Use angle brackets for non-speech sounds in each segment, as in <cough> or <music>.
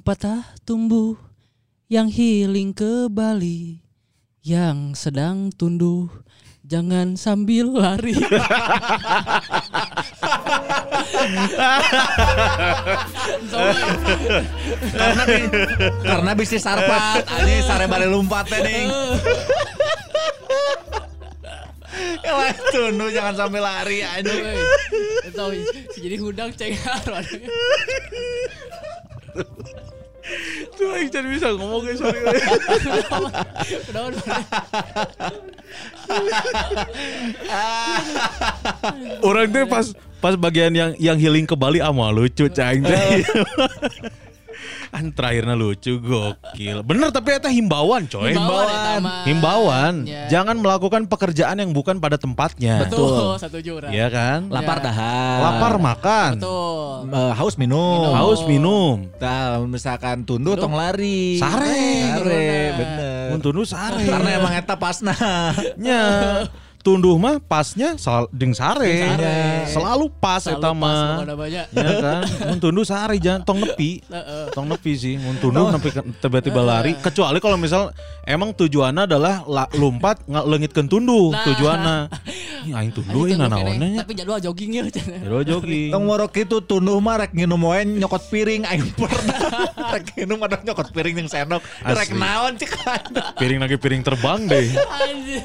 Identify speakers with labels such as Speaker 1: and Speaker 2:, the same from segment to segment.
Speaker 1: Yang patah tumbuh, yang healing ke Bali, yang sedang tunduh, jangan sambil lari.
Speaker 2: karena karena bisnis sarpat aja sare bale lompat nih ya lah tunduk jangan sampai lari aja
Speaker 1: Tahu jadi hudang cengar. <laughs>
Speaker 3: Tuh aing jadi bisa ngomong guys sorry.
Speaker 1: Kenapa?
Speaker 3: Orang tuh pas pas bagian yang yang healing ke Bali ama lucu cang teh. An terakhirnya lucu gokil. Bener tapi eta himbauan coy.
Speaker 1: Himbauan.
Speaker 3: Himbauan.
Speaker 1: Ya.
Speaker 3: Jangan melakukan pekerjaan yang bukan pada tempatnya.
Speaker 1: Betul, satu jurang.
Speaker 3: Iya kan?
Speaker 2: lapar tahan
Speaker 3: Lapar makan.
Speaker 1: Betul.
Speaker 2: Eh, haus minum
Speaker 3: Haus minum.
Speaker 2: Nah, misalkan tunduk tong lari
Speaker 3: Sare.
Speaker 2: sare bener
Speaker 3: Mun tunduh sare.
Speaker 2: karena emang eta pasna
Speaker 3: nya <laughs> tunduh mah pasnya sal ding sare.
Speaker 1: sare.
Speaker 3: Selalu pas eta mah. Ya kan? Mun tunduh sare jangan tong nepi. Tong nepi sih, mun tunduh nepi tiba-tiba lari. Kecuali kalau misal emang tujuannya adalah la, lompat ngelengitkeun tunduh
Speaker 1: Nah.
Speaker 3: tujuannya. <laughs> Ini aing tunduh ini
Speaker 1: kene,
Speaker 3: naonnya nya.
Speaker 1: Tapi jadwal joggingnya cenah.
Speaker 3: Jero jogging.
Speaker 2: Tong morok itu tunduh mah rek nginum wae nyokot piring aing <laughs> pernah <laughs> rek nginum ada nyokot piring yang sendok rek naon cik
Speaker 3: Piring lagi piring terbang deh.
Speaker 1: Anjir.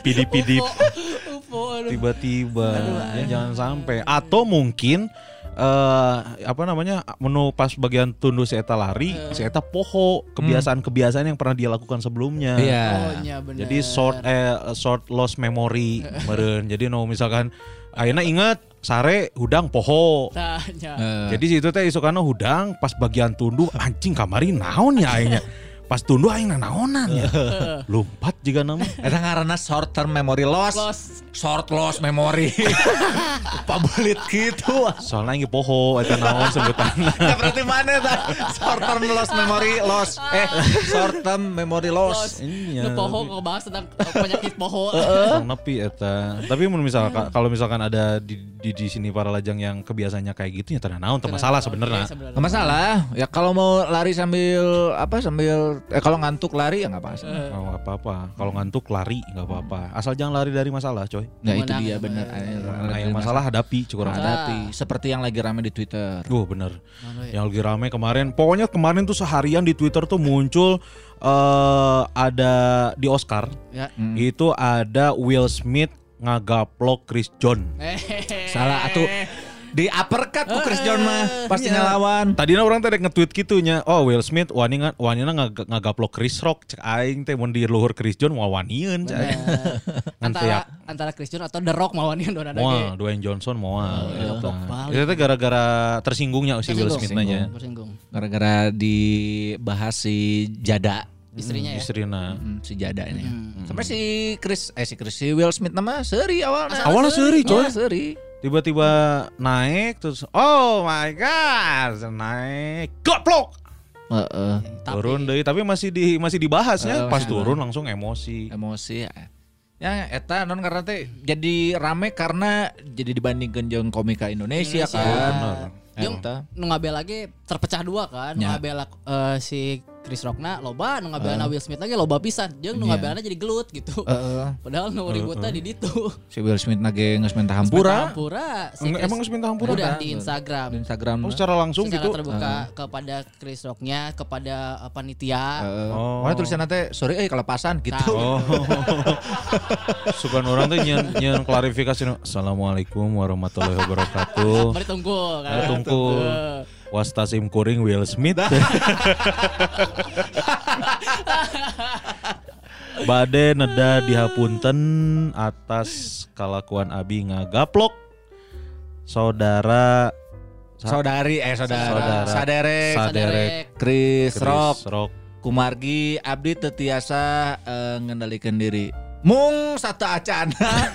Speaker 3: Tiba-tiba. Ya, jangan sampai. Atau mungkin eh apa namanya menu pas bagian tunduh si eta lari si eta poho kebiasaan-kebiasaan yang pernah dia lakukan sebelumnya.
Speaker 1: Oh, nya bener.
Speaker 3: jadi short eh short lost memory meren. Jadi no misalkan ayeuna ingat sare hudang poho.
Speaker 1: Tanya.
Speaker 3: jadi situ teh isukana hudang pas bagian tunduh anjing kamari naon ya aingnya <laughs> pas tunduh aing naonan ya <laughs> lompat juga nama
Speaker 2: Eta ngaranna short term memory loss.
Speaker 1: Loss.
Speaker 2: Short loss memory. <laughs> Pabelit gitu.
Speaker 3: soalnya ini poho eta naon sebutanna <laughs>
Speaker 2: Ya berarti mana ta? Short term loss memory loss. Eh, short term memory loss.
Speaker 3: Iya.
Speaker 1: Poho ngebahas tentang penyakit poho.
Speaker 3: Tong nepi eta. Tapi mun misal ka- kalau misalkan ada di, di di sini para lajang yang kebiasaannya kayak gitu ya teu naon masalah sebenarnya.
Speaker 2: Gak masalah. Ya kalau mau lari sambil apa sambil eh kalau ngantuk lari ya nggak apa-apa.
Speaker 3: Nggak apa-apa. Kalau ngantuk lari nggak apa-apa. Asal jangan lari dari masalah, coy.
Speaker 2: Nah itu dia
Speaker 1: bener.
Speaker 2: benar.
Speaker 3: Nah, yang masalah hadapi cukup
Speaker 2: hadapi. Seperti yang lagi rame di Twitter.
Speaker 3: Oh bener.
Speaker 1: Ya?
Speaker 3: Yang lagi rame kemarin. Pokoknya kemarin tuh seharian di Twitter tuh muncul eh ada di Oscar.
Speaker 1: Ya.
Speaker 3: Itu ada Will Smith ngagaplok Chris John.
Speaker 1: Eh,
Speaker 2: Salah atuh di uppercut ku Chris John mah pasti
Speaker 3: Iya.
Speaker 2: ngelawan.
Speaker 3: Tadinya orang tadi nge-tweet gitunya, oh Will Smith wani nga- wanina ngag- ngagaplok Chris Rock cek aing teh mun di luhur Chris John mau wanian cek <laughs>
Speaker 1: antara antara Christian atau The Rock mawanian dona
Speaker 3: Moal, Dwayne Johnson moal.
Speaker 1: gaplok balik.
Speaker 3: Itu teh gara-gara tersinggungnya si Will Smith nanya.
Speaker 1: Tersinggung.
Speaker 2: Gara-gara dibahas si Jada.
Speaker 1: Istrinya ya.
Speaker 3: Istrina.
Speaker 2: Hmm, si Jada ini. Sampai si Chris eh si Chris si Will Smith nama seri awalnya.
Speaker 3: Awalnya seuri, coy.
Speaker 2: Awalnya seri.
Speaker 3: Tiba-tiba naik terus oh my god, naik goblok.
Speaker 2: Heeh.
Speaker 1: Tapi-
Speaker 3: Turun deui tapi masih di masih dibahasnya
Speaker 2: Eh,
Speaker 3: pas turun langsung emosi.
Speaker 2: Emosi ya. Ya eta non karena teh jadi rame karena jadi dibandingkan jeung komika Indonesia,
Speaker 1: Indonesia.
Speaker 2: kan.
Speaker 3: Bener.
Speaker 1: Jeung
Speaker 2: Eta.
Speaker 1: nu ngabel lagi terpecah dua kan. Nu
Speaker 2: Ya.
Speaker 1: ngabel eh, si Chris Rockna loba, nu ngabelana Will Smith lagi loba pisan. Jeung nu
Speaker 2: Iya.
Speaker 1: ngabelana jadi gelut gitu.
Speaker 2: Heeh.
Speaker 1: Padahal nu ributnya di ditu.
Speaker 2: si Will Smith nage geus minta hampura
Speaker 1: Hampura. Si Chris-
Speaker 3: emang geus minta hampura?
Speaker 1: Udah di Instagram.
Speaker 2: di Instagram.
Speaker 3: Oh, secara langsung
Speaker 1: Secara
Speaker 3: gitu.
Speaker 1: terbuka kepada Chris Rocknya, kepada uh, panitia.
Speaker 2: Heeh.
Speaker 3: Oh.
Speaker 2: Pokoknya tulisan teh sorry eh kelepasan gitu.
Speaker 3: Oh. <laughs> Suka orang tuh nyen, nyen klarifikasi Assalamualaikum warahmatullahi wabarakatuh.
Speaker 1: Mari tunggu kan.
Speaker 3: Ayo tunggu. Wastasim kuring Will Smith. <laughs> Bade neda dihapunten atas kalakuan abi ngagaplok. Saudara
Speaker 2: Saudari eh saudara,
Speaker 3: Saudara.
Speaker 2: saderek,
Speaker 3: Saderek.
Speaker 2: Chris, Rock,
Speaker 3: Rock.
Speaker 2: Kumargi, Abdi tetiasa eh, ngendalikan diri. Mung satu acana,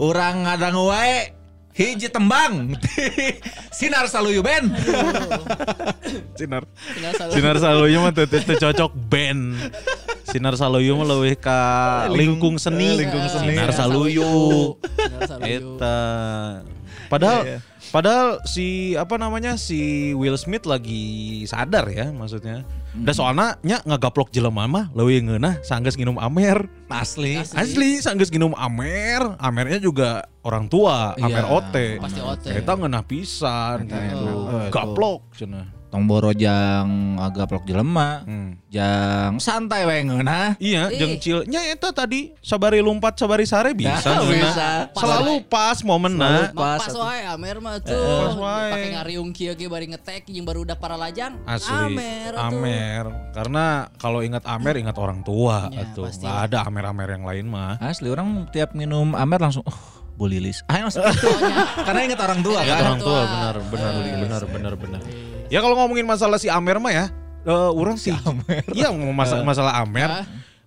Speaker 2: orang <laughs> ngadang wae hiji tembang <laughs> sinar saluyu ben <laughs>
Speaker 3: Sinar. Sinar Saluyu mah teu teu cocok band. Sinar Saluyu mah leuwih ka lingkung seni.
Speaker 1: Lingkung
Speaker 3: Eh,
Speaker 1: seni.
Speaker 3: Sinar
Speaker 1: Sinar
Speaker 3: Saluyu. Eta. Padahal padahal si apa namanya si Will Smith lagi sadar ya maksudnya. Da soalnya nya ngagaplok jelema mah leuwih ngeunah sanggeus nginum amer.
Speaker 2: asli
Speaker 3: Asli sanggeus nginum amer, amernya juga orang tua,
Speaker 2: Iya.
Speaker 3: amer ote.
Speaker 1: Pasti ote.
Speaker 3: Eta ngeunah pisan gitu. Gaplok cenah.
Speaker 2: Tong boro jang agak plok jelema
Speaker 3: Hmm.
Speaker 2: jang santai wae ngeunah
Speaker 3: Iya,
Speaker 1: Ih.
Speaker 3: cilnya eta tadi sabari lumpat sabari sare bisa.
Speaker 2: Nah, bisa.
Speaker 3: Selalu pas momenna.
Speaker 2: Pas
Speaker 1: pas wae Amer mah tuh.
Speaker 3: Pas wae.
Speaker 1: Pakai ngariung kieu ge bari ngetek jeung baru udah para lajang.
Speaker 3: Asli.
Speaker 1: Amer atuh.
Speaker 3: Amer. Karena kalau ingat Amer ingat orang tua
Speaker 1: Ya,
Speaker 3: atuh.
Speaker 1: pasti.
Speaker 3: Nggak ada Amer-Amer yang lain mah.
Speaker 2: asli orang tiap minum amer langsung oh bulilis ah langsung gitu karena ingat orang tua
Speaker 3: Ingat
Speaker 2: kan
Speaker 3: orang tua benar benar
Speaker 1: Eh.
Speaker 3: benar benar benar. Ya kalau ngomongin masalah si Amer mah ya, eh orang sih. Iya ngomong masalah masalah Amer.
Speaker 1: Hah?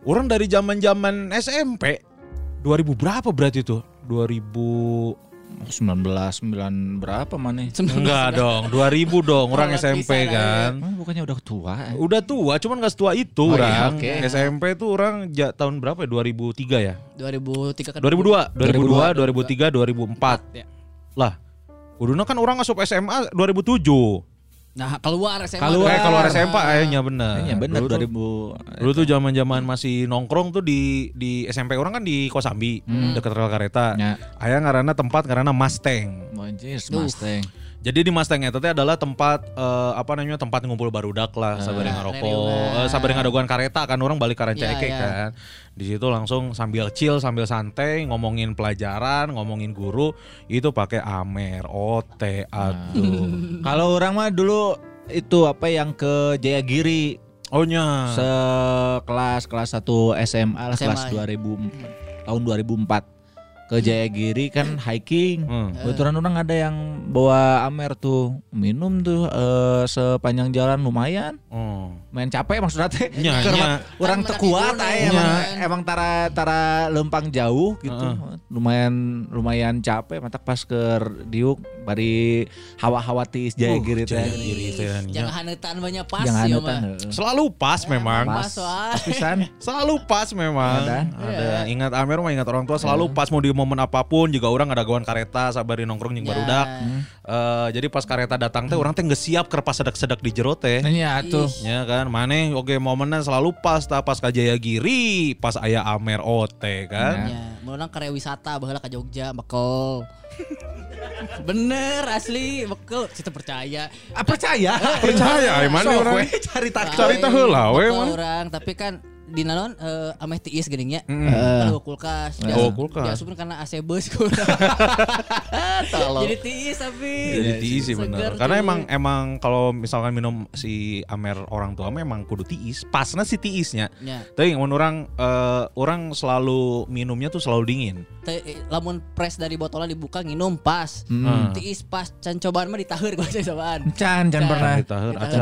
Speaker 3: Orang dari zaman-zaman SMP 2000 berapa berarti tuh? 2000
Speaker 2: 19 9 berapa mana
Speaker 3: Enggak dong, 2000 dong, orang
Speaker 1: Oh,
Speaker 3: SMP
Speaker 1: ya.
Speaker 3: kan.
Speaker 2: Emang bukannya udah tua eh?
Speaker 3: Udah tua, cuman gak setua itu
Speaker 2: Oh, iya,
Speaker 3: orang.
Speaker 2: oke.
Speaker 3: SMP tuh orang ja, tahun berapa ya? 2003 ya?
Speaker 1: 2003 ke
Speaker 3: 2002, 2002, 2003, 2004.
Speaker 1: Ya.
Speaker 3: Lah, kuduna kan orang masuk SMA 2007.
Speaker 1: Nah, keluar SMA.
Speaker 2: Keluar.
Speaker 3: Eh kalau SMA akhirnya bener.
Speaker 2: Iya benar
Speaker 3: Dulu tuh-
Speaker 2: 2000
Speaker 3: Dulu tuh zaman-zaman masih nongkrong tuh di di SMP orang kan di Kosambi, dekat rel kereta.
Speaker 2: Ya.
Speaker 3: Aya ngaranna tempat ngaranna Mustang.
Speaker 2: Anjir,
Speaker 1: Duh.
Speaker 2: Mustang.
Speaker 3: Jadi di Mustang itu adalah tempat eh, apa namanya tempat ngumpul barudak lah, sabari
Speaker 1: Ah,
Speaker 3: ngarokok,
Speaker 1: reunian.
Speaker 3: eh, sabari ngadogan kareta kan orang balik ka
Speaker 1: Ya,
Speaker 3: Rancaike
Speaker 1: ya.
Speaker 3: kan. Di situ langsung sambil chill, sambil santai ngomongin pelajaran, ngomongin guru, itu pakai Amer, OT, aduh. <laughs>
Speaker 2: Kalau orang mah dulu itu apa yang ke Jayagiri
Speaker 3: Oh nya.
Speaker 2: sekelas kelas 1 SMA
Speaker 1: SMA,
Speaker 2: kelas
Speaker 1: ya.
Speaker 2: 2000 tahun 2004 ke Jayagiri kan hiking.
Speaker 3: Hmm.
Speaker 2: Kebetulan orang ada yang bawa Amer tuh minum tuh eh, sepanjang jalan lumayan.
Speaker 3: Oh.
Speaker 2: Main capek maksudnya teh. Keur
Speaker 3: nya.
Speaker 2: Orang
Speaker 1: Kan
Speaker 2: tekuat
Speaker 1: menang
Speaker 2: aja
Speaker 1: ibu,
Speaker 2: emang, emang tara tara lempang jauh gitu. Lumayan lumayan capek matak pas ke diuk bari hawa-hawa tis Jayagiri teh.
Speaker 3: Jayagiri teh nya.
Speaker 1: Jangan hanetan banyak pas
Speaker 2: Jangan
Speaker 1: ya
Speaker 2: hanetan,
Speaker 1: mah.
Speaker 3: Selalu pas memang.
Speaker 1: Pas.
Speaker 2: Pisan. <laughs>
Speaker 3: Selalu pas memang.
Speaker 2: Ada.
Speaker 3: Ada. Ingat Amer mah ingat orang tua selalu pas mau di momen apa pun juga orang ada gawan kareta sabari nongkrong jeung
Speaker 1: Ya.
Speaker 3: barudak. Eh, jadi pas kareta datang teh orang teh geus siap keur pas sedek-sedek di jero teh.
Speaker 2: Iya tuh.
Speaker 3: Ya kan, maneh oke momennya selalu pas ta pas ka Jayagiri, pas aya Amer OT kan.
Speaker 1: Ya, menurut karya wisata baheula ka Jogja bekel. <laughs> Bener asli bekel kita percaya.
Speaker 2: Ah, percaya.
Speaker 3: Percaya, ay, mana orang?
Speaker 2: cari tak
Speaker 3: Cari tahu heula we,
Speaker 1: orang tapi kan di nanon eh ameh tiis geuning nya.
Speaker 3: Mm.
Speaker 1: Kan kulkas.
Speaker 3: Oh, kulkas.
Speaker 1: Diasupin karena AC bus. <laughs> Jadi tiis tapi.
Speaker 3: Jadi tiis sih
Speaker 1: tuh.
Speaker 3: Karena emang emang kalau misalkan minum si Amer orang tua memang kudu tiis. Pasnya si tiisnya.
Speaker 1: Ya.
Speaker 3: Tapi mun orang eh, orang selalu minumnya tuh selalu dingin.
Speaker 1: Teh, eh, lamun press dari botolnya dibuka nginum pas.
Speaker 3: Hmm.
Speaker 1: Tiis pas can cobaan mah ditaheur <laughs> gua cobaan.
Speaker 2: Can, can pernah.
Speaker 3: Ditaheur acan.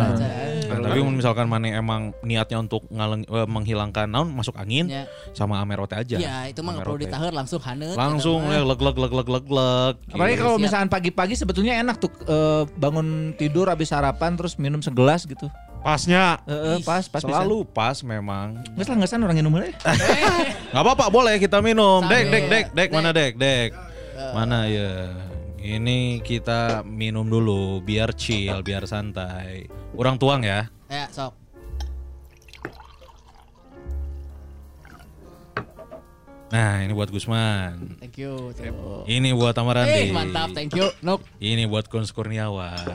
Speaker 3: Nah, tapi mun misalkan mana emang niatnya untuk ngaleng, eh, menghilangkan naon masuk angin
Speaker 1: Ya.
Speaker 3: sama Amer OT aja.
Speaker 1: Ya, itu mah perlu ditaheur langsung haneut.
Speaker 3: Langsung
Speaker 1: eta mah.
Speaker 3: leg leg leg leg leg leg.
Speaker 2: Apalagi
Speaker 3: Gitu.
Speaker 2: kalau misalkan pagi-pagi sebetulnya enak tuh eh, bangun tidur habis sarapan terus minum segelas gitu.
Speaker 3: pasnya
Speaker 2: Heeh, pas pas
Speaker 3: selalu pas memang.
Speaker 2: Nggak salah nggak salah orang minum deh. <laughs>
Speaker 3: Nggak apa-apa boleh kita minum. Dek
Speaker 1: Sambil.
Speaker 3: dek dek dek mana dek dek.
Speaker 1: Eh.
Speaker 3: Mana ya? Ini kita minum dulu biar chill, biar santai. Orang tuang ya.
Speaker 1: Ya, sok.
Speaker 3: Nah, ini buat Gusman.
Speaker 1: Thank you. tuh.
Speaker 3: Ini buat Amarandi.
Speaker 1: Eh, mantap, thank you. Nuk.
Speaker 3: Ini buat Kunz Kurniawan.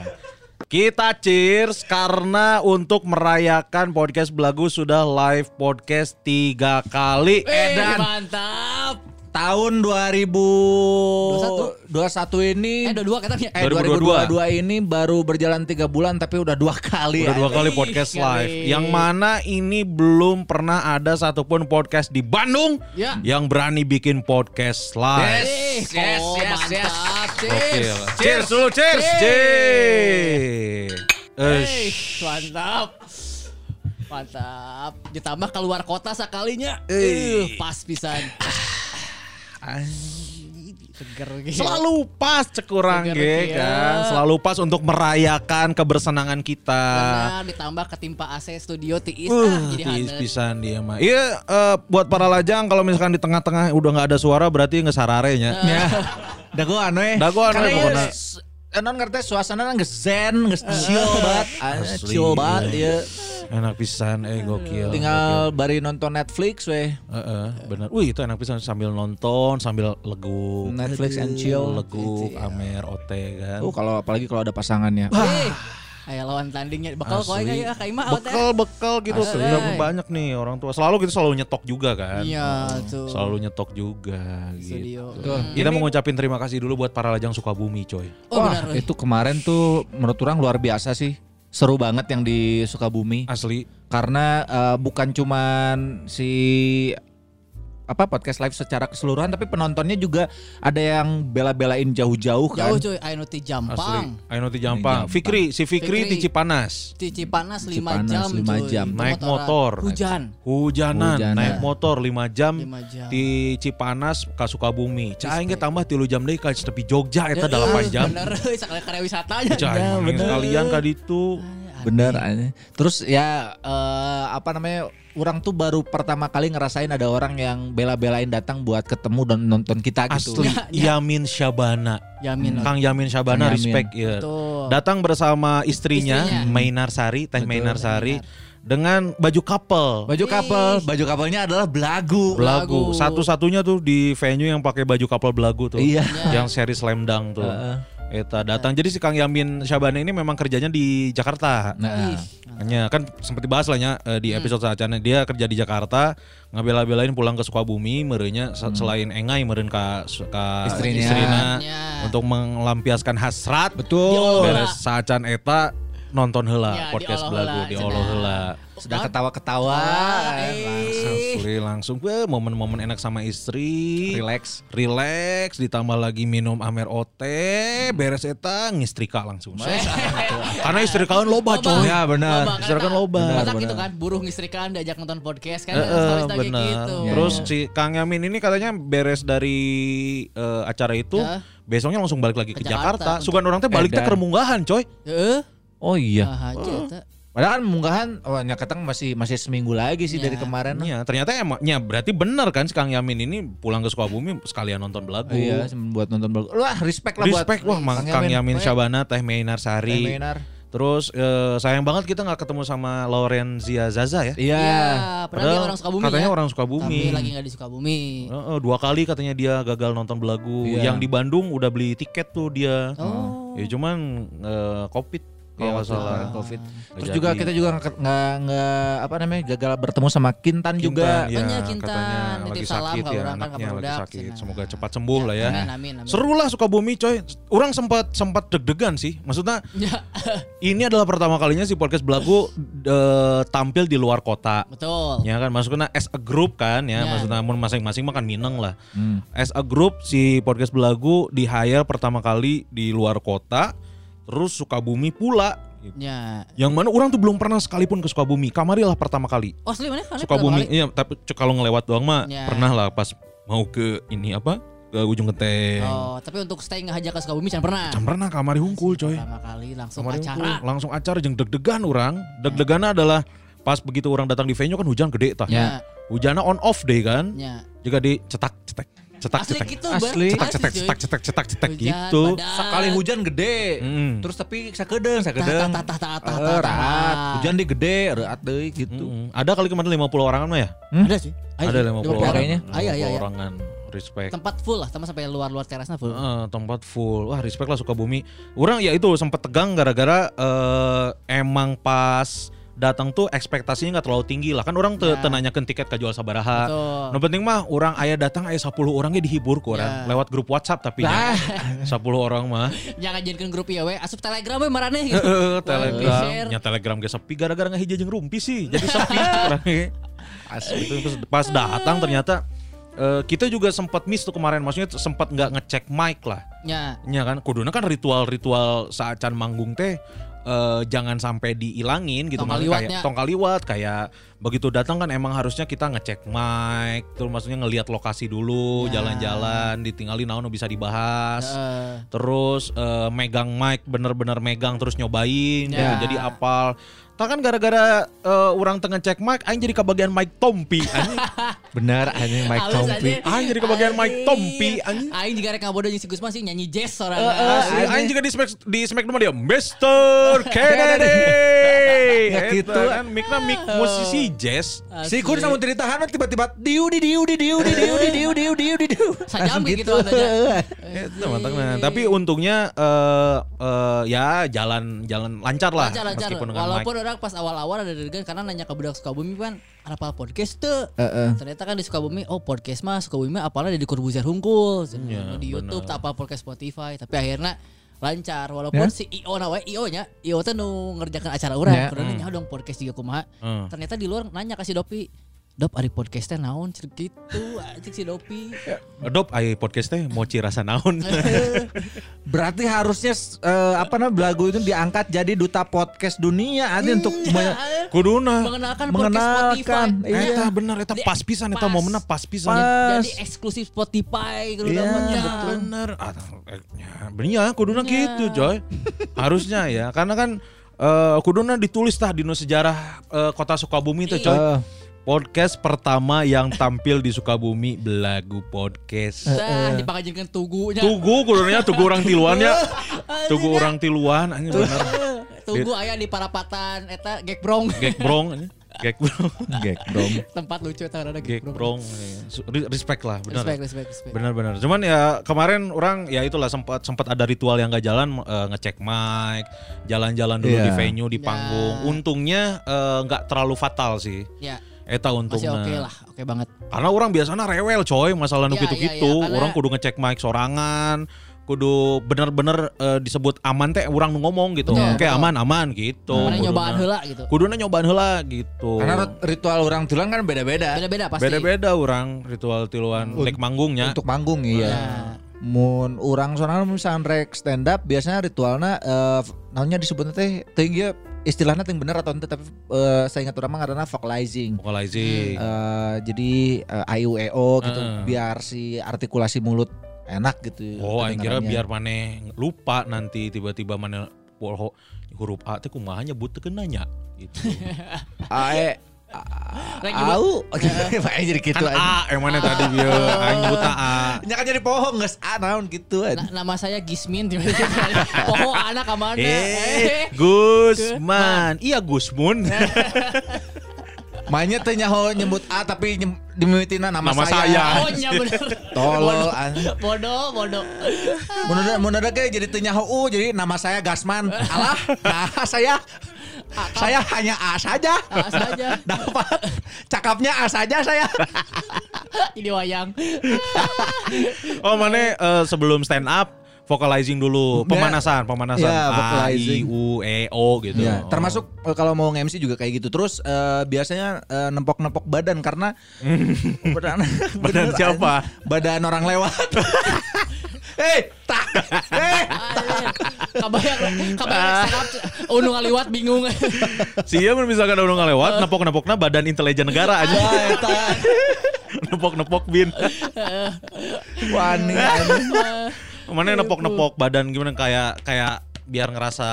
Speaker 3: Kita cheers karena untuk merayakan podcast Belagu sudah live podcast tiga kali.
Speaker 1: Eh, mantap.
Speaker 2: Tahun 2021 ini
Speaker 1: Eh, dua-dua katanya.
Speaker 2: eh
Speaker 3: 2022
Speaker 2: 2022 ini baru berjalan tiga bulan tapi udah dua kali
Speaker 3: Udah
Speaker 2: ya.
Speaker 3: dua kali
Speaker 1: Ih,
Speaker 3: podcast
Speaker 1: kali.
Speaker 3: live. Yang mana ini belum pernah ada satupun podcast di Bandung
Speaker 1: Ya.
Speaker 3: yang berani bikin podcast live.
Speaker 2: Yes, yes,
Speaker 1: kok
Speaker 2: yes, yes.
Speaker 1: cheers.
Speaker 3: Cheers dulu, cheers. Cheers.
Speaker 1: Eh,
Speaker 3: Eh,
Speaker 1: mantap. Mantap. Ditambah keluar kota sekalinya.
Speaker 3: Eh,
Speaker 1: pas pisan. Seger gitu.
Speaker 3: Selalu pas cek kurang
Speaker 1: Seger,
Speaker 3: ge
Speaker 1: iya.
Speaker 3: kan. Selalu pas untuk merayakan kebersenangan kita.
Speaker 1: Benar, ditambah ketimpa AC studio tiis
Speaker 3: Uh,
Speaker 1: ah, jadi
Speaker 3: tiis pisan dia mah. Iya, eh, buat para lajang kalau misalkan di tengah-tengah udah nggak ada suara berarti nggak sarare nya.
Speaker 2: Ya. Dagoan we.
Speaker 3: Dagoan we
Speaker 2: Karena
Speaker 3: pokoknya.
Speaker 2: S- Non ngerti suasana nggak zen, nggak chill banget, Ah,
Speaker 3: Asli,
Speaker 2: chill banget
Speaker 3: iya.
Speaker 2: ya.
Speaker 3: Enak pisan, eh gokil.
Speaker 2: Tinggal bari nonton Netflix we.
Speaker 3: Heeh, bener. Wih itu enak pisan sambil nonton, sambil leguk.
Speaker 2: Netflix and chill.
Speaker 3: Leguk, Amer, Ote kan.
Speaker 2: Oh kalau apalagi kalau ada pasangannya.
Speaker 1: Eh, Ayo lawan tandingnya
Speaker 3: Asli.
Speaker 1: kayak kayak mah out ya.
Speaker 3: bekal bekal gitu
Speaker 1: Asli.
Speaker 3: Udah banyak nih orang tua selalu gitu selalu nyetok juga kan
Speaker 1: Iya, tuh.
Speaker 3: selalu nyetok juga
Speaker 1: Studio.
Speaker 3: gitu kita mau ngucapin terima kasih dulu buat para lajang Sukabumi coy
Speaker 1: Oh,
Speaker 2: Wah,
Speaker 1: benar.
Speaker 2: itu kemarin tuh menurut orang luar biasa sih. Seru banget yang di Sukabumi.
Speaker 3: asli
Speaker 2: Karena eh, bukan cuman si apa podcast live secara keseluruhan tapi penontonnya juga ada yang bela-belain jauh-jauh kan.
Speaker 1: Jauh cuy, ayo nu
Speaker 3: asli
Speaker 1: ti Jampang.
Speaker 3: Ayo ti Jampang
Speaker 2: Jampang.
Speaker 3: Fikri si Fikri,
Speaker 1: Fikri.
Speaker 3: ti Cipanas
Speaker 1: Ti Cipanas 5
Speaker 2: Cipanas
Speaker 1: jam
Speaker 2: lima
Speaker 1: cuy.
Speaker 2: jam.
Speaker 1: Itu
Speaker 3: Naik motor.
Speaker 1: Hujan.
Speaker 3: hujanan,
Speaker 2: Hujanan.
Speaker 3: naik motor 5 jam,
Speaker 1: Lima jam.
Speaker 3: di Cipanas ke Sukabumi cai ge tambah tilu jam deui ka tepi Jogja eta
Speaker 1: Ya,
Speaker 3: 8
Speaker 1: eh,
Speaker 3: jam
Speaker 1: Bener, sekali karya wisatanya.
Speaker 3: cai
Speaker 2: Ya,
Speaker 3: mending
Speaker 2: bener.
Speaker 3: sekalian ka ditu
Speaker 2: Bener aja. Terus ya eh, apa namanya? Orang tuh baru pertama kali ngerasain ada orang yang bela-belain datang buat ketemu dan nonton kita gitu.
Speaker 3: asli Yamin Syabana
Speaker 1: Yamin.
Speaker 3: Kang Yamin Syabana
Speaker 2: Kang Yamin.
Speaker 3: respect ya
Speaker 1: Betul.
Speaker 3: datang bersama istrinya,
Speaker 1: Istrinya.
Speaker 3: Mainar Sari, Teh
Speaker 2: Betul.
Speaker 3: Mainar Sari dengan baju couple.
Speaker 2: Baju couple, baju couple-nya adalah belagu.
Speaker 3: Belagu. Satu-satunya tuh di venue yang pakai baju couple belagu tuh.
Speaker 2: Iya.
Speaker 3: Yang seri slam dunk tuh.
Speaker 2: Heeh.
Speaker 3: Eta datang. Jadi si Kang Yamin Syabana ini memang kerjanya di Jakarta.
Speaker 2: Nah,
Speaker 3: Hanya kan sempat dibahas lah ya eh, di
Speaker 1: Hmm.
Speaker 3: episode saatnya dia kerja di Jakarta ngabela-belain pulang ke Sukabumi merenya se- selain engai meren ka, ka
Speaker 2: Hmm. Istrinya.
Speaker 3: istrina
Speaker 1: Ya.
Speaker 3: untuk melampiaskan hasrat
Speaker 2: betul.
Speaker 3: Beres saacan eta nonton heula
Speaker 1: Ya,
Speaker 3: podcast belagu di. Allah heula
Speaker 2: Sudah ketawa-ketawa,
Speaker 1: eh.
Speaker 2: langsung
Speaker 3: Asli langsung eh, momen-momen enak sama istri
Speaker 2: relax.
Speaker 3: relax ditambah lagi minum amer ote beres eta ngistrika langsung karena istri kawan loba coy
Speaker 2: Ya benar.
Speaker 1: Loba,
Speaker 3: istri kan loba
Speaker 1: Masa
Speaker 2: Benar,
Speaker 1: gitu
Speaker 2: benar.
Speaker 1: kan buruh ngistrikan diajak nonton podcast kan
Speaker 3: Eh, eh, bener.
Speaker 1: gitu.
Speaker 3: Terus si Kang Yamin ini katanya beres dari eh, acara itu,
Speaker 1: Ya.
Speaker 3: besoknya langsung balik lagi ke,
Speaker 1: Ke Jakarta
Speaker 3: Jakarta. Sugan orang teh balik teh
Speaker 2: Edan.
Speaker 3: ke Remunggahan, coy.
Speaker 1: Heeh.
Speaker 2: Oh iya.
Speaker 1: Aja eta.
Speaker 2: Padahal kan munggahan, oh nyaketang masih masih seminggu lagi sih
Speaker 1: Ya.
Speaker 2: dari kemarin.
Speaker 3: Iya, ternyata emangnya berarti bener kan si Kang Yamin ini pulang ke Sukabumi sekalian nonton belagu.
Speaker 2: Oh, iya, buat nonton bagus. Wah, respect lah buat
Speaker 3: Respect wah Kang Yamin Syabana, Teh Meinar
Speaker 2: Teh
Speaker 3: Sari.
Speaker 2: Meinar.
Speaker 3: Terus eh, sayang banget kita nggak ketemu sama Laurenzia Zaza ya.
Speaker 2: Iya.
Speaker 1: Iya, padahal dia orang Sukabumi
Speaker 3: katanya
Speaker 1: ya.
Speaker 3: orang Sukabumi.
Speaker 1: Tapi lagi nggak di Sukabumi.
Speaker 3: Heeh, dua kali katanya dia gagal nonton belagu.
Speaker 2: Iya.
Speaker 3: Yang di Bandung udah beli tiket tuh dia.
Speaker 1: Oh.
Speaker 3: Ya cuman eh, covid kalau
Speaker 2: Iya,
Speaker 3: nggak
Speaker 2: waktu
Speaker 3: salah.
Speaker 2: COVID. Terus
Speaker 3: jadi.
Speaker 2: juga kita juga nggak nggak apa namanya gagal bertemu sama Kintan, juga.
Speaker 3: Kintan, ya,
Speaker 1: Makanya Kintan,
Speaker 3: katanya lagi
Speaker 1: salam
Speaker 3: sakit ya
Speaker 1: orang kan,
Speaker 3: anaknya
Speaker 1: ke
Speaker 3: lagi sakit.
Speaker 1: cenah.
Speaker 3: Semoga cepat sembuh lah ya.
Speaker 1: Amin amin amin.
Speaker 3: Seru lah Sukabumi coy. Orang sempat sempat deg-degan sih. Maksudnya
Speaker 1: Ya, <laughs>
Speaker 3: ini adalah pertama kalinya si podcast Belagu eh, tampil di luar kota.
Speaker 1: betul.
Speaker 3: Ya kan maksudnya as a group kan ya,
Speaker 1: Ya.
Speaker 3: maksudnya masing-masing makan mineng lah.
Speaker 2: Hmm.
Speaker 3: As a group si podcast Belagu di hire pertama kali di luar kota, terus Sukabumi pula. gitu.
Speaker 1: Ya.
Speaker 3: Yang mana orang tuh belum pernah sekalipun ke Sukabumi. Kamari lah pertama kali.
Speaker 1: Oh, asli mana?
Speaker 3: Sukabumi, iya tapi kalau ngelewat doang mah
Speaker 1: Ya.
Speaker 3: pernah lah pas mau ke ini apa ke ujung genteng.
Speaker 1: Oh, tapi untuk stay ngajak ke Sukabumi jangan pernah.
Speaker 3: Jam pernah kamari hungkul coy.
Speaker 1: Pertama kali langsung
Speaker 3: Kamari
Speaker 1: acara.
Speaker 3: hungkul, langsung acara jeung deg-degan orang. Deg-degannya adalah pas begitu orang datang di venue kan hujan gede tah.
Speaker 1: Ya.
Speaker 3: Hujannya on off deh kan.
Speaker 1: Ya.
Speaker 3: Juga di cetak cetek cetak
Speaker 1: Asli
Speaker 3: cetek.
Speaker 1: gitu,
Speaker 2: Asli.
Speaker 3: Cetak cetak cetek cetak cetek
Speaker 1: Hujan,
Speaker 3: gitu.
Speaker 1: badan.
Speaker 2: Sekali hujan gede.
Speaker 3: Mm.
Speaker 2: Terus tapi sakedeung, sakedeung.
Speaker 1: Tah, tah, tah, tah, tah,
Speaker 2: Eh, raat. Hujan di gede, reat deui gitu.
Speaker 3: Ada kali kemarin 50 orangan mah ya?
Speaker 1: Ada sih.
Speaker 3: Ada 50 orang.
Speaker 2: kayaknya.
Speaker 3: 50
Speaker 1: iya.
Speaker 3: orangan. Respect.
Speaker 1: Tempat full lah, sama sampai luar-luar terasnya full.
Speaker 3: Heeh, tempat full. Wah, respect lah Sukabumi. Orang ya itu sempat tegang gara-gara eh, emang pas datang tuh ekspektasinya nggak terlalu tinggi lah kan orang te,
Speaker 1: Ya.
Speaker 3: tenanyakan tiket ke jual sabaraha.
Speaker 1: Betul.
Speaker 3: No penting mah orang ayah datang ayah 10 orangnya dihibur ku orang
Speaker 1: Ya.
Speaker 3: lewat grup WhatsApp tapi
Speaker 2: Ah.
Speaker 3: 10 <laughs> orang mah.
Speaker 1: Jangan jadikan grup ya we, asup telegram we marane gitu.
Speaker 3: Telegram, nya telegram ge sepi gara-gara ngehiji jeung rumpi sih. Jadi sepi <laughs> orangnya. Asli itu terus pas datang ternyata eh, kita juga sempat miss tuh kemarin maksudnya sempat nggak ngecek mic lah.
Speaker 1: Ya.
Speaker 3: Ya kan kuduna kan ritual-ritual saat can manggung teh eh, jangan sampai diilangin gitu
Speaker 1: Tong
Speaker 3: Maksudnya
Speaker 1: kaliwatnya.
Speaker 3: kayak tong kaliwat kayak begitu datang kan emang harusnya kita ngecek mic terus maksudnya ngelihat lokasi dulu
Speaker 1: Ya.
Speaker 3: jalan-jalan ditinggalin naon bisa dibahas
Speaker 1: Heeh.
Speaker 3: terus eh, megang mic bener-bener megang terus nyobain
Speaker 1: Ya.
Speaker 3: gitu. jadi apal tak kan gara-gara eh, orang tengah cek mic aing jadi kebagian mic tompi anjing <laughs>
Speaker 2: Bener anjing Mike
Speaker 1: Halus
Speaker 2: Tompi.
Speaker 3: Aing jadi kebagian mic
Speaker 1: Aing.
Speaker 3: tompi anjing
Speaker 1: Aing juga rek ngabodo jeung si Gusman sih nyanyi jazz orang.
Speaker 3: Asli, Aing juga di smack di smack dia Mr. <laughs> Kennedy. <laughs>
Speaker 2: Ya gitu.
Speaker 3: kan mikna mik musisi jazz.
Speaker 2: Si Kun sama ceritahan tiba-tiba diu di diu di diu di diu di diu diu diu di diu.
Speaker 1: Sajam
Speaker 2: Langsung
Speaker 1: gitu aja.
Speaker 3: Itu mantapnya. Tapi untungnya eh eh, ya jalan jalan lancar lah
Speaker 1: Lancar lancar. Walaupun
Speaker 3: mic.
Speaker 1: Orang pas awal-awal ada degan karena nanya ke budak Sukabumi kan ada apa podcast tuh.
Speaker 2: Heeh.
Speaker 1: Ternyata kan di Sukabumi oh podcast mah Sukabumi mah apalnya di Corbuzier Hungkul.
Speaker 3: Iya,
Speaker 1: di YouTube tak apa podcast Spotify tapi akhirnya lancar walaupun
Speaker 2: Ya?
Speaker 1: si IO na we IO nya IO teh nu ngerjakan acara urang
Speaker 2: Ya.
Speaker 1: kudu nanya dong podcast juga kumaha. Ternyata di luar nanya kasih Dopi Dop ari podcastnya naon cek gitu anjing si Dopi.
Speaker 3: Dop ai podcast teh moci rasa naon. <laughs>
Speaker 2: Berarti harusnya eh, apa namanya lagu itu diangkat jadi duta podcast dunia aja untuk me-
Speaker 3: Kuduna.
Speaker 1: mengenalkan podcast
Speaker 2: mengenalkan.
Speaker 1: Spotify.
Speaker 2: Iya.
Speaker 3: Eta bener eta
Speaker 1: Di-
Speaker 3: pas pisan eta momenna pas pisan.
Speaker 2: Pas.
Speaker 1: Jadi eksklusif Spotify gitu
Speaker 2: Iya,
Speaker 1: namanya.
Speaker 3: bener. Ah, eh, ya, bener ya, kuduna
Speaker 1: Ya.
Speaker 3: gitu, coy. Harusnya ya, karena kan eh, kuduna ditulis tah dino sejarah eh, kota Sukabumi itu, coy.
Speaker 2: Eh,
Speaker 3: Podcast pertama yang tampil di Sukabumi Belagu Podcast.
Speaker 1: Tah dipangajinkeun tugunya.
Speaker 3: Tugu kudunanya tugu orang tiluan ya. <laughs> Tugu orang tiluan anjing bener. <laughs>
Speaker 1: Tugu aya di parapatan eta Gekbrong.
Speaker 3: Gek brong anjing. Gek brong. <laughs>
Speaker 2: Gek dong.
Speaker 1: Tempat lucu eta ada
Speaker 3: Gek
Speaker 1: Gekbrong.
Speaker 3: brong. Re- Respect lah, bener.
Speaker 1: Respect, respect, respect.
Speaker 3: Benar-benar. Cuman ya kemarin orang ya itulah sempat sempat ada ritual yang gak jalan eh, ngecek mic, jalan-jalan dulu
Speaker 2: Iya.
Speaker 3: di venue di panggung. Untungnya nggak terlalu fatal sih.
Speaker 1: Ya,
Speaker 3: Eta
Speaker 1: masih
Speaker 3: untungnya.
Speaker 1: oke lah, oke banget.
Speaker 3: Karena orang biasanya rewel coy masalah nu gitu-gitu.
Speaker 1: iya, karena-
Speaker 3: Orang kudu ngecek mic sorangan, kudu bener-bener eh, disebut aman teh orang nu ngomong gitu. Oke
Speaker 1: betul.
Speaker 3: aman aman gitu.
Speaker 1: Mana nyobaan
Speaker 3: Kuduna.
Speaker 1: heula gitu.
Speaker 3: Kuduna nyobaan heula gitu.
Speaker 2: Karena ritual orang tulang kan beda-beda.
Speaker 1: Beda-beda pasti.
Speaker 3: beda-beda orang ritual tiluan
Speaker 2: Un-
Speaker 3: manggungnya.
Speaker 2: Untuk manggung iya.
Speaker 1: Ya.
Speaker 2: Mun orang soalnya misalnya rek stand up biasanya ritualnya eh namanya disebutnya teh tinggi istilahnya ting bener atau ente tapi eh, saya ingat orang karena vocalizing.
Speaker 3: Vocalizing.
Speaker 2: Eh, jadi eh, IUEO gitu
Speaker 3: Heeh.
Speaker 2: biar si artikulasi mulut enak gitu.
Speaker 3: Oh, aing kira biar maneh lupa nanti tiba-tiba maneh poho huruf A teh kumaha nyebut teu nanya gitu. <laughs>
Speaker 2: Ae <laughs> Au, Pak <laughs> jadi gitu
Speaker 3: kan A yang mana tadi bieu <laughs> aing buta A.
Speaker 2: Nya kan jadi pohon geus A naon gitu
Speaker 1: Na- nama saya Gismin tiba-tiba. Poho anak mana?
Speaker 3: Eh, Gusman. Iya Gusmun.
Speaker 2: Mainnya teh nyaho nyebut A tapi dimimitina nama,
Speaker 3: Nama
Speaker 2: saya.
Speaker 3: saya.
Speaker 1: Oh, nya bener.
Speaker 2: Tolol.
Speaker 1: Bodoh, bodoh.
Speaker 2: Menurut menurut kayak jadi teu nyaho U jadi nama saya Gasman. Alah, nah saya saya hanya A saja.
Speaker 1: A saja. <laughs>
Speaker 2: Dapat cakapnya A saja saya. <laughs>
Speaker 1: Ini wayang.
Speaker 3: Oh, mana eh, sebelum stand up vocalizing dulu, pemanasan, pemanasan
Speaker 2: Ya,
Speaker 3: A, I,
Speaker 2: vocalizing.
Speaker 3: U, E, O gitu.
Speaker 2: Ya,
Speaker 3: Oh.
Speaker 2: termasuk eh, kalau mau nge-MC juga kayak gitu. Terus eh, biasanya eh, nempok-nempok badan karena <laughs> badan, <laughs> bener,
Speaker 3: siapa?
Speaker 2: Badan orang lewat. Hei, <laughs> tak. Hei.
Speaker 1: Kabayang, kabayang stand up. Unu ngaliwat bingung.
Speaker 3: Sia mun misalkan ada orang ngelewat, nepok-nepokna badan intelijen negara aja.
Speaker 2: Wah, eta.
Speaker 3: nepok-nepok bin.
Speaker 2: Wani.
Speaker 3: Mana nepok-nepok badan gimana kayak kayak biar ngerasa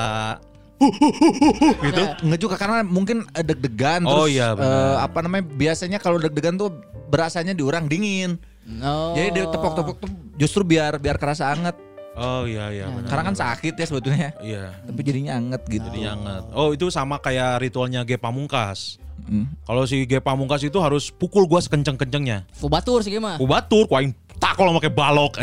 Speaker 3: gitu.
Speaker 2: Nggak juga karena mungkin eh, deg-degan terus
Speaker 3: Oh, iya,
Speaker 2: eh, apa namanya biasanya kalau deg-degan tuh berasanya di orang dingin.
Speaker 1: Oh.
Speaker 2: Jadi dia tepok-tepok tuh justru biar biar kerasa anget.
Speaker 3: Oh iya iya benar.
Speaker 2: Karena kan sakit ya sebetulnya.
Speaker 3: Iya.
Speaker 2: Tapi jadinya anget gitu.
Speaker 3: Jadi nyanget. Oh itu sama kayak ritualnya G Pamungkas.
Speaker 2: Hmm.
Speaker 3: Kalau si G Pamungkas itu harus pukul gua sekenceng-kencengnya.
Speaker 1: Fubatur sih gimana?
Speaker 3: Ku batur, ku aing tak kalau pakai balok.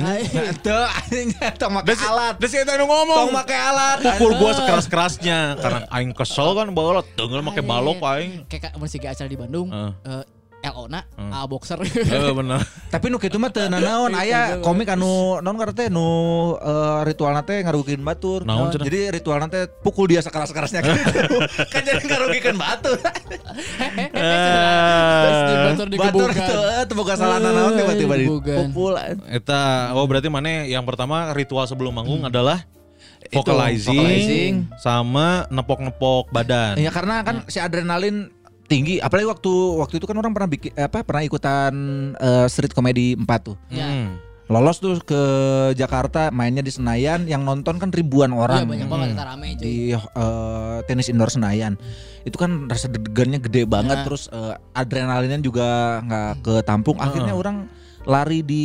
Speaker 2: Teu anjing tong
Speaker 3: si-
Speaker 2: alat.
Speaker 3: si eta nu ngomong.
Speaker 2: Tong make alat.
Speaker 3: Pukul gua sekeras-kerasnya karena aing kesel kan balok tengel make balok aing.
Speaker 1: Kayak siga acara di Bandung,
Speaker 3: Heeh.
Speaker 1: eh, LO na, A boxer.
Speaker 3: Eh bener. <laughs>
Speaker 2: Tapi nu kitu mah teu nanaon aya komik anu naon karena teh nu eh, ritual teh ngarugikan batur.
Speaker 3: Naon cenah?
Speaker 2: Jadi ritual teh pukul dia sekeras-kerasnya gitu. <laughs> kan jadi ngarugikan batur. <laughs>
Speaker 1: Batur
Speaker 2: batur
Speaker 1: digebukan.
Speaker 2: itu eh, teu boga salah nanaon tiba-tiba
Speaker 1: Digebukan.
Speaker 2: dipukul.
Speaker 3: Eta oh berarti mana yang pertama ritual sebelum manggung adalah
Speaker 2: Itu,
Speaker 3: vocalizing,
Speaker 2: vocalizing.
Speaker 3: sama nepok-nepok badan.
Speaker 2: Ya karena kan si adrenalin tinggi apalagi waktu waktu itu kan orang pernah bikin apa pernah ikutan eh, street comedy 4 tuh.
Speaker 1: Ya.
Speaker 3: Hmm.
Speaker 2: Lolos tuh ke Jakarta mainnya di Senayan yang nonton kan ribuan
Speaker 1: Iya
Speaker 2: orang.
Speaker 1: banyak banget kita rame cuy.
Speaker 2: di eh, tenis indoor Senayan itu kan rasa deg-degannya gede banget
Speaker 1: Nah.
Speaker 2: terus eh, adrenalinnya juga nggak ketampung akhirnya orang lari di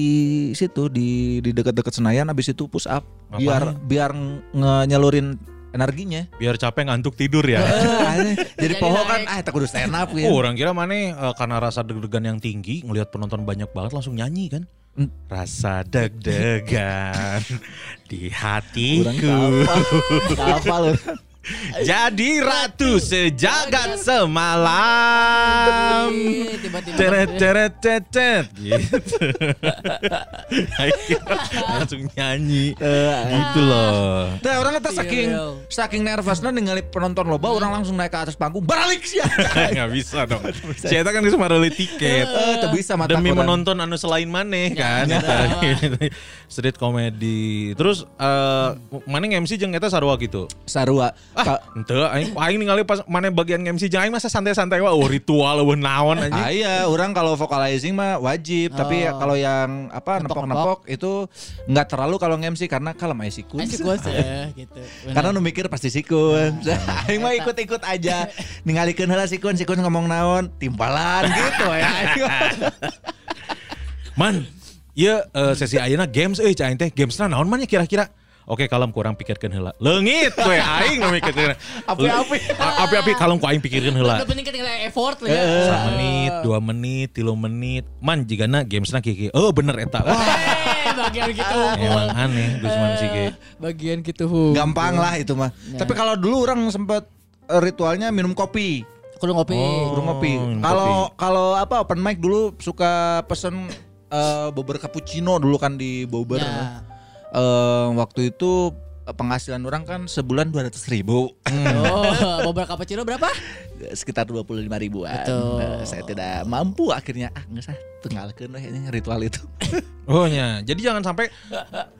Speaker 2: situ di di dekat-dekat Senayan habis itu push up biar biar nge- nyalurin energinya
Speaker 3: Biar capek ngantuk tidur ya. <laughs>
Speaker 2: Jadi
Speaker 1: Jadi
Speaker 2: pohon kan ah tak kudu stand up gitu.
Speaker 3: Oh, orang kira mana eh, karena rasa deg-degan yang tinggi ngelihat penonton banyak banget langsung nyanyi kan.
Speaker 2: Hmm.
Speaker 3: Rasa deg-degan <laughs> di
Speaker 2: Kurang
Speaker 3: hatiku.
Speaker 2: apa lu <laughs> <laughs>
Speaker 3: Jadi ratu sejagat semalam.
Speaker 1: Ih, Tiba-tiba.
Speaker 3: Teret teret tetet gitu. <laughs> Langsung nyanyi. gitu loh.
Speaker 2: Nah, orang kata
Speaker 1: Iya,
Speaker 2: saking
Speaker 1: iya.
Speaker 2: saking nervousnya ningali penonton loba orang langsung naik ke atas panggung balik sih. <laughs>
Speaker 3: Nggak bisa dong. Si Eta kan cuma beli tiket.
Speaker 2: Eh, teu bisa mata
Speaker 3: Demi menonton anu selain maneh kan. Street comedy. Terus eh mana MC jeung eta sarua gitu.
Speaker 2: Sarua.
Speaker 3: Ah, ente aing aing ningali pas mana bagian MC jeung aing masa santai-santai wah oh, ritual eueuh naon anjing.
Speaker 2: Ah, iya, orang kalau vocalizing mah wajib, tapi
Speaker 1: Oh.
Speaker 2: kalau yang apa nepok-nepok itu nggak terlalu kalau nge-MC karena kalau main sikun.
Speaker 1: Asik gue <laughs> gitu. Bener.
Speaker 2: Karena nu mikir pasti sikun. <laughs> Aing mah ikut-ikut aja. Ningalikeun heula sikun, sikun ngomong naon, timpalan gitu ya. <laughs>
Speaker 3: Man, iya eh, sesi ayeuna games euy cai aing teh. Gamesna naon man kira-kira? Oke, kalem kurang pikirkeun heula. Leungit we aing nu mikirkeun.
Speaker 2: Api-api.
Speaker 3: Api-api kalem ku aing pikirkeun heula.
Speaker 1: Udah penting tinggal effort lah
Speaker 2: Eh,
Speaker 1: ya.
Speaker 3: Menit, dua menit, tilu menit. Man, jigana gamesna kiki. Oh bener eta. Wah,
Speaker 1: Eh, bagian gitu.
Speaker 3: emang aneh Gusman sih ge.
Speaker 1: Bagian gitu.
Speaker 2: Gampang lah itu mah. Tapi kalau dulu orang sempet eh, ritualnya minum kopi.
Speaker 1: Kudu ngopi.
Speaker 3: Oh.
Speaker 2: Burung ngopi. Kalau kalau apa open mic dulu suka pesen eh Bobber cappuccino dulu kan di Bobber.
Speaker 1: Ya.
Speaker 2: Eh, waktu itu eh, penghasilan orang kan sebulan 200 ribu.
Speaker 1: Oh, beberapa cappuccino berapa?
Speaker 2: Sekitar 25 ribuan.
Speaker 1: Betul.
Speaker 2: Nah, saya tidak mampu akhirnya. Ah nggak usah tinggalkan lah ini ritual itu. <laughs>
Speaker 3: Oh ya, jadi jangan sampai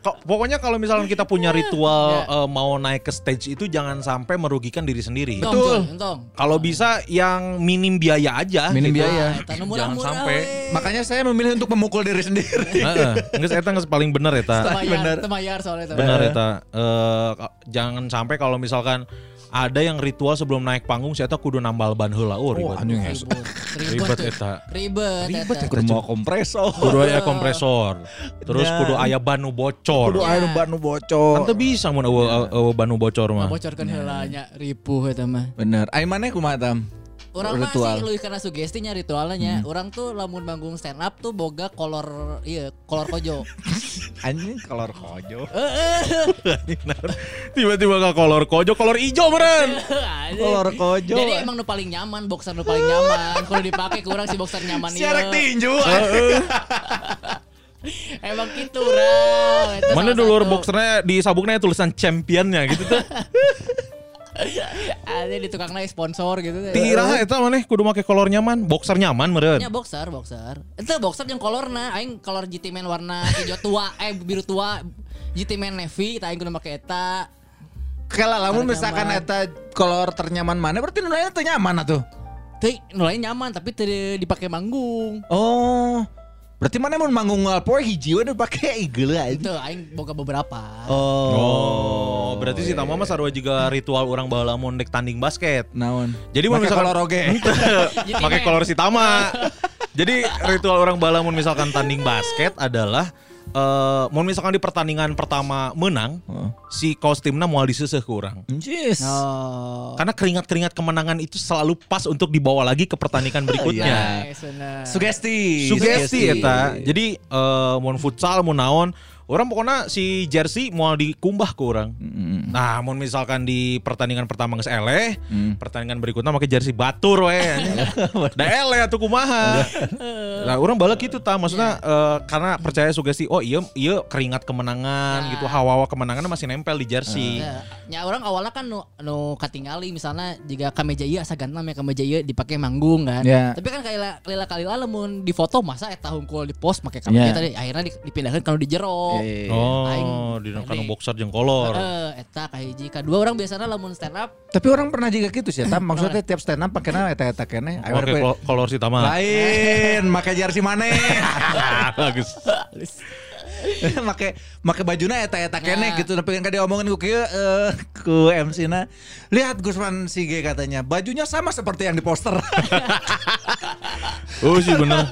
Speaker 3: ko- pokoknya kalau misalnya kita punya ritual
Speaker 1: Ya.
Speaker 3: eh, mau naik ke stage itu jangan sampai merugikan diri sendiri.
Speaker 1: Betul. Entong.
Speaker 3: Kalau bisa yang minim biaya aja.
Speaker 2: Minim
Speaker 3: gitu.
Speaker 2: biaya.
Speaker 1: Nah, nu
Speaker 3: Jangan
Speaker 1: murah-murah,
Speaker 3: sampai.
Speaker 1: we.
Speaker 2: Makanya saya memilih untuk memukul diri sendiri. <laughs>
Speaker 3: Heeh. Nges eta nges paling.
Speaker 1: Temayar,
Speaker 2: bener.
Speaker 1: temayar soalnya itu.
Speaker 3: Bener eta. Eh, ka- jangan sampai kalau misalkan ada yang ritual sebelum naik panggung saya kudu nambal ban heula. Oh, ribet.
Speaker 2: anjing
Speaker 1: Ribet. Ribet,
Speaker 3: Ribet
Speaker 1: tuh.
Speaker 3: eta.
Speaker 1: Ribet.
Speaker 3: Ribet ya,
Speaker 2: Kudu mau kompresor.
Speaker 3: Kudu aya kompresor. Terus kudu aya banu bocor.
Speaker 2: Kudu aya nu banu bocor.
Speaker 3: Kan bisa mun eueuh eueuh banu bocor mah.
Speaker 1: Bocorkan heula nya ripuh eta mah.
Speaker 2: Bener. Ai maneh kumaha tam?
Speaker 1: Orang mah
Speaker 2: Ritual.
Speaker 1: sih lebih karena sugestinya ritualnya. Orang tuh lamun manggung stand up tuh boga kolor iya, kolor kojo. <laughs>
Speaker 2: Anjing kolor kojo. <laughs>
Speaker 3: Tiba-tiba ke kolor kojo, kolor ijo meren. <laughs>
Speaker 2: Kolor kojo.
Speaker 1: Jadi emang nu paling nyaman, boxer nu paling nyaman. Kalau dipakai kurang si boxer nyaman
Speaker 2: Siarak
Speaker 1: ieu.
Speaker 2: tinju.
Speaker 1: Emang gitu, Ra.
Speaker 3: Mana dulu boxernya di sabuknya tulisan championnya gitu tuh.
Speaker 1: Ada di tukang naik sponsor gitu.
Speaker 3: Tira eta maneh kudu make kolor nyaman, boxer nyaman meren.
Speaker 1: Ya boxer, boxer. Itu boxer yang kolorna, aing kolor GT Man warna hijau tua, eh biru tua, GT Man navy, tak aing kudu make eta.
Speaker 2: Kalau lamun
Speaker 1: Kolor
Speaker 2: misalkan
Speaker 1: nyaman.
Speaker 2: eta kolor ternyaman mana berarti nilainya teu nyaman atuh.
Speaker 1: Teh, nulai nyaman tapi teu dipakai manggung.
Speaker 2: Oh. Berarti mana mau manggung ngalpoe hiji we dipake igel aja.
Speaker 1: Itu aing boga beberapa.
Speaker 3: Oh, berarti si Tama mah sarua juga ritual orang baheula mun dek tanding basket.
Speaker 2: Naon?
Speaker 3: Jadi mun
Speaker 2: Make
Speaker 3: misalkan
Speaker 2: kolor oge. <laughs>
Speaker 3: pakai kolor si Tama. Jadi ritual orang baheula mun misalkan tanding basket adalah eh mau misalkan di pertandingan pertama menang,
Speaker 2: Heeh.
Speaker 3: si kaos timna mau diseseh ke orang.
Speaker 2: Jis.
Speaker 1: Oh.
Speaker 3: Karena keringat-keringat kemenangan itu selalu pas untuk dibawa lagi ke pertandingan berikutnya.
Speaker 1: Nice, bener.
Speaker 2: Sugesti.
Speaker 3: Sugesti eta. Jadi eh mau futsal mau naon, orang pokoknya si jersey mau dikumbah ke orang.
Speaker 2: Mm.
Speaker 3: Nah, mau misalkan di pertandingan pertama geus eleh,
Speaker 2: Hmm.
Speaker 3: pertandingan berikutnya pakai jersey batur we. Da eleh atuh kumaha. Nah, orang balik gitu ta, maksudnya eh, karena percaya sugesti, oh iya iya keringat kemenangan
Speaker 1: Nah.
Speaker 3: gitu, hawa-hawa kemenangan masih nempel di jersey.
Speaker 1: Ya, ya orang awalnya kan nu, nu katingali misalnya jika kameja ieu asa gantam ya kameja ieu dipake manggung kan.
Speaker 2: Ya.
Speaker 1: Tapi kan kayak lila kali lamun di foto masa eta hungkul di post make kameja
Speaker 2: Ya.
Speaker 1: tadi akhirnya di- dipindahkan kalau di jero.
Speaker 2: Iya, iya, iya.
Speaker 3: Oh,
Speaker 1: Aing-
Speaker 3: di
Speaker 1: ini.
Speaker 3: kanu boxer jeung kolor.
Speaker 1: Eh, eta kahiji kedua orang biasanya lamun stand up
Speaker 2: Tapi orang pernah juga gitu sih, tam maksudnya tiap stand up pakainya eta-eta kene. Ayo,
Speaker 3: kol- kolor si Tama.
Speaker 2: Lain, make jersey maneh. <laughs>
Speaker 3: Bagus. <laughs>
Speaker 2: make make bajuna eta-eta kene
Speaker 1: Nah.
Speaker 2: gitu. Tapi kan dia omongin ku kieu eh, ku MC na lihat Gusman Sige katanya bajunya sama seperti yang di poster <laughs>
Speaker 3: Oh sih bener.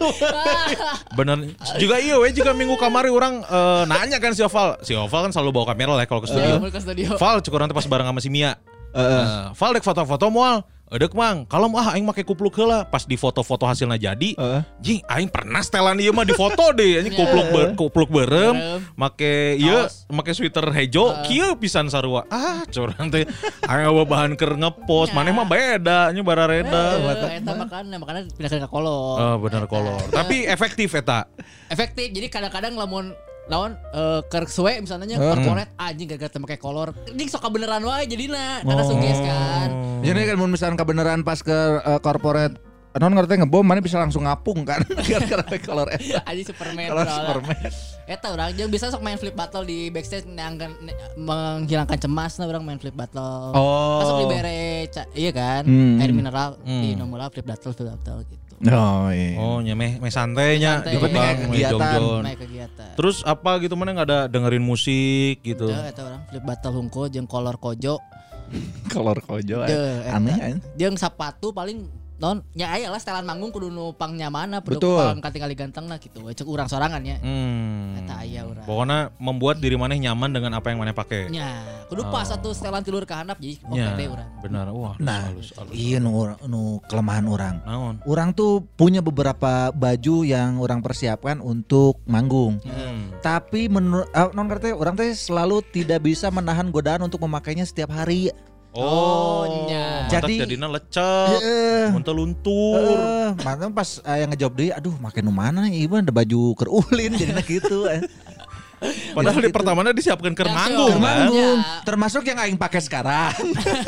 Speaker 3: <laughs> Bener. Juga iya we Juga minggu kamari orang eh, Nanya kan si Oval. Si Oval kan selalu bawa kamera lah Kalau ke studio.
Speaker 1: Eh, ke studio.
Speaker 3: Val cek orang teh pas bareng sama si Mia. Eh, Val dek foto-foto moal Edek mang Kalau ah aing make kupluk heula. Pas di foto-foto hasilnya jadi
Speaker 2: Heeh.
Speaker 3: Jing aing pernah setelan ieu mah di foto deh Ini kupluk ber, kupluk berem. Make ieu make sweater hejo Kieu pisan sarua. Ah curang teh. Aing bawa bahan keur ngepost Maneh mah beda Nya barareda
Speaker 1: Eh, eta makanya makanya pindahkan ke kolor.
Speaker 3: Oh bener kolor. Tapi efektif eta.
Speaker 1: Efektif. Jadi kadang-kadang lamun lawan eh keur suwe misalnya
Speaker 2: Eh.
Speaker 1: corporate anjing gara-gara teu make kolor. Anjing sok beneran wae jadina karena suges kan.
Speaker 2: jadi kan mun misalkan kebenaran pas ke eh, corporate non ngerti ngebom mana bisa langsung ngapung kan <laughs> gara-gara pakai color eta <laughs>
Speaker 1: Anjing Superman. soalnya.
Speaker 2: Superman <laughs>
Speaker 1: Eta orang jeung bisa sok main flip battle di backstage neangkan ne- menghilangkan cemas nah orang main flip battle.
Speaker 2: Oh.
Speaker 1: Masuk di bere iya kan,
Speaker 2: Hmm.
Speaker 1: air mineral
Speaker 3: Hmm.
Speaker 1: di nomor flip battle flip battle gitu.
Speaker 2: Oh iya
Speaker 3: Oh nyemeh meh santainya
Speaker 1: Santai.
Speaker 2: kayak
Speaker 3: meh
Speaker 2: kegiatan.
Speaker 1: kegiatan.
Speaker 3: Terus apa gitu mana nggak ada dengerin musik gitu.
Speaker 1: Tuh, eta orang flip battle hungkul jeung kolor kojo. <laughs>
Speaker 2: color kojo eh.
Speaker 1: Eta.
Speaker 2: aneh kan
Speaker 1: Jeung sapatu paling non ya aya lah setelan manggung kudu nu pang nyaman kudu
Speaker 2: Betul.
Speaker 1: pang katingali ganteng nah gitu cek urang sorangan ya.
Speaker 3: Hmm.
Speaker 1: Eta aya urang.
Speaker 3: Pokoknya membuat diri maneh nyaman dengan apa yang maneh pakai.
Speaker 1: Nya, kudu pas satu setelan tilur ke handap jadi oke
Speaker 3: Ya,
Speaker 1: deh urang.
Speaker 3: benar. Wah,
Speaker 2: nah
Speaker 3: halus, halus.
Speaker 2: iya nu, nu kelemahan orang
Speaker 3: Naon?
Speaker 2: orang tuh punya beberapa baju yang orang persiapkan untuk manggung
Speaker 3: Hmm.
Speaker 2: tapi menurut non ngerti orang teh selalu tidak bisa menahan godaan untuk memakainya setiap hari
Speaker 3: Oh,
Speaker 1: nya.
Speaker 3: jadi
Speaker 2: Jadi-
Speaker 3: jadinya lecet,
Speaker 2: Heeh.
Speaker 3: muntah luntur.
Speaker 2: Makanya pas eh, yang ngejawab dia, aduh makin nu mana nih, ibu ada baju kerulin <laughs> jadinya gitu. eh. <laughs>
Speaker 3: Padahal di
Speaker 2: gitu.
Speaker 3: pertamanya disiapkan ke manggung kan.
Speaker 2: Manggung,
Speaker 1: Ya.
Speaker 2: termasuk yang aing pakai sekarang.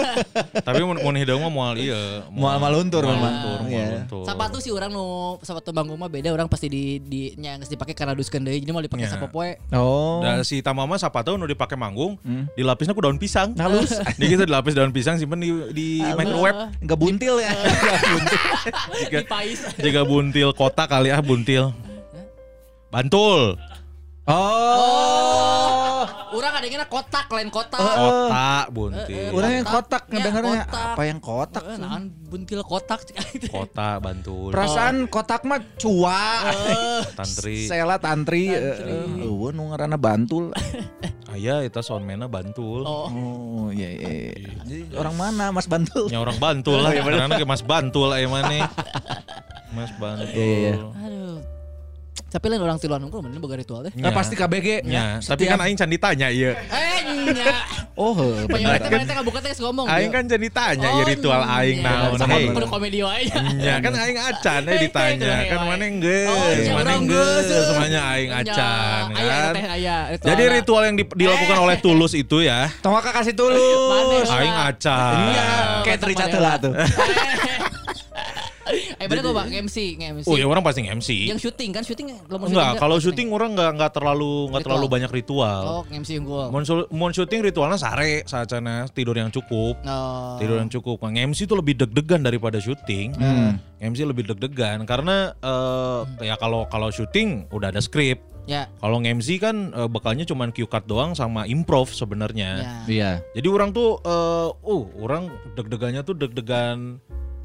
Speaker 2: <laughs>
Speaker 3: Tapi mun mun hidung mah moal iya.
Speaker 2: Moal maluntur
Speaker 3: moal
Speaker 2: memang.
Speaker 3: luntur, moal
Speaker 2: Iya.
Speaker 1: Sepatu sih orang nu sepatu banggung mah beda orang pasti di di nya geus dipake karena duskeun deui jadi mau dipakai
Speaker 3: Ya.
Speaker 1: sapopoe.
Speaker 2: Oh,
Speaker 3: Dan si Tamama sepatu nu dipakai manggung,
Speaker 2: Hmm.
Speaker 3: dilapisnya ku daun pisang.
Speaker 2: halus,
Speaker 3: Dia gitu dilapis daun pisang simpen di di microwave.
Speaker 2: nggak buntil ya. <laughs>
Speaker 3: Jika buntil kota kali ah buntil. Bantul.
Speaker 2: Oh,
Speaker 1: Urang adanya kotak lain kotak.
Speaker 3: Kota buntil.
Speaker 2: orang yang kotak
Speaker 1: Ya,
Speaker 2: ngedengarnya
Speaker 1: kotak.
Speaker 2: apa yang kotak?
Speaker 1: Eh, naon buntil kotak. <laughs>
Speaker 3: Kota Bantul.
Speaker 2: Perasaan kotak mah cua. <laughs>
Speaker 3: Tantri.
Speaker 2: Sela tantri.
Speaker 1: Tantri.
Speaker 2: eh, eh, Eueuh nu ngaranna Bantul. <laughs>
Speaker 3: Aya eta soundman Bantul.
Speaker 1: Oh.
Speaker 2: Oh, iya iya. iya. Jadi orang mana Mas Bantul?
Speaker 3: Nya orang Bantul lah. Karena kayak Mas Bantul aya mana. Mas Bantul.
Speaker 2: Iya, iya.
Speaker 1: Aduh. Tapi lain orang tiluan unggul mending boga ritual teh.
Speaker 2: Nah, pasti KBG.
Speaker 3: Ya, tapi
Speaker 2: Setiap-
Speaker 3: kan aing can ditanya iya.
Speaker 1: Eh nya.
Speaker 2: Oh, heuh,
Speaker 1: Pengen
Speaker 2: bener.
Speaker 1: teh mana teh kabuka teh geus ngomong.
Speaker 3: Aing kan jadi tanya ya ritual aing naon
Speaker 1: Sama kudu komedi wae.
Speaker 3: Ya kan aing acan eh ditanya kan mana
Speaker 1: Oh,
Speaker 3: geus,
Speaker 1: iya,
Speaker 3: mana geus semuanya aing acan kan. Jadi ritual yang di- dilakukan oleh Tulus itu ya,
Speaker 2: Tong kakak kasih tulus.
Speaker 3: Aing acan.
Speaker 2: Iya, kayak Richard lah tuh.
Speaker 1: Eh bener kok Bang MC, MC.
Speaker 3: Oh ya orang pasti MC.
Speaker 1: Yang syuting kan syuting lamun
Speaker 3: Enggak, kalau syuting orang enggak enggak terlalu enggak terlalu banyak ritual.
Speaker 1: Oh, MC unggul.
Speaker 3: Mun sul- mun syuting ritualnya sare saacana tidur yang cukup.
Speaker 1: Oh.
Speaker 3: Tidur yang cukup. Nah, MC itu lebih deg-degan daripada syuting. MC lebih deg-degan karena eh, ya kalau kalau syuting udah ada skrip.
Speaker 1: Ya.
Speaker 3: Kalau MC kan eh, bekalnya cuma cue card doang sama improv sebenarnya.
Speaker 1: Ya.
Speaker 2: Iya.
Speaker 3: Jadi orang tuh eh uh orang deg-degannya tuh deg-degan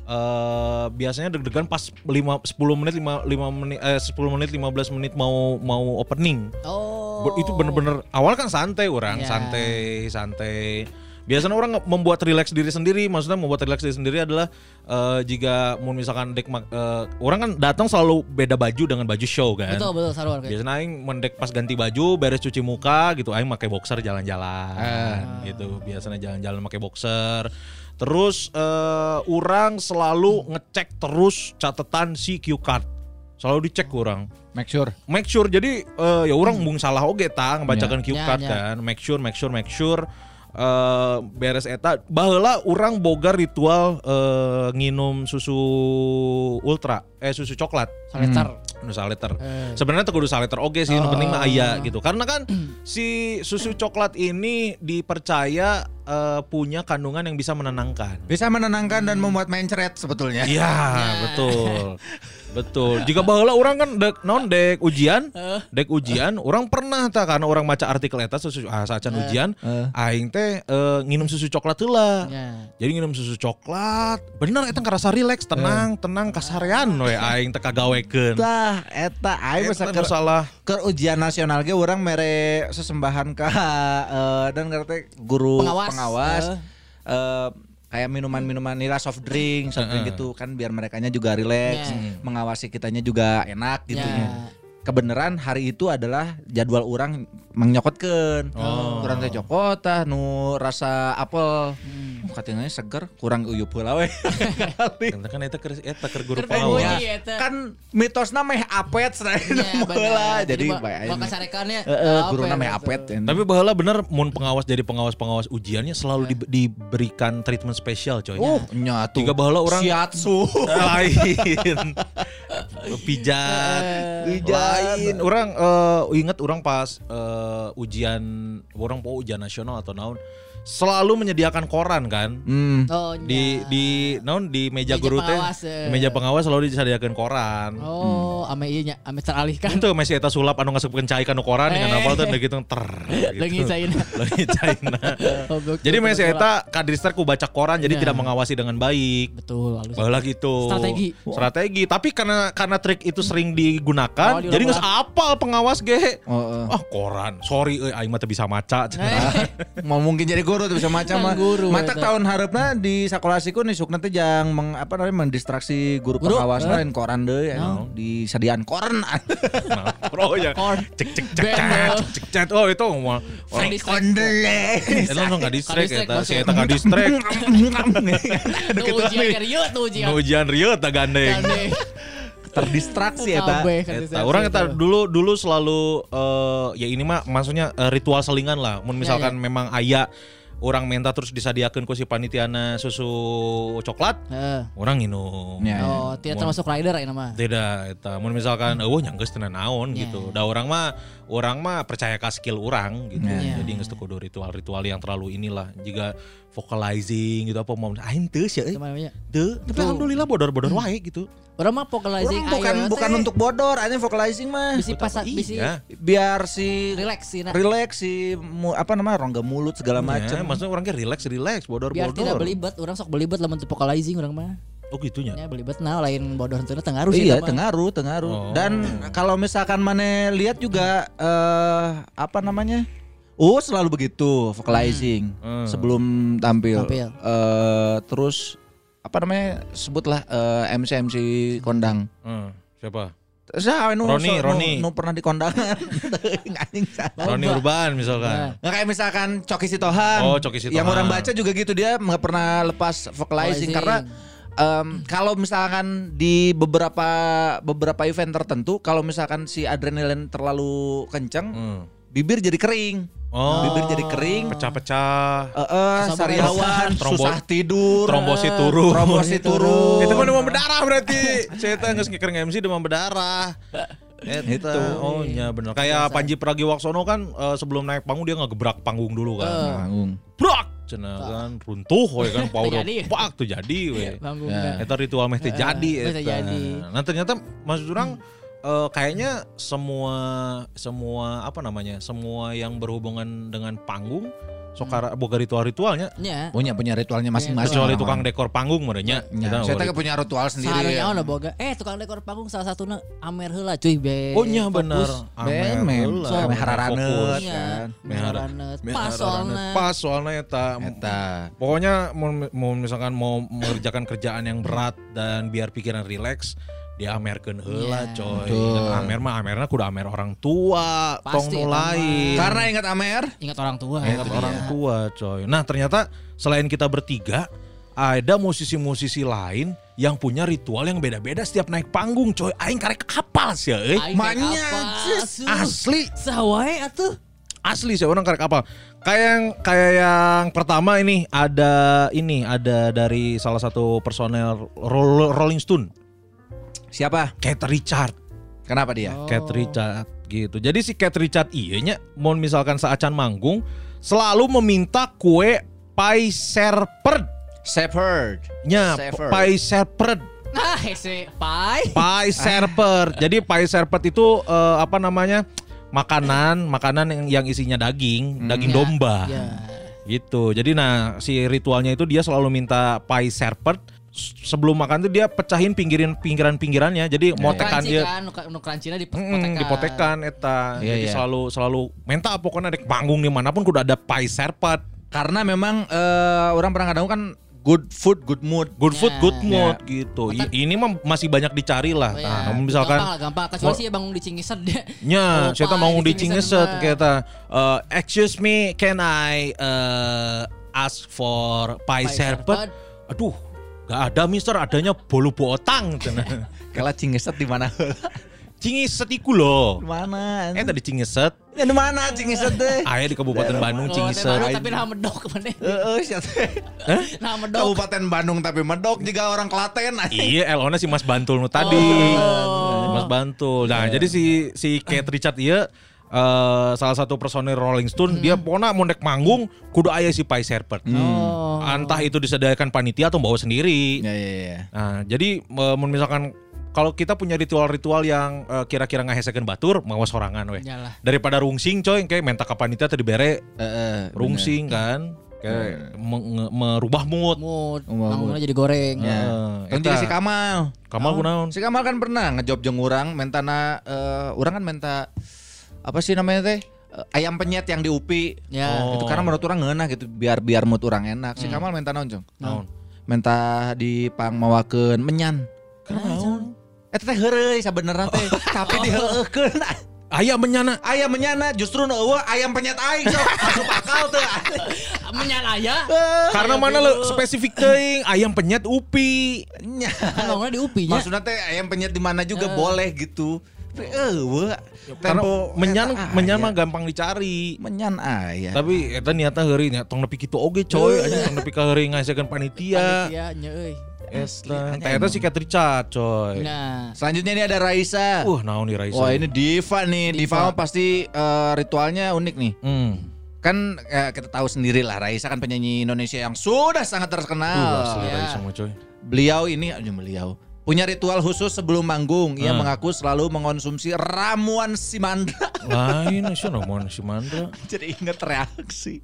Speaker 3: eh biasanya deg-degan pas 5 10 menit 5 5 menit eh 10 menit 15 menit mau mau opening.
Speaker 1: Oh.
Speaker 3: Itu bener-bener awal kan santai orang,
Speaker 1: Ya.
Speaker 3: santai, santai. Biasanya orang membuat rileks diri sendiri, maksudnya membuat rileks diri sendiri adalah eh, jika mau misalkan dek eh, orang kan datang selalu beda baju dengan baju show kan.
Speaker 1: Betul betul sarua kayak.
Speaker 3: Biasanya aing mendek pas ganti baju, beres cuci muka gitu, aing pakai boxer jalan-jalan
Speaker 1: Ah.
Speaker 3: gitu. Biasanya jalan-jalan pakai boxer. Terus eh orang selalu ngecek terus catatan si Q card. Selalu dicek orang.
Speaker 2: Make sure.
Speaker 3: Make sure jadi eh, ya orang mung salah oge tang bacakan Q
Speaker 1: Ya,
Speaker 3: card
Speaker 1: ya.
Speaker 3: kan. Make sure, make sure, make sure eh beres eta baheula orang boga ritual eh, nginum susu ultra eh susu coklat
Speaker 1: Saletar.
Speaker 3: Nu saliter.
Speaker 1: Eh.
Speaker 3: Sebenarnya tuh kudu saliter oke sih, yang penting mah
Speaker 1: Oh.
Speaker 3: aya gitu. Karena kan <clears throat> si susu coklat ini dipercaya eh, punya kandungan yang bisa menenangkan.
Speaker 2: Bisa menenangkan dan membuat mencret sebetulnya.
Speaker 3: Iya, betul. <laughs> Betul. Jika baheula orang kan dek non dek ujian, dek ujian, orang pernah tak karena orang baca artikel eta susu ah, saat ujian, aing teh eh, nginum susu coklat heula.
Speaker 1: Ya.
Speaker 3: Jadi nginum susu coklat, bener eta ngerasa rileks, tenang, tenang kasarean we aing teh kagawekeun.
Speaker 2: Tah, eta aing bisa
Speaker 3: Eta
Speaker 2: ke,
Speaker 3: nu salah.
Speaker 2: ke ujian nasional ge orang mere sesembahan ka <laughs> eh, dan ngerti guru
Speaker 1: Pengawas.
Speaker 2: pengawas,
Speaker 1: Eh.
Speaker 2: eh, kayak minuman-minuman nira soft drink, soft drink gitu kan biar merekanya juga rileks,
Speaker 1: Ya.
Speaker 2: mengawasi kitanya juga enak gitu
Speaker 1: Ya.
Speaker 2: ya. Kebenaran hari itu adalah jadwal orang mengnyokotkeun.
Speaker 3: Oh.
Speaker 2: Kurang teh cokot tah nu rasa apel.
Speaker 1: Hmm.
Speaker 2: Katanya seger, kurang uyup heula we. <laughs> Kali.
Speaker 3: Karena kan eta keur eta keur guru
Speaker 1: penguji. eta.
Speaker 2: kan mitosna meh apet selain
Speaker 1: Ya, bener.
Speaker 2: heula. Jadi
Speaker 1: ba-
Speaker 2: bae
Speaker 1: bakal sarekannya.
Speaker 2: Heeh,
Speaker 1: apa
Speaker 2: guruna
Speaker 1: ya,
Speaker 2: meh apet.
Speaker 3: Tapi baheula bener mun pengawas jadi pengawas-pengawas ujiannya selalu di- diberikan treatment spesial coy.
Speaker 2: Oh, nyatu.
Speaker 3: Jika baheula orang
Speaker 2: Shiatsu. <laughs>
Speaker 3: lain pijat lain orang eh, inget orang pas eh, ujian orang mau ujian nasional atau naon selalu menyediakan koran kan
Speaker 2: Hmm.
Speaker 1: Oh,
Speaker 3: di
Speaker 1: nya.
Speaker 3: di naon di meja,
Speaker 1: Meja
Speaker 3: guru teh
Speaker 1: eh.
Speaker 3: di meja pengawas selalu disediakan koran
Speaker 1: Oh, ame ieu nya, ame teralihkan.
Speaker 3: itu masih eta sulap anu ngasupkeun cai kana koran dengan
Speaker 1: Eh.
Speaker 3: apa tuh gitu ter <laughs> gitu. <laughs>
Speaker 1: Lagi caina.
Speaker 3: Lagi <laughs> caina.
Speaker 1: Oh,
Speaker 3: Jadi masih eta kadristek ku baca koran jadi
Speaker 1: Ya.
Speaker 3: tidak mengawasi dengan baik.
Speaker 1: Betul.
Speaker 3: Baheula gitu.
Speaker 1: Strategi.
Speaker 3: Strategi. Tapi karena karena trik itu sering digunakan,
Speaker 1: Oh,
Speaker 3: jadi nggak apal pengawas ge.
Speaker 2: Oh, eh.
Speaker 3: Ah koran, sorry, euy, aing mah teu bisa maca.
Speaker 1: Eh,
Speaker 2: mau mungkin jadi guru tuh bisa macam mah.
Speaker 1: Kan
Speaker 2: Mata tahun harapna di sekolah siku nih sukna teh jang meng, apa namanya mendistraksi guru,
Speaker 1: Guru,
Speaker 2: pengawas
Speaker 1: eh.
Speaker 2: lain koran deui ya. Disediaan koran.
Speaker 3: Nah, bro ya.
Speaker 1: Korn.
Speaker 3: Cek cek cek cek cek cek. Oh itu
Speaker 1: distract.
Speaker 2: Kondele.
Speaker 3: Eta langsung nggak distrek eta, si eta nggak distrek.
Speaker 1: Tuh <laughs> ujian Rio tuh ujian.
Speaker 3: Ujian rieu tak gandeng.
Speaker 2: Terdistraksi eta.
Speaker 1: Kabeh, kan
Speaker 3: Eta,
Speaker 1: distraksi
Speaker 3: orang eta
Speaker 1: eta.
Speaker 3: dulu dulu selalu eh, ya ini mah maksudnya eh, ritual selingan lah. Mun misalkan
Speaker 1: ya.
Speaker 3: memang aya orang minta terus disadiakeun ku si panitiana susu coklat,
Speaker 1: Heeh.
Speaker 3: orang minum.
Speaker 2: Ya, ya.
Speaker 1: Oh, tidak termasuk rider ini mah.
Speaker 3: Tidak, eta mun misalkan eueuh nyanggeus teu naon
Speaker 1: Ya.
Speaker 3: gitu. Da orang mah orang mah percaya ka skill orang gitu.
Speaker 1: Ya.
Speaker 3: Jadi teu kudu ritual-ritual yang terlalu inilah. Jika vocalizing gitu apa mau aing teu sia euy.
Speaker 1: Itu namanya.
Speaker 3: Teu, tapi alhamdulillah bodor-bodor wae gitu.
Speaker 1: Orang mah vocalizing
Speaker 2: Orang bukan
Speaker 1: ayo,
Speaker 2: bukan
Speaker 1: teh.
Speaker 2: untuk bodor, hanya vocalizing mah.
Speaker 1: bisi pas bisi
Speaker 3: Iya.
Speaker 2: Biar si
Speaker 1: relax sih nah.
Speaker 2: relax si mu- apa namanya rongga mulut segala
Speaker 3: Ya,
Speaker 2: macam.
Speaker 3: maksudnya orangnya relax relax bodor
Speaker 1: Biar
Speaker 3: bodor.
Speaker 1: tidak belibet, orang sok belibet lamun teu vocalizing orang mah.
Speaker 3: Oh gitunya.
Speaker 1: Ya belibet nah lain bodor teu tengaruh sih.
Speaker 2: Iya, tengaruh, tengaruh.
Speaker 3: Oh.
Speaker 2: Dan kalau misalkan mana lihat juga eh apa namanya? Oh, selalu begitu vocalizing
Speaker 3: Hmm.
Speaker 2: sebelum tampil.
Speaker 1: Tampil.
Speaker 2: Eh, terus apa namanya? Sebutlah eh, MC MC kondang.
Speaker 3: Hmm, siapa?
Speaker 2: Saya nu,
Speaker 3: Roni,
Speaker 2: nu-
Speaker 3: Roni.
Speaker 2: nu pernah di kondangan. <laughs>
Speaker 3: Roni Urban misalkan.
Speaker 2: Nggak kayak misalkan Coki Sitohang.
Speaker 3: Oh, Coki Sitohang.
Speaker 2: Yang orang baca juga gitu dia nggak pernah lepas vocalizing
Speaker 1: Vocalizing.
Speaker 2: karena em, kalau misalkan di beberapa beberapa event tertentu kalau misalkan si adrenalin terlalu kenceng
Speaker 3: Hmm.
Speaker 2: bibir jadi kering.
Speaker 3: Oh,
Speaker 2: Bibir jadi kering.
Speaker 3: pecah-pecah.
Speaker 2: Eh, eh,
Speaker 1: Susah
Speaker 2: sariawan,
Speaker 3: Trombo-
Speaker 2: susah tidur,
Speaker 3: trombosit turun.
Speaker 2: trombosit turun.
Speaker 3: Itu mah demam berdarah berarti. Saya teh geus ngikir MC demam berdarah. Eta,
Speaker 2: Itu.
Speaker 3: oh iya bener. Kayak Panji Pragiwaksono kan eh, sebelum naik panggung dia ngegebrak panggung dulu kan.
Speaker 2: Panggung.
Speaker 3: Brak, cenah kan runtuh we kan power
Speaker 1: Jadi.
Speaker 3: pak tuh jadi we.
Speaker 1: Banggung
Speaker 2: Ya.
Speaker 1: kan.
Speaker 3: Eta ritual meh teh
Speaker 1: Eh,
Speaker 3: jadi eta. Nah ternyata maksud orang eh, kayaknya semua semua apa namanya semua yang berhubungan dengan panggung sokara boga ritual-ritualnya
Speaker 1: Nya.
Speaker 2: Punya punya ritualnya masing-masing.
Speaker 3: kecuali
Speaker 2: orang-orang.
Speaker 3: tukang dekor panggung merenya
Speaker 2: Ya, saya teh punya ritual sendiri.
Speaker 1: Ono boga. Eh tukang dekor panggung salah satunya Amer heula cuy be.
Speaker 3: Oh nya
Speaker 1: Fokus.
Speaker 3: bener
Speaker 2: Ben, men.
Speaker 3: heula.
Speaker 1: So. Nya.
Speaker 2: kan.
Speaker 1: Meharaneut. Pas soalnya.
Speaker 3: Pas soalnya eta
Speaker 2: Eta.
Speaker 3: Pokoknya mau, mau misalkan mau mengerjakan kerjaan yang berat dan biar pikiran rileks dia amerkeun heula
Speaker 1: Iya.
Speaker 3: coy.
Speaker 2: Betul.
Speaker 3: Dan amer mah amerna kudu amer orang tua, tong
Speaker 1: Pasti,
Speaker 3: lain.
Speaker 2: Karena ingat Amer,
Speaker 1: Ingat orang tua.
Speaker 3: Ingat orang tua coy. Nah ternyata selain kita bertiga ada musisi-musisi lain yang punya ritual yang beda-beda setiap naik panggung coy. Aing karek kapal sih eh.
Speaker 2: Manya.
Speaker 3: Asli,
Speaker 1: Sawae atuh.
Speaker 3: asli sih orang karek kapal. Kayak yang kayak yang pertama ini ada ini ada dari salah satu personel Roll- Rolling Stone,
Speaker 2: siapa?
Speaker 3: Kate Richard.
Speaker 2: Kenapa dia?
Speaker 1: Oh.
Speaker 3: Kate Richard gitu. Jadi si Kate Richard iya nya mau misalkan saacan manggung selalu meminta kue pie serpent.
Speaker 2: Shepherd.
Speaker 3: Nya
Speaker 2: Shepherd.
Speaker 3: pie serpent.
Speaker 1: Nah, hese pai.
Speaker 3: Pie <laughs> serpent. <laughs> Jadi pie serpent itu eh, apa namanya? Makanan, makanan yang, yang isinya daging, daging
Speaker 1: Ya,
Speaker 3: domba.
Speaker 1: ya.
Speaker 3: Gitu. Jadi nah si ritualnya itu dia selalu minta pie serpent S- sebelum makan tuh dia pecahin pinggirin pinggiran-pinggirannya. Jadi mau tekan
Speaker 1: Crunchy
Speaker 3: dia
Speaker 1: kan, nu, nu crunchy-na
Speaker 3: Mm,
Speaker 1: dipotekan.
Speaker 3: dipotekan eta.
Speaker 2: Iya,
Speaker 3: Jadi
Speaker 2: iya.
Speaker 3: selalu selalu minta pokoknya dek panggung di mana pun kudu ada pie serpent.
Speaker 2: Karena memang eh, orang pernah kadang kan good food, good mood.
Speaker 3: Good food,
Speaker 1: Ya.
Speaker 3: good mood gitu. I- ini mah masih banyak dicari lah.
Speaker 1: Oh,
Speaker 3: Nah,
Speaker 1: ya.
Speaker 3: namun misalkan
Speaker 1: gampang lah gampang kecuali sih bangun di Cingiset dia.
Speaker 3: nya
Speaker 1: Oh,
Speaker 3: saya mau
Speaker 1: di Cingiset
Speaker 3: kita uh, excuse me can I uh, ask for pie,
Speaker 1: Pie
Speaker 3: serpent?
Speaker 1: serpent.
Speaker 3: Aduh, gak ada mister, adanya bolu botang. cenah. <laughs>
Speaker 2: Kala cingeset di mana? <laughs>
Speaker 3: Cingeset iku loh.
Speaker 2: Di mana?
Speaker 3: Eh tadi Cingeset,
Speaker 2: Ya, di mana cingeset <laughs> teh?
Speaker 3: aya di Kabupaten Bandung
Speaker 1: Oh,
Speaker 3: Cingeset.
Speaker 1: baru tapi nah medok mana?
Speaker 2: Heeh.
Speaker 1: Nah medok.
Speaker 2: Kabupaten Bandung tapi medok juga orang Klaten.
Speaker 3: Iya, elona si Mas Bantul nu tadi.
Speaker 1: Oh.
Speaker 3: Mas Bantul. Nah, jadi si si Kate Richard iya eh, salah satu personil Rolling Stone, dia pona mau naik manggung kudu aya si pie serpent.
Speaker 1: Oh.
Speaker 3: Entah itu disediakan panitia atau bawa sendiri.
Speaker 2: Ya ya ya.
Speaker 3: Nah, jadi eh, mun misalkan kalau kita punya ritual-ritual yang eh, kira-kira ngahesekeun batur, mawas sorangan weh.
Speaker 1: Yalah.
Speaker 3: Daripada rungsing coy, kayak minta ke panitia tadi bere
Speaker 2: Heeh.
Speaker 3: rungsing kan. Kayak meng- merubah mood.
Speaker 1: Mood.
Speaker 2: Mood.
Speaker 1: Bangunnya jadi goreng.
Speaker 2: Ya. Juga
Speaker 3: eta.
Speaker 2: si Kamal.
Speaker 3: Kamal kunaon?
Speaker 2: Si Kamal kan pernah ngejob jeung urang mentana eh urang kan menta apa sih namanya teh? Eh, ayam penyet yang di UPI.
Speaker 1: Ya.
Speaker 3: Oh.
Speaker 2: Itu karena menurut orang ngeunah gitu biar biar mood orang enak. Si Kamal menta naon, Jong?
Speaker 3: Naon?
Speaker 2: Menta di pangmawakeun menyan. Eta teh heureuy sabenerna teh, <laughs> tapi diheueukeun.
Speaker 3: Ayam menyana.
Speaker 2: Ayam menyana justru nu eueuh ayam penyet aing sok <laughs> masuk akal teh. <laughs>
Speaker 1: Menyalaya.
Speaker 3: Karena mana lo spesifik teuing ayam penyet upi.
Speaker 2: Nya.
Speaker 1: Kan di UPI nya.
Speaker 2: Maksudnya teh ayam penyet di mana juga boleh gitu. Tapi eueuh
Speaker 3: Karena
Speaker 2: tempo
Speaker 3: menyan
Speaker 2: eta
Speaker 3: menyan mah gampang dicari.
Speaker 2: menyan aya.
Speaker 3: Tapi eta niatna heuri nya tong nepi kitu oge coy, aja tong nepi ka heuri ngasekeun panitia.
Speaker 1: Panitia nya euy.
Speaker 3: Eta
Speaker 2: emang.
Speaker 3: si Kate Richard coy.
Speaker 1: Nah.
Speaker 2: Selanjutnya ini ada Raisa.
Speaker 3: Uh, naon nih Raisa?
Speaker 2: Wah ini diva nih, diva, mah pasti eh, ritualnya unik nih.
Speaker 3: Hmm.
Speaker 2: Kan eh, kita tahu sendiri lah Raisa kan penyanyi Indonesia yang sudah sangat
Speaker 3: Uh,
Speaker 2: terkenal.
Speaker 3: asli
Speaker 1: ya.
Speaker 3: Raisa mah coy.
Speaker 2: Beliau ini, aja beliau punya ritual khusus sebelum manggung. Ia
Speaker 3: Hmm.
Speaker 2: mengaku selalu mengonsumsi ramuan simandra.
Speaker 3: Lain sih namun si Mandra. <laughs>
Speaker 2: Jadi inget reaksi.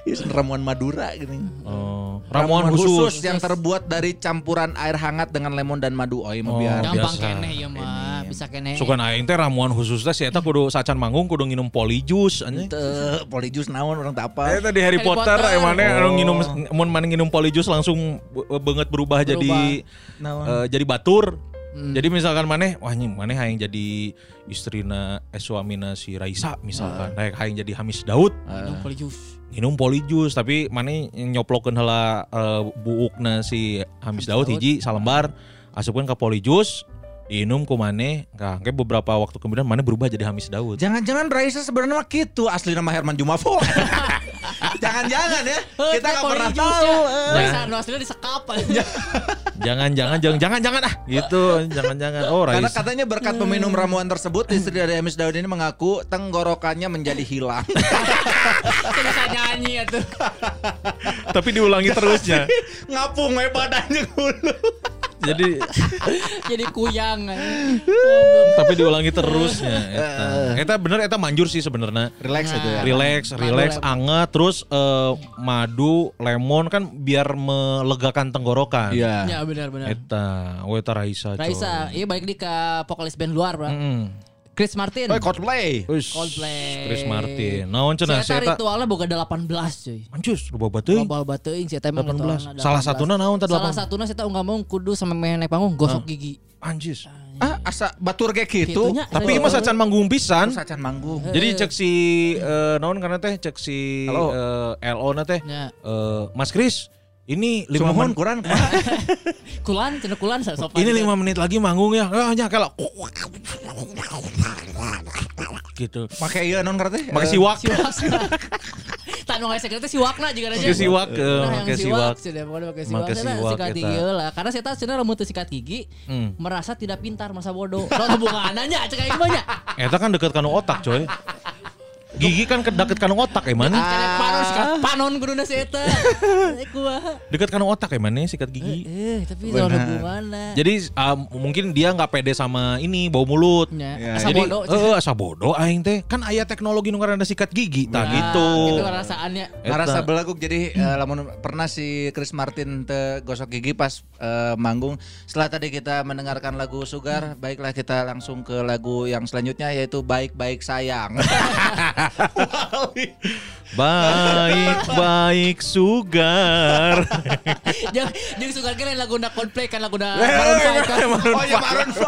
Speaker 2: Ini ramuan Madura gini.
Speaker 3: Oh, ramuan khusus.
Speaker 2: yang terbuat dari campuran air hangat dengan lemon dan madu. Oh, iya
Speaker 3: Oh,
Speaker 2: biar
Speaker 1: Gampang
Speaker 3: biasa.
Speaker 1: kene ya mah. Bisa kene.
Speaker 3: Sukan aing teh ramuan khusus teh si eta kudu sacan manggung kudu nginum polyjuice anjing.
Speaker 2: Teu, polyjuice naon orang tak apa.
Speaker 3: Eta di Harry,
Speaker 1: Harry
Speaker 3: Potter,
Speaker 1: Potter.
Speaker 3: emangnya
Speaker 2: Oh.
Speaker 3: anu nginum mun mana nginum polyjuice langsung banget berubah, jadi
Speaker 2: Naon?
Speaker 3: eh, jadi batur.
Speaker 1: Hmm.
Speaker 3: Jadi misalkan maneh wah anjing maneh hayang jadi istrina eh, suamina si Raisa misalkan. Hayang hayang jadi Hamis Daud
Speaker 1: polyjuice.
Speaker 3: Nginum polyjuice tapi maneh nyoplokeun heula eh, buukna si Hamis Daud hiji salembar asupkeun ka polyjuice diinum ku maneh. Nah, kayak beberapa waktu kemudian maneh berubah jadi Hamis Daud.
Speaker 2: Jangan-jangan Raisa sebenarnya mah gitu asli nama Herman Jumafo. <laughs> Jangan-jangan ya. <laughs> Kita nggak pernah tahu. eh.
Speaker 1: Raisa anu aslinya disekap. <laughs>
Speaker 3: Jangan jangan jangan jangan jangan ah gitu. Jangan jangan. Oh
Speaker 2: Karena
Speaker 3: Raisa.
Speaker 2: katanya berkat peminum ramuan tersebut istri dari Hamis Daud ini mengaku tenggorokannya menjadi hilang. <laughs>
Speaker 1: Bisa nyanyi ya tuh.
Speaker 3: Tapi diulangi terusnya.
Speaker 2: Ngapung we badannya dulu.
Speaker 3: Jadi <laughs>
Speaker 1: Jadi kuyang.
Speaker 3: tapi diulangi terusnya eta. Eta bener eta manjur sih sebenarnya.
Speaker 2: Relax itu ya.
Speaker 3: Relax,
Speaker 1: Madu
Speaker 3: relax,
Speaker 1: lemon.
Speaker 3: anget, terus eh, madu, lemon kan biar melegakan tenggorokan.
Speaker 2: Iya.
Speaker 1: Ya benar-benar.
Speaker 3: Eta, oh eta Raisa.
Speaker 1: Raisa, iya balik di ke vokalis band luar, Bro.
Speaker 3: Mm-mm.
Speaker 1: Chris Martin.
Speaker 2: Oh, Coldplay.
Speaker 3: Wis,
Speaker 1: Coldplay.
Speaker 3: Chris Martin. Naon cenah
Speaker 1: Saya
Speaker 3: saya
Speaker 1: ritualnya boga 18 cuy.
Speaker 3: Anjus, lu bawa teuing.
Speaker 1: Global bateuing saya emang
Speaker 3: 18.
Speaker 1: ritualna
Speaker 3: Salah
Speaker 1: 18.
Speaker 3: satuna naon teh
Speaker 1: Salah
Speaker 3: 18?
Speaker 1: satuna saya nggak mau kudu sama main naik panggung gosok gigi.
Speaker 3: Anjis.
Speaker 2: Ah, asa batur kayak gitu.
Speaker 3: Tapi
Speaker 1: Aduh.
Speaker 3: mah sacan manggung pisan.
Speaker 2: Terus acan manggung.
Speaker 3: Jadi cek si eh, naon karena teh cek si
Speaker 2: Halo.
Speaker 3: eh, LO na teh
Speaker 1: Ya.
Speaker 3: eh, Mas Kris ini lima menit
Speaker 2: kurang. <laughs>
Speaker 1: Kulan, cenah kulan sa sopan.
Speaker 3: ini lima menit lagi manggung ya ah nya kalau gitu
Speaker 2: Pakai iya non karena teh.
Speaker 3: pakai
Speaker 2: Eh,
Speaker 3: siwak
Speaker 1: Siwak, siwak. Nggak sekret siwakna juga aja.
Speaker 3: pakai siwak eh, pakai siwak
Speaker 1: sudah pokoknya pakai siwak.
Speaker 3: Make
Speaker 1: Saya
Speaker 3: siwak,
Speaker 1: sikat gigi lah. Karena saya tahu sebenarnya rambut sikat gigi
Speaker 3: Hmm.
Speaker 1: merasa tidak pintar, merasa bodoh. Kalau hubungannya cek kayak gimana?
Speaker 3: eta kan deket kanu otak coy <laughs> gigi kan ke- deket kanu otak emang nih
Speaker 1: Karena panon sikat panon kudu si eta. <laughs> Eh,
Speaker 3: deket kanu otak emang nih sikat gigi
Speaker 1: Eh, tapi kalau hubungannya.
Speaker 3: jadi ah, mungkin dia nggak pede sama ini bau mulut
Speaker 1: Ya,
Speaker 2: Ya,
Speaker 1: asa
Speaker 3: jadi
Speaker 1: bodoh.
Speaker 3: eh, asa bodoh aing teh kan aya teknologi nu ngaranna sikat gigi tah gitu
Speaker 1: Itu rasaannya.
Speaker 3: Eta.
Speaker 2: belaguk jadi eh, lamun pernah si Chris Martin te gosok gigi pas eh, manggung. Setelah tadi kita mendengarkan lagu Sugar, baiklah kita langsung ke lagu yang selanjutnya yaitu Baik Baik Sayang. <laughs>
Speaker 3: baik baik sugar
Speaker 1: Jangan jangan suka kira lagu nak Coldplay kan lagu nak Maroon 5 kan.
Speaker 2: oh ya Maroon 5.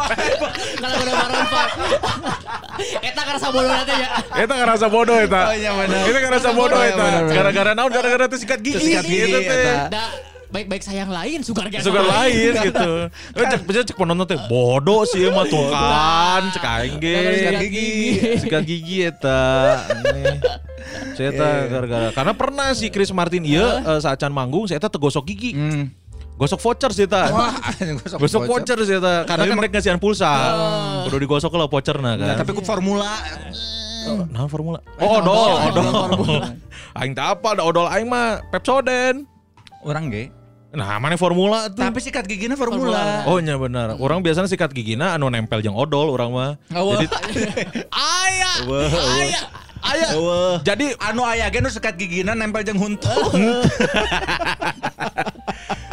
Speaker 1: Kan lagu nak Maroon 5. Eta karena sabodo nanti ya.
Speaker 3: Eta ngerasa bodoh eta.
Speaker 2: Oh, iya.
Speaker 3: Eta ngerasa bodoh
Speaker 2: Oh, iya
Speaker 3: eta.
Speaker 2: bener.
Speaker 3: Gara-gara naon gara-gara teh sikat gigi.
Speaker 2: Sikat gigi,
Speaker 3: gitu
Speaker 2: eta.
Speaker 1: Baik-baik sayang lain sugar gas
Speaker 3: Suka lain <laughs> gitu. Eh, Cek bisa cek penonton teh bodoh sih mah tuh kan cek aing
Speaker 1: sikat gigi.
Speaker 3: Sikat gigi eta. Saya eta gara-gara karena pernah si Chris Martin ieu eh, saat can manggung saya eta tegosok gigi.
Speaker 2: Hmm.
Speaker 3: Gosok voucher sih eta.
Speaker 2: Wah,
Speaker 3: Gosok voucher sih eta karena kan mereka ngasihan pulsa. Kudu digosok lah voucherna kan.
Speaker 2: Nah, tapi ku formula
Speaker 3: Nah formula. Oh, odol, odol. <laughs> Aing tak apa, ada odol aing mah Pepsodent.
Speaker 2: orang ge.
Speaker 3: Nah, mana formula tuh?
Speaker 2: Tapi sikat giginya formula.
Speaker 3: Oh nya benar. Orang biasanya sikat gigina anu nempel jeung odol orang mah.
Speaker 2: Oh,
Speaker 3: Jadi aya. Aya. Aya. Jadi
Speaker 2: anu aya ge nu sikat gigina nempel jeung huntu. <laughs>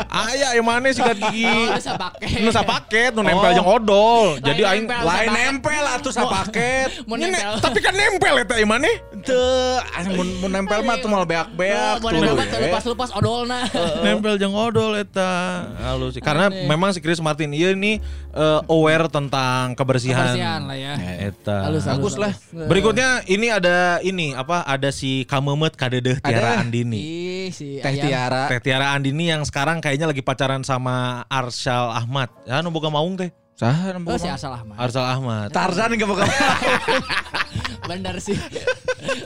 Speaker 3: aya yang mana sikat gigi?
Speaker 1: Oh, bisa pakai.
Speaker 3: Nu paket, nu nempel
Speaker 2: Oh.
Speaker 3: jeung odol. Jadi
Speaker 1: Lain
Speaker 3: aing
Speaker 1: nempel.
Speaker 2: Lain nempel atuh sapaket.
Speaker 1: Mau
Speaker 3: Ini-
Speaker 1: nempel.
Speaker 3: tapi kan nempel eta yang mana?
Speaker 2: Teu, mun mun nempel mah tuh mal beak-beak
Speaker 1: Mau
Speaker 2: tuh.
Speaker 1: nempel
Speaker 2: Eh.
Speaker 1: lepas-lepas odolna.
Speaker 3: nempel jeung odol eta. Halus sih. Karena memang si Chris Martin ieu nih eh, aware tentang kebersihan.
Speaker 1: Kebersihan lah ya.
Speaker 3: Eta.
Speaker 2: Bagus lah.
Speaker 3: Berikutnya ini ada ini apa? Ada si Kamemet Kadedeh Tiara. Andini.
Speaker 1: Ih, si
Speaker 2: Teh. Tiara.
Speaker 3: Teh Tiara Andini yang sekarang kayaknya lagi pacaran sama Arsyal Ahmad. Ya, nu boga maung teh.
Speaker 2: Saha
Speaker 1: Oh si asal Ahmad.
Speaker 3: Arsal Ahmad.
Speaker 2: Tarzan enggak bakal. <laughs>
Speaker 1: Bener sih.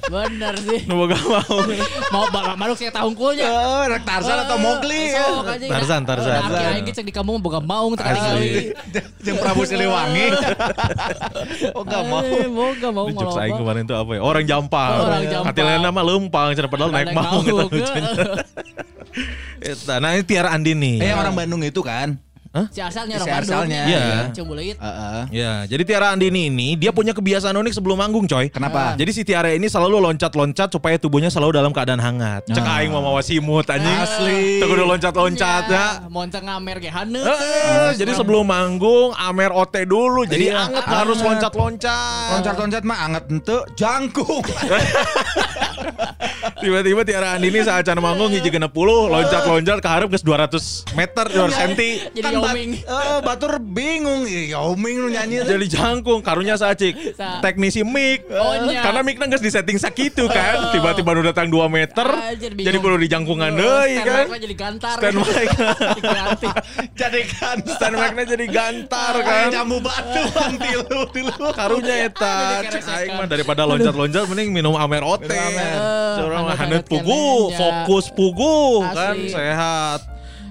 Speaker 1: Bener sih.
Speaker 3: Nu boga maung.
Speaker 1: Mau balak maluk saya tahungkulnya.
Speaker 2: Oh, rek Tarzan atau Mowgli ya.
Speaker 3: Tarzan,
Speaker 1: nah.
Speaker 3: Tarzan.
Speaker 1: Nah, Aki aing cek di kampung boga maung teu
Speaker 3: Asli. <laughs>
Speaker 2: Jeung Prabu Siliwangi. <laughs> oh, enggak mau.
Speaker 1: Eh, Boga mau
Speaker 3: Ini jokes aing kemarin tuh apa ya? Orang jampang.
Speaker 1: Orang jampang.
Speaker 3: Hati lainnya mah lempang, cenah padahal naik maung gitu. <laughs> Nah ini Tiara Andini.
Speaker 2: Eh, yang orang Bandung itu kan.
Speaker 1: Si asalnya
Speaker 2: Si
Speaker 1: orang Bandung.
Speaker 2: asalnya.
Speaker 3: Iya.
Speaker 1: Cumbulit.
Speaker 2: Heeh.
Speaker 3: Ya, jadi Tiara Andini ini dia punya kebiasaan unik sebelum manggung, coy.
Speaker 2: Kenapa?
Speaker 3: Jadi si Tiara ini selalu loncat-loncat supaya tubuhnya selalu dalam keadaan hangat. Cek
Speaker 2: Ah.
Speaker 3: aing mau mawa simut anjing.
Speaker 2: Asli.
Speaker 3: Tuh kudu loncat-loncat ya.
Speaker 1: Mau ngamer ge haneut.
Speaker 3: Eh, jadi sebelum manggung Amer OT dulu. Jadi
Speaker 2: Iya.
Speaker 3: anget harus loncat-loncat.
Speaker 2: Loncat-loncat mah anget ente jangkung. <laughs>
Speaker 3: Tiba-tiba Tiara Andini saat can manggung hiji 60 loncat-loncat ke hareup geus 200 meter 200 cm.
Speaker 1: Jadi
Speaker 2: Kan bat-
Speaker 1: oming.
Speaker 2: Eh, batur bingung. Yaoming nu nyanyi.
Speaker 3: Jadi jangkung karunya sacik
Speaker 1: Sa-
Speaker 3: teknisi mic.
Speaker 1: Oh.
Speaker 3: Karena micna geus disetting sakitu kan. Tiba-tiba nu datang 2 meter. Jadi perlu dijangkungan deui
Speaker 1: Stand
Speaker 3: kan.
Speaker 1: jadi gantar.
Speaker 3: Stand mic. <laughs>
Speaker 2: Jadi kan
Speaker 3: Stand mic-nya jadi gantar
Speaker 2: kayak
Speaker 3: kan.
Speaker 2: jambu batu <laughs> bang tilu tilu.
Speaker 3: Karunya eta aing mah daripada loncat-loncat mending minum Amer OT.
Speaker 2: Minum Amer.
Speaker 3: Hanet pugu, fokus pugu kan sehat.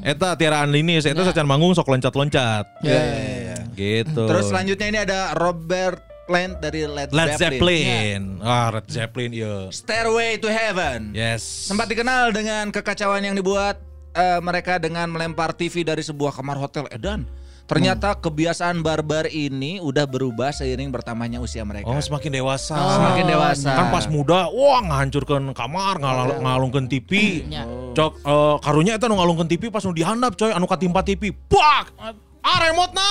Speaker 3: Eta Tiara Andini, saya eta
Speaker 1: Nah.
Speaker 3: sacan manggung sok loncat-loncat.
Speaker 2: Ya, ya, ya.
Speaker 3: Gitu.
Speaker 2: Terus selanjutnya ini ada Robert Plant dari Led,
Speaker 3: Led
Speaker 2: Zeppelin.
Speaker 3: Zeppelin. Ah, Led Zeppelin iya.
Speaker 2: Stairway to Heaven.
Speaker 3: Yes.
Speaker 2: Sempat dikenal dengan kekacauan yang dibuat eh, mereka dengan melempar TV dari sebuah kamar hotel Edan. Ternyata kebiasaan barbar ini udah berubah seiring bertambahnya usia mereka.
Speaker 3: Oh semakin dewasa.
Speaker 2: Semakin dewasa.
Speaker 3: Kan pas muda, wah ngahancurkan kamar, ngal ngalungkeun TV.
Speaker 1: Ya.
Speaker 3: Cok eh, karunya eta nu ngalungkeun TV pas nu dihandap coy, anu katimpa TV. Pak! Ah remote na.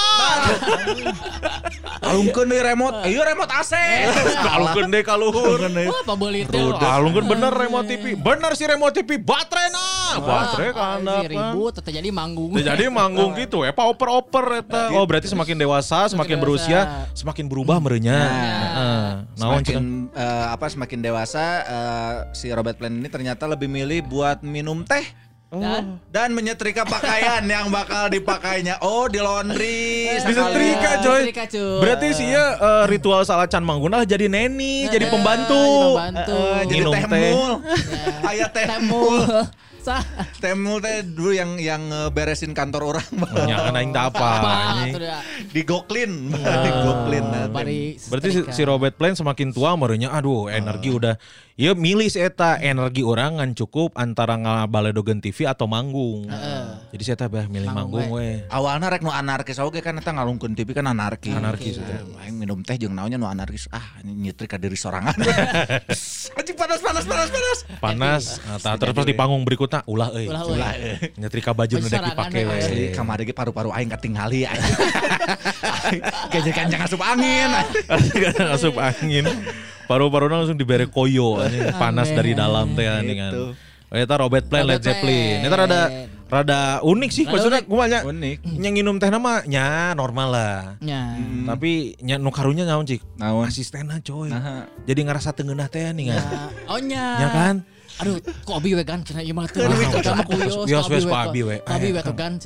Speaker 2: Kalungkeun deui remote. Ayo remote AC. <laughs>
Speaker 3: Kalungkeun deui kaluhur.
Speaker 1: Wah, apa boleh itu?
Speaker 3: Kalungkeun bener remote TV. Bener sih remote TV, baterai na. Baterai kan.
Speaker 1: ribut teteh jadi manggung.
Speaker 3: Jadi manggung gitu, ya oper-oper eta. Oh berarti semakin dewasa, semakin berusia, semakin berubah merenya. Heeh. Naon cenah?
Speaker 2: semakin eh, apa semakin dewasa eh, si Robert Plant ini ternyata lebih milih buat minum teh
Speaker 1: Dan
Speaker 2: dan menyetrika pakaian yang bakal dipakainya. Oh, di laundry.
Speaker 3: Disetrika,
Speaker 1: Iya,
Speaker 3: coy.
Speaker 1: disetrika.
Speaker 3: Berarti sih ya eh, ritual salacan mangguna jadi neni, jadi
Speaker 1: Eh,
Speaker 3: pembantu.
Speaker 1: jadi pembantu.
Speaker 2: Eh, jadi
Speaker 3: Minum
Speaker 2: teh
Speaker 3: teh.
Speaker 2: mul. Aya teh
Speaker 1: Temul.
Speaker 2: mul.
Speaker 1: Sah.
Speaker 2: Teh mul teh dulu yang yang beresin kantor orang.
Speaker 3: Ya kan aing apa.
Speaker 2: Digoklin. nah, teh.
Speaker 1: Bari
Speaker 3: Berarti si, Robert Plant semakin tua merenya aduh energi udah ya milih eta energi orang ngan cukup antara ngabaledogen TV atau manggung. Jadi si eta bah milih
Speaker 1: Manggung
Speaker 3: manggung we.
Speaker 2: Awalnya rek nu anarkis oke kan eta ngalungkeun TV kan anarkis.
Speaker 3: Anarkis,
Speaker 2: Eh, Aing minum teh jeung naonnya nu anarkis. Ah, ini nyetrik ka diri sorangan. <laughs> Anjing panas panas panas panas.
Speaker 3: Panas, nah, terus pas di panggung berikutnya ulah euy.
Speaker 1: Ulah, euy.
Speaker 3: Nyetrika baju
Speaker 1: Baju
Speaker 3: nu dek dipake
Speaker 1: we.
Speaker 2: Asli kamari ge paru-paru aing katingali anjing. <laughs> Kayak jadi kancang asup angin.
Speaker 3: Asup angin. Paru-paru langsung dibere koyo anjing. <laughs> panas dari dalam teh anjing kan.
Speaker 2: Gitu.
Speaker 3: Oh, Eta Robert Plant Led Zeppelin. Eta rada rada unik sih maksudnya
Speaker 1: unik.
Speaker 3: kumaha nya.
Speaker 2: Unik.
Speaker 3: Yang nginum teh nama nya normal lah.
Speaker 1: Ya.
Speaker 3: Tapi nya nu karunya naon cik?
Speaker 2: Naon?
Speaker 3: Asistena coy.
Speaker 2: Nah.
Speaker 3: Jadi ngerasa tengenah teh nih kan.
Speaker 1: Ya. Oh nya.
Speaker 3: Ya kan?
Speaker 1: Aduh, kok abi we kan cenah ieu mah tuh.
Speaker 3: Kan,
Speaker 1: Kita mah kuyos.
Speaker 3: wes,
Speaker 1: we, kok.
Speaker 3: Abi Eh,
Speaker 1: we
Speaker 3: kan.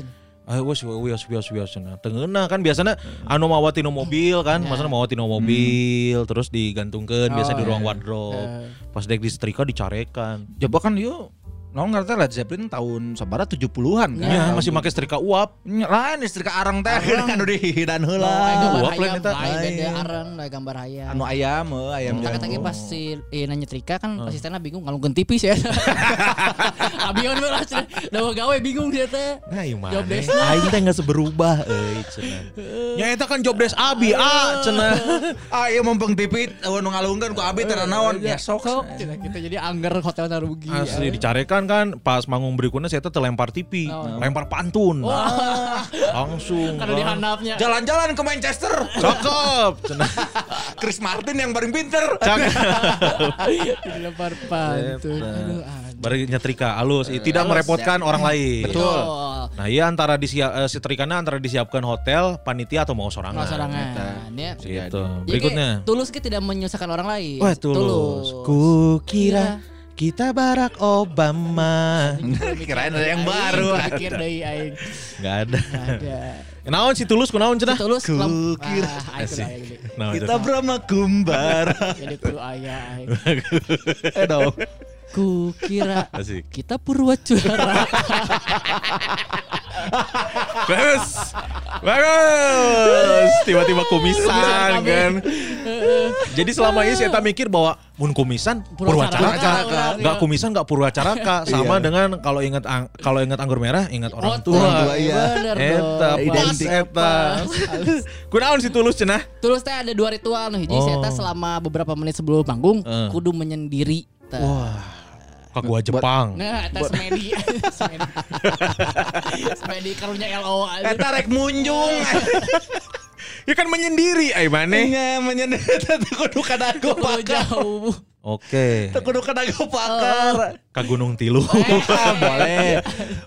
Speaker 1: Cenah.
Speaker 3: Ah wes wios wios wios wios nah. Tengenah kan biasanya anu mawa tino mobil kan, maksudnya mawa tino mobil terus digantungkeun biasa
Speaker 1: Oh,
Speaker 3: di ruang
Speaker 1: iya.
Speaker 3: wardrobe.
Speaker 1: Eh.
Speaker 3: Pas dek disetrika dicarekan.
Speaker 2: Coba kan yuk Naon ngerti Led Zeppelin tahun sabara 70-an kan.
Speaker 3: Ya, masih make setrika uap.
Speaker 2: Nya, Lain istri ka arang teh dihidan
Speaker 1: Oh, aya
Speaker 2: heula.
Speaker 3: plan
Speaker 1: hayam,
Speaker 3: eta.
Speaker 1: lain beda
Speaker 2: Lain.
Speaker 1: areng, lain gambar hayam.
Speaker 2: Anu ayam eh, ayam
Speaker 1: Tak
Speaker 2: jago.
Speaker 1: tadi pas si Ina nyetrika kan asistennya bingung ngalungkeun tipis ya. <laughs> Abion we lah cenah. Da gawe bingung dia teh.
Speaker 3: Nah, ieu
Speaker 1: Job
Speaker 3: mana?
Speaker 1: desk
Speaker 3: Aing teh geus berubah euy cenah. Ya eta kan job desk Abi ah cenah. <laughs>
Speaker 2: Ah iya mumpung tipit anu ngalungkeun ku abi teh naon. Ya sok.
Speaker 1: Kita jadi angger hotel rugi.
Speaker 3: Asli dicarekan kan pas manggung berikutnya saya teh lempar TV,
Speaker 1: Oh.
Speaker 3: lempar pantun. <laughs> Langsung.
Speaker 1: Karena dihandapnya.
Speaker 2: Jalan-jalan ke Manchester.
Speaker 3: Cakep. <laughs>
Speaker 2: Chris Martin yang paling pinter.
Speaker 3: Cakep. <laughs>
Speaker 1: Dilempar pantun. Aduh.
Speaker 3: Bari nyetrika halus, i- tidak
Speaker 1: Halus,
Speaker 3: merepotkan orang lain.
Speaker 1: Betul.
Speaker 3: Nah, iya antara disiap eh, setrikannya antara disiapkan hotel, panitia atau mau sorangan.
Speaker 1: Nggak sorangan ya.
Speaker 3: Gitu.
Speaker 1: Jadi
Speaker 3: Berikutnya.
Speaker 1: kayak Tulus kita tidak menyusahkan orang lain.
Speaker 3: Wah, tulus. Ku kira kita Barack Obama. <laughs>
Speaker 2: Kirain ada yang baru. <laughs>
Speaker 1: Pikir deui aing.
Speaker 3: Enggak ada.
Speaker 1: Ada.
Speaker 3: Naon si tulus kunaon cenah?
Speaker 1: Tulus
Speaker 2: Ku
Speaker 1: lam-
Speaker 2: kira.
Speaker 1: Ah.
Speaker 3: Naon
Speaker 2: Kita? Brahma Kumbara.
Speaker 1: Jadi kudu aya aing. <laughs>
Speaker 2: Eh dong.
Speaker 1: Ku kira
Speaker 3: Asik.
Speaker 1: kita purwacuara.
Speaker 3: Bagus. Bagus. Tiba-tiba kumisan kan. Jadi selama ini saya mikir bahwa mun kumisan
Speaker 1: Purwacaraka.
Speaker 3: Enggak
Speaker 1: Iya.
Speaker 3: kumisan enggak purwacaraka sama dengan kalau ingat ang- kalau ingat anggur merah ingat orang tua.
Speaker 1: Orang
Speaker 2: tua, iya.
Speaker 3: Eta pas
Speaker 2: Identik.
Speaker 3: eta. Kunaon si tulus cenah?
Speaker 1: Tulus teh ada dua ritual nih. Jadi
Speaker 3: Oh.
Speaker 1: saya teh selama beberapa menit sebelum panggung
Speaker 3: Eh.
Speaker 1: kudu menyendiri. teh.
Speaker 3: Wah. Ka gua Jepang.
Speaker 1: Nah, eta semedi. semedi. <laughs> semedi karunya LO aja.
Speaker 2: Eta rek munjung. <laughs>
Speaker 3: Ya kan menyendiri ai maneh.
Speaker 2: Nya menyendiri <laughs> teh kudu kada
Speaker 1: Kudu
Speaker 2: pakar.
Speaker 1: jauh.
Speaker 3: Oke.
Speaker 2: Teu kudu kada pakar.
Speaker 3: Ka Gunung Tilu.
Speaker 2: Ah, boleh.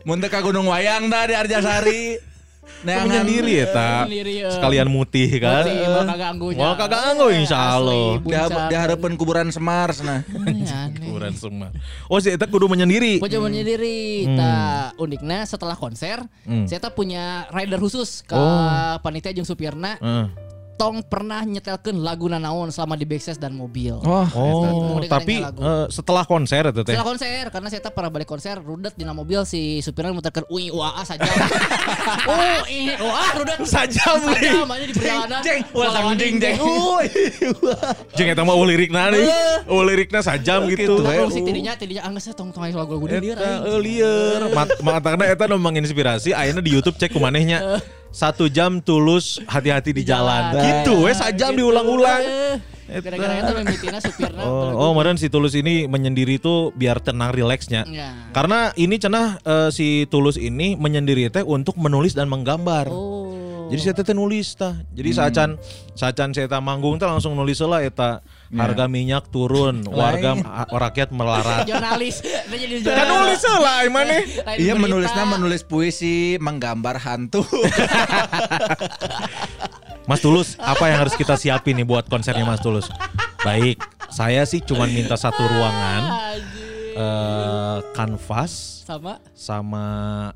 Speaker 2: Mun ka Gunung Wayang dah di Arjasari. Neangan
Speaker 3: menyendiri ya tak
Speaker 1: Menyendiri, ya.
Speaker 3: sekalian mutih kan
Speaker 1: Mutih, mau kagak ganggunya.
Speaker 3: mau kagak ganggu insya Allah
Speaker 2: dia harapan kuburan Semar sana. <laughs>
Speaker 3: Kuburan semar oh si eta kudu menyendiri
Speaker 1: Gue coba menyendiri. Nah, uniknya setelah konser,
Speaker 3: Hmm.
Speaker 1: saya punya rider khusus ke
Speaker 3: Oh.
Speaker 1: panitia jeung supirna.
Speaker 3: Heeh.
Speaker 1: Tong pernah nyetelkeun lagu nanaon selama di backstage dan mobil.
Speaker 2: Wah,
Speaker 3: Oh,
Speaker 1: Eta.
Speaker 3: tapi
Speaker 1: Lagu.
Speaker 3: eh, setelah konser itu teh.
Speaker 1: Setelah konser karena saya pernah balik konser rudet di mobil si supirnya muterkan ui uaa <laughs> saja. ui uaa rudet
Speaker 3: Sajam,
Speaker 1: sajam aja di perjalanan.
Speaker 2: Jeng, ulah
Speaker 1: Ngelawan
Speaker 2: ding
Speaker 1: ding,
Speaker 2: jeng.
Speaker 3: Jeung eta mah eueuh lirikna nih. Eueuh lirikna sajam gitu.
Speaker 1: Udah musik tidinya tidinya angges tong tong aya lagu-lagu di dia.
Speaker 3: Eta lieur. Mat- Makanya eta nu menginspirasi ayeuna di YouTube cek kumanehnya. Satu jam tulus hati-hati di, jalan.
Speaker 1: jalan.
Speaker 3: Gitu we sajam diulang-ulang.
Speaker 1: Gara-gara itu <laughs> supirna.
Speaker 3: Oh, oh kemarin si Tulus ini menyendiri tuh biar tenang rileksnya.
Speaker 1: Ya.
Speaker 3: Karena ini cenah eh, si Tulus ini menyendiri teh untuk menulis dan menggambar.
Speaker 1: Oh.
Speaker 3: Jadi saya teh nulis tah. Jadi saacan saacan saya teh manggung teh langsung nulis lah eta harga minyak turun, warga rakyat melarat.
Speaker 1: jurnalis.
Speaker 3: Kan
Speaker 1: jurnalis.
Speaker 3: nulis lah?
Speaker 1: Lain
Speaker 2: Iya
Speaker 1: berita.
Speaker 2: menulisnya menulis puisi, menggambar hantu. <laughs>
Speaker 3: Mas Tulus, apa yang harus kita siapin nih buat konsernya Mas Tulus? Baik, saya sih cuma minta satu ruangan, Eh, kanvas
Speaker 1: sama
Speaker 3: sama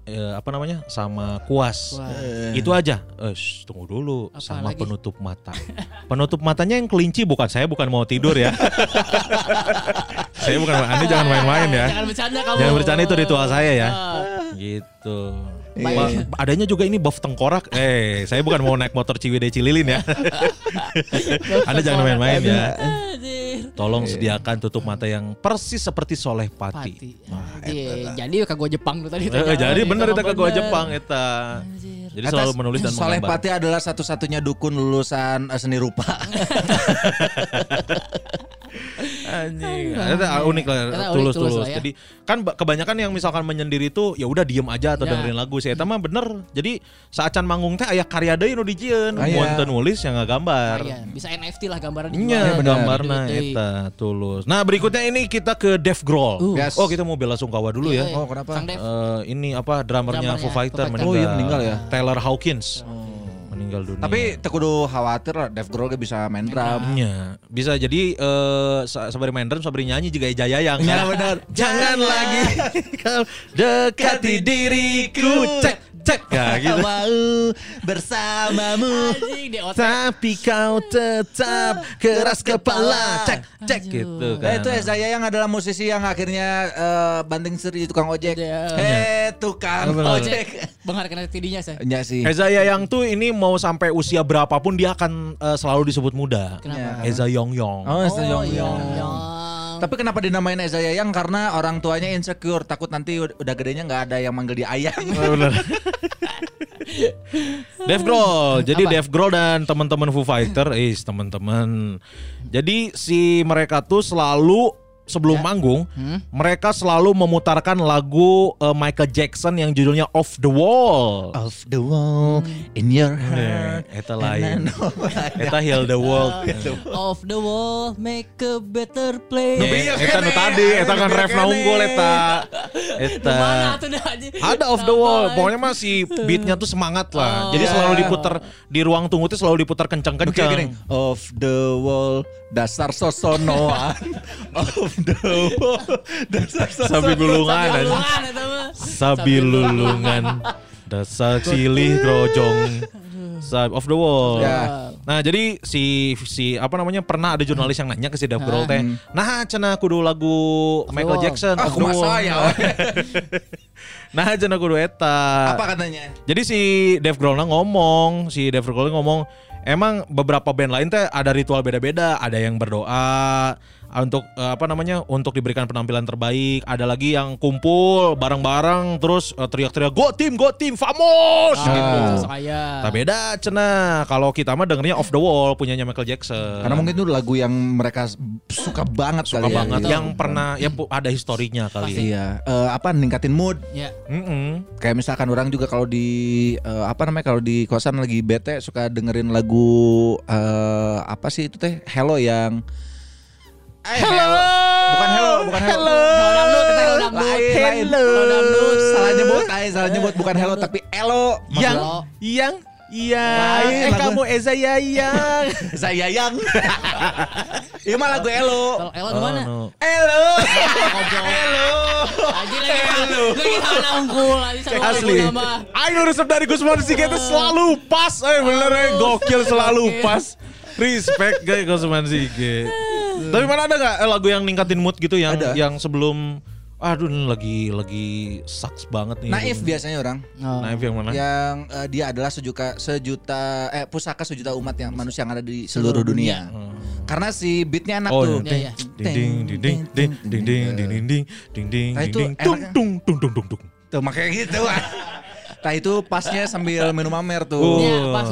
Speaker 3: eh, apa namanya? sama kuas.
Speaker 1: Wah.
Speaker 3: Itu aja. Eh, shh, tunggu dulu
Speaker 1: Apa
Speaker 3: sama
Speaker 1: lagi?
Speaker 3: penutup mata. Penutup matanya yang kelinci bukan saya bukan mau tidur ya. <laughs> saya bukan Anda jangan main-main ya.
Speaker 1: Jangan bercanda kamu.
Speaker 3: Jangan bercanda itu ritual saya ya.
Speaker 1: Ah.
Speaker 3: Gitu.
Speaker 1: Baik.
Speaker 3: Ma- adanya juga ini buff tengkorak. Eh, saya bukan mau naik motor Ciwidey Cililin ya. <laughs> Anda jangan main-main ya.
Speaker 1: Anjir.
Speaker 3: Tolong sediakan tutup mata yang persis seperti Soleh Pati.
Speaker 1: Pati. Anjir. Jadi kagak Jepang tuh tadi.
Speaker 3: Eh, jadi bener itu kagak. Jepang eta. Jadi selalu menulis dan
Speaker 2: Soleh
Speaker 3: menggambar.
Speaker 2: Pati adalah satu-satunya dukun lulusan eh, seni rupa. <laughs>
Speaker 3: Anjing. Eta unik lah,
Speaker 1: unik,
Speaker 3: tulus
Speaker 1: ya.
Speaker 3: Jadi kan ba- kebanyakan yang misalkan menyendiri itu ya udah diem aja atau
Speaker 1: Ya.
Speaker 3: dengerin lagu. Saya eta mah bener. Jadi saacan manggung teh aya karya deui nu dijieun.
Speaker 2: Ah, iya.
Speaker 3: Mun teu nulis ya ngagambar.
Speaker 1: Ah, iya. Bisa NFT lah gambaran
Speaker 3: Iya,
Speaker 1: dijual.
Speaker 3: gambarna eta tulus. Nah, berikutnya ini kita ke Dev Grohl.
Speaker 1: Uh.
Speaker 2: Yes.
Speaker 3: Oh, kita mau bela sungkawa dulu ya.
Speaker 1: Iya,
Speaker 2: Oh, kenapa?
Speaker 3: Eh, ini apa drummernya
Speaker 1: Drummernya
Speaker 3: Foo Fighter meninggal.
Speaker 2: Oh, iya, meninggal ya?
Speaker 3: Taylor Hawkins. Meninggal dunia.
Speaker 2: Tapi teu kudu khawatir lah Dave Grohl bisa main drum.
Speaker 3: Iya, bisa jadi eh sa- sabari main drum, sabari nyanyi juga Ijaya yang
Speaker 2: Iya, benar. <laughs>
Speaker 3: Jangan lagi kau dekati diriku. Cek, cek. Ya <laughs> gitu.
Speaker 2: Mau bersamamu.
Speaker 3: Tapi kau tetap keras kepala. Cek, cek gitu
Speaker 2: Nah,
Speaker 3: kan.
Speaker 2: itu Eza yang adalah musisi yang akhirnya eh, banting setir di tukang ojek.
Speaker 1: Iya.
Speaker 2: Eh, tukang ojek.
Speaker 1: Bengar kena tidinya saya.
Speaker 2: Iya sih.
Speaker 3: Eza yang tuh ini mau sampai usia berapapun dia akan eh, selalu disebut muda.
Speaker 1: Kenapa?
Speaker 3: Eza Yong Yong.
Speaker 2: Oh, Eza Yong
Speaker 1: iya,
Speaker 2: Yong.
Speaker 1: iya.
Speaker 2: Tapi kenapa dinamain Eza Yayang? Karena orang tuanya insecure, takut nanti ud- udah gedenya nggak ada yang manggil dia Ayang. <laughs>
Speaker 3: Dave Grohl. Jadi
Speaker 1: Apa?
Speaker 3: Dave Grohl dan teman-teman Foo Fighter, eh teman-teman. Jadi si mereka tuh selalu sebelum
Speaker 1: Ya.
Speaker 3: manggung,
Speaker 1: Hmm.
Speaker 3: mereka selalu memutarkan lagu eh, Michael Jackson yang judulnya Off the Wall.
Speaker 2: Off the wall in your heart.
Speaker 3: Eta lain. <laughs> Eta Heal the World.
Speaker 1: Off the wall, make a better place.
Speaker 3: Eh, Eta nu tadi, eta kan refna unggul eta. Eta. Ada off the wall. Pokoknya mah si beatnya tuh semangat lah.
Speaker 1: Oh,
Speaker 3: Jadi
Speaker 1: iya.
Speaker 3: selalu diputar di ruang tunggu tuh selalu diputar kenceng-kenceng.
Speaker 2: Off the wall, dasar sosonoan. <laughs> Off
Speaker 3: Sabi
Speaker 1: mah.
Speaker 3: Sabi lulungan Dasar cilih grojong Sab off the wall.
Speaker 2: Ya.
Speaker 3: Nah, jadi si si apa namanya pernah ada jurnalis yang nanya ke si Dave Grohl teh. Nah, cenah kudu lagu Michael
Speaker 1: Wall.
Speaker 3: Jackson.
Speaker 2: Ah,
Speaker 3: the Wall.
Speaker 2: saya. <laughs>
Speaker 3: nah, cenah kudu eta.
Speaker 2: Apa katanya?
Speaker 3: Jadi si Dave Grohl ngomong, si Dave Grohl ngomong, emang beberapa band lain teh ada ritual beda-beda, ada yang berdoa untuk eh, apa namanya untuk diberikan penampilan terbaik, ada lagi yang kumpul bareng-bareng terus eh, teriak-teriak go team go team famos
Speaker 1: Ah,
Speaker 3: gitu.
Speaker 1: sosok aya.
Speaker 3: Tak beda cenah. Kalau kita mah dengernya off the wall punyanya Michael Jackson.
Speaker 2: Karena mungkin itu lagu yang mereka suka banget
Speaker 3: suka
Speaker 2: kali ya.
Speaker 3: banget
Speaker 1: gitu.
Speaker 3: yang pernah ya ada historinya kali. ya.
Speaker 2: Iya, Eh, apa ningkatin mood.
Speaker 1: Ya.
Speaker 3: Mm-mm.
Speaker 2: Kayak misalkan orang juga kalau di eh, apa namanya kalau di kosan lagi bete suka dengerin lagu eh, apa sih itu teh Hello yang Hello. Bukan Hello, bukan Hello.
Speaker 1: Hello dangdut, kita hello dangdut.
Speaker 2: Lain, lain.
Speaker 1: Hello dangdut.
Speaker 2: Salah nyebut, lain salah nyebut bukan Hello tapi Elo.
Speaker 3: Yang
Speaker 1: Hello.
Speaker 3: yang Iya, eh
Speaker 2: lagu-
Speaker 3: kamu Eza <laughs> Yayang.
Speaker 2: Saya yang. <laughs> Iya mah lagu Elo.
Speaker 1: Kalau Elo di mana?
Speaker 3: Oh, no.
Speaker 2: Elo.
Speaker 1: Goblok. <laughs>
Speaker 2: Elo.
Speaker 1: Anjing lagi
Speaker 2: Hello.
Speaker 1: kita nangkul nanti sama
Speaker 3: Asli. Ayo resep dari Gusman Sige itu selalu pas. Eh bener eh gokil selalu pas. Respect guys Gusman Sige. Tapi mana ada nggak eh, lagu yang ningkatin mood gitu yang
Speaker 2: Ada.
Speaker 3: yang sebelum aduh ini lagi lagi sucks banget nih.
Speaker 2: Naif biasanya orang.
Speaker 1: Oh.
Speaker 3: Naif yang mana?
Speaker 2: Yang eh, dia adalah sejuta sejuta eh pusaka sejuta umat yang manusia yang ada di seluruh dunia. Karena si beatnya enak
Speaker 3: Oh,
Speaker 2: tuh.
Speaker 1: Iya, iya.
Speaker 3: Ding ding ding ding ding ding ding ding ding ding ding ding
Speaker 2: Nah, itu
Speaker 3: ding tung
Speaker 2: enaknya.
Speaker 3: tung tung tung tung tung.
Speaker 2: Tuh makanya gitu. nah itu pasnya sambil minum amer tuh.
Speaker 1: Iya, pas.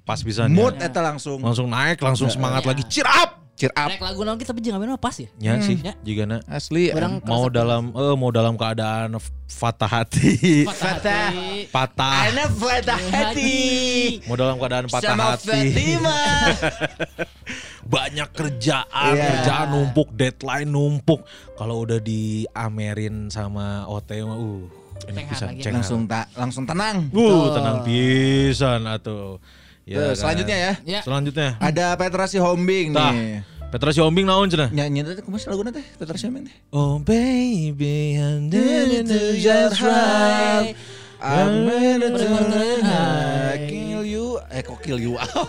Speaker 3: Pas bisa
Speaker 2: Mood eta langsung.
Speaker 3: langsung naik langsung semangat
Speaker 1: Iya.
Speaker 3: lagi cheer up.
Speaker 2: Cheer up.
Speaker 1: Rek lagu naon kita jeung ngamen mah pas ya.
Speaker 3: Ya sih,
Speaker 1: Ya.
Speaker 3: jika na
Speaker 2: Asli.
Speaker 1: Orang
Speaker 3: mau dalam eh mau dalam keadaan fatah hati,
Speaker 1: patah hati.
Speaker 3: patah,
Speaker 2: Ana patah hati.
Speaker 3: mau dalam keadaan patah
Speaker 2: Sama
Speaker 3: hati,
Speaker 2: Fatima. <laughs>
Speaker 3: banyak kerjaan,
Speaker 2: Iya.
Speaker 3: kerjaan numpuk, deadline numpuk. Kalau udah diamerin sama OT mah, uh, ini bisa cengar.
Speaker 2: langsung tak langsung tenang.
Speaker 3: uh, tenang pisan atau.
Speaker 2: Tuh, selanjutnya ya.
Speaker 1: Ya.
Speaker 3: Selanjutnya.
Speaker 2: Ada Petra Sihombing
Speaker 3: Tah,
Speaker 2: nih.
Speaker 3: Petra Siombing naon cenah?
Speaker 2: Nyanyi teh kumaha lagu teh Petra Sihombing teh?
Speaker 3: Oh baby, I'm just right.
Speaker 2: I'm ready to
Speaker 1: Berkorban.
Speaker 2: Kill you. Eh kok kill you out?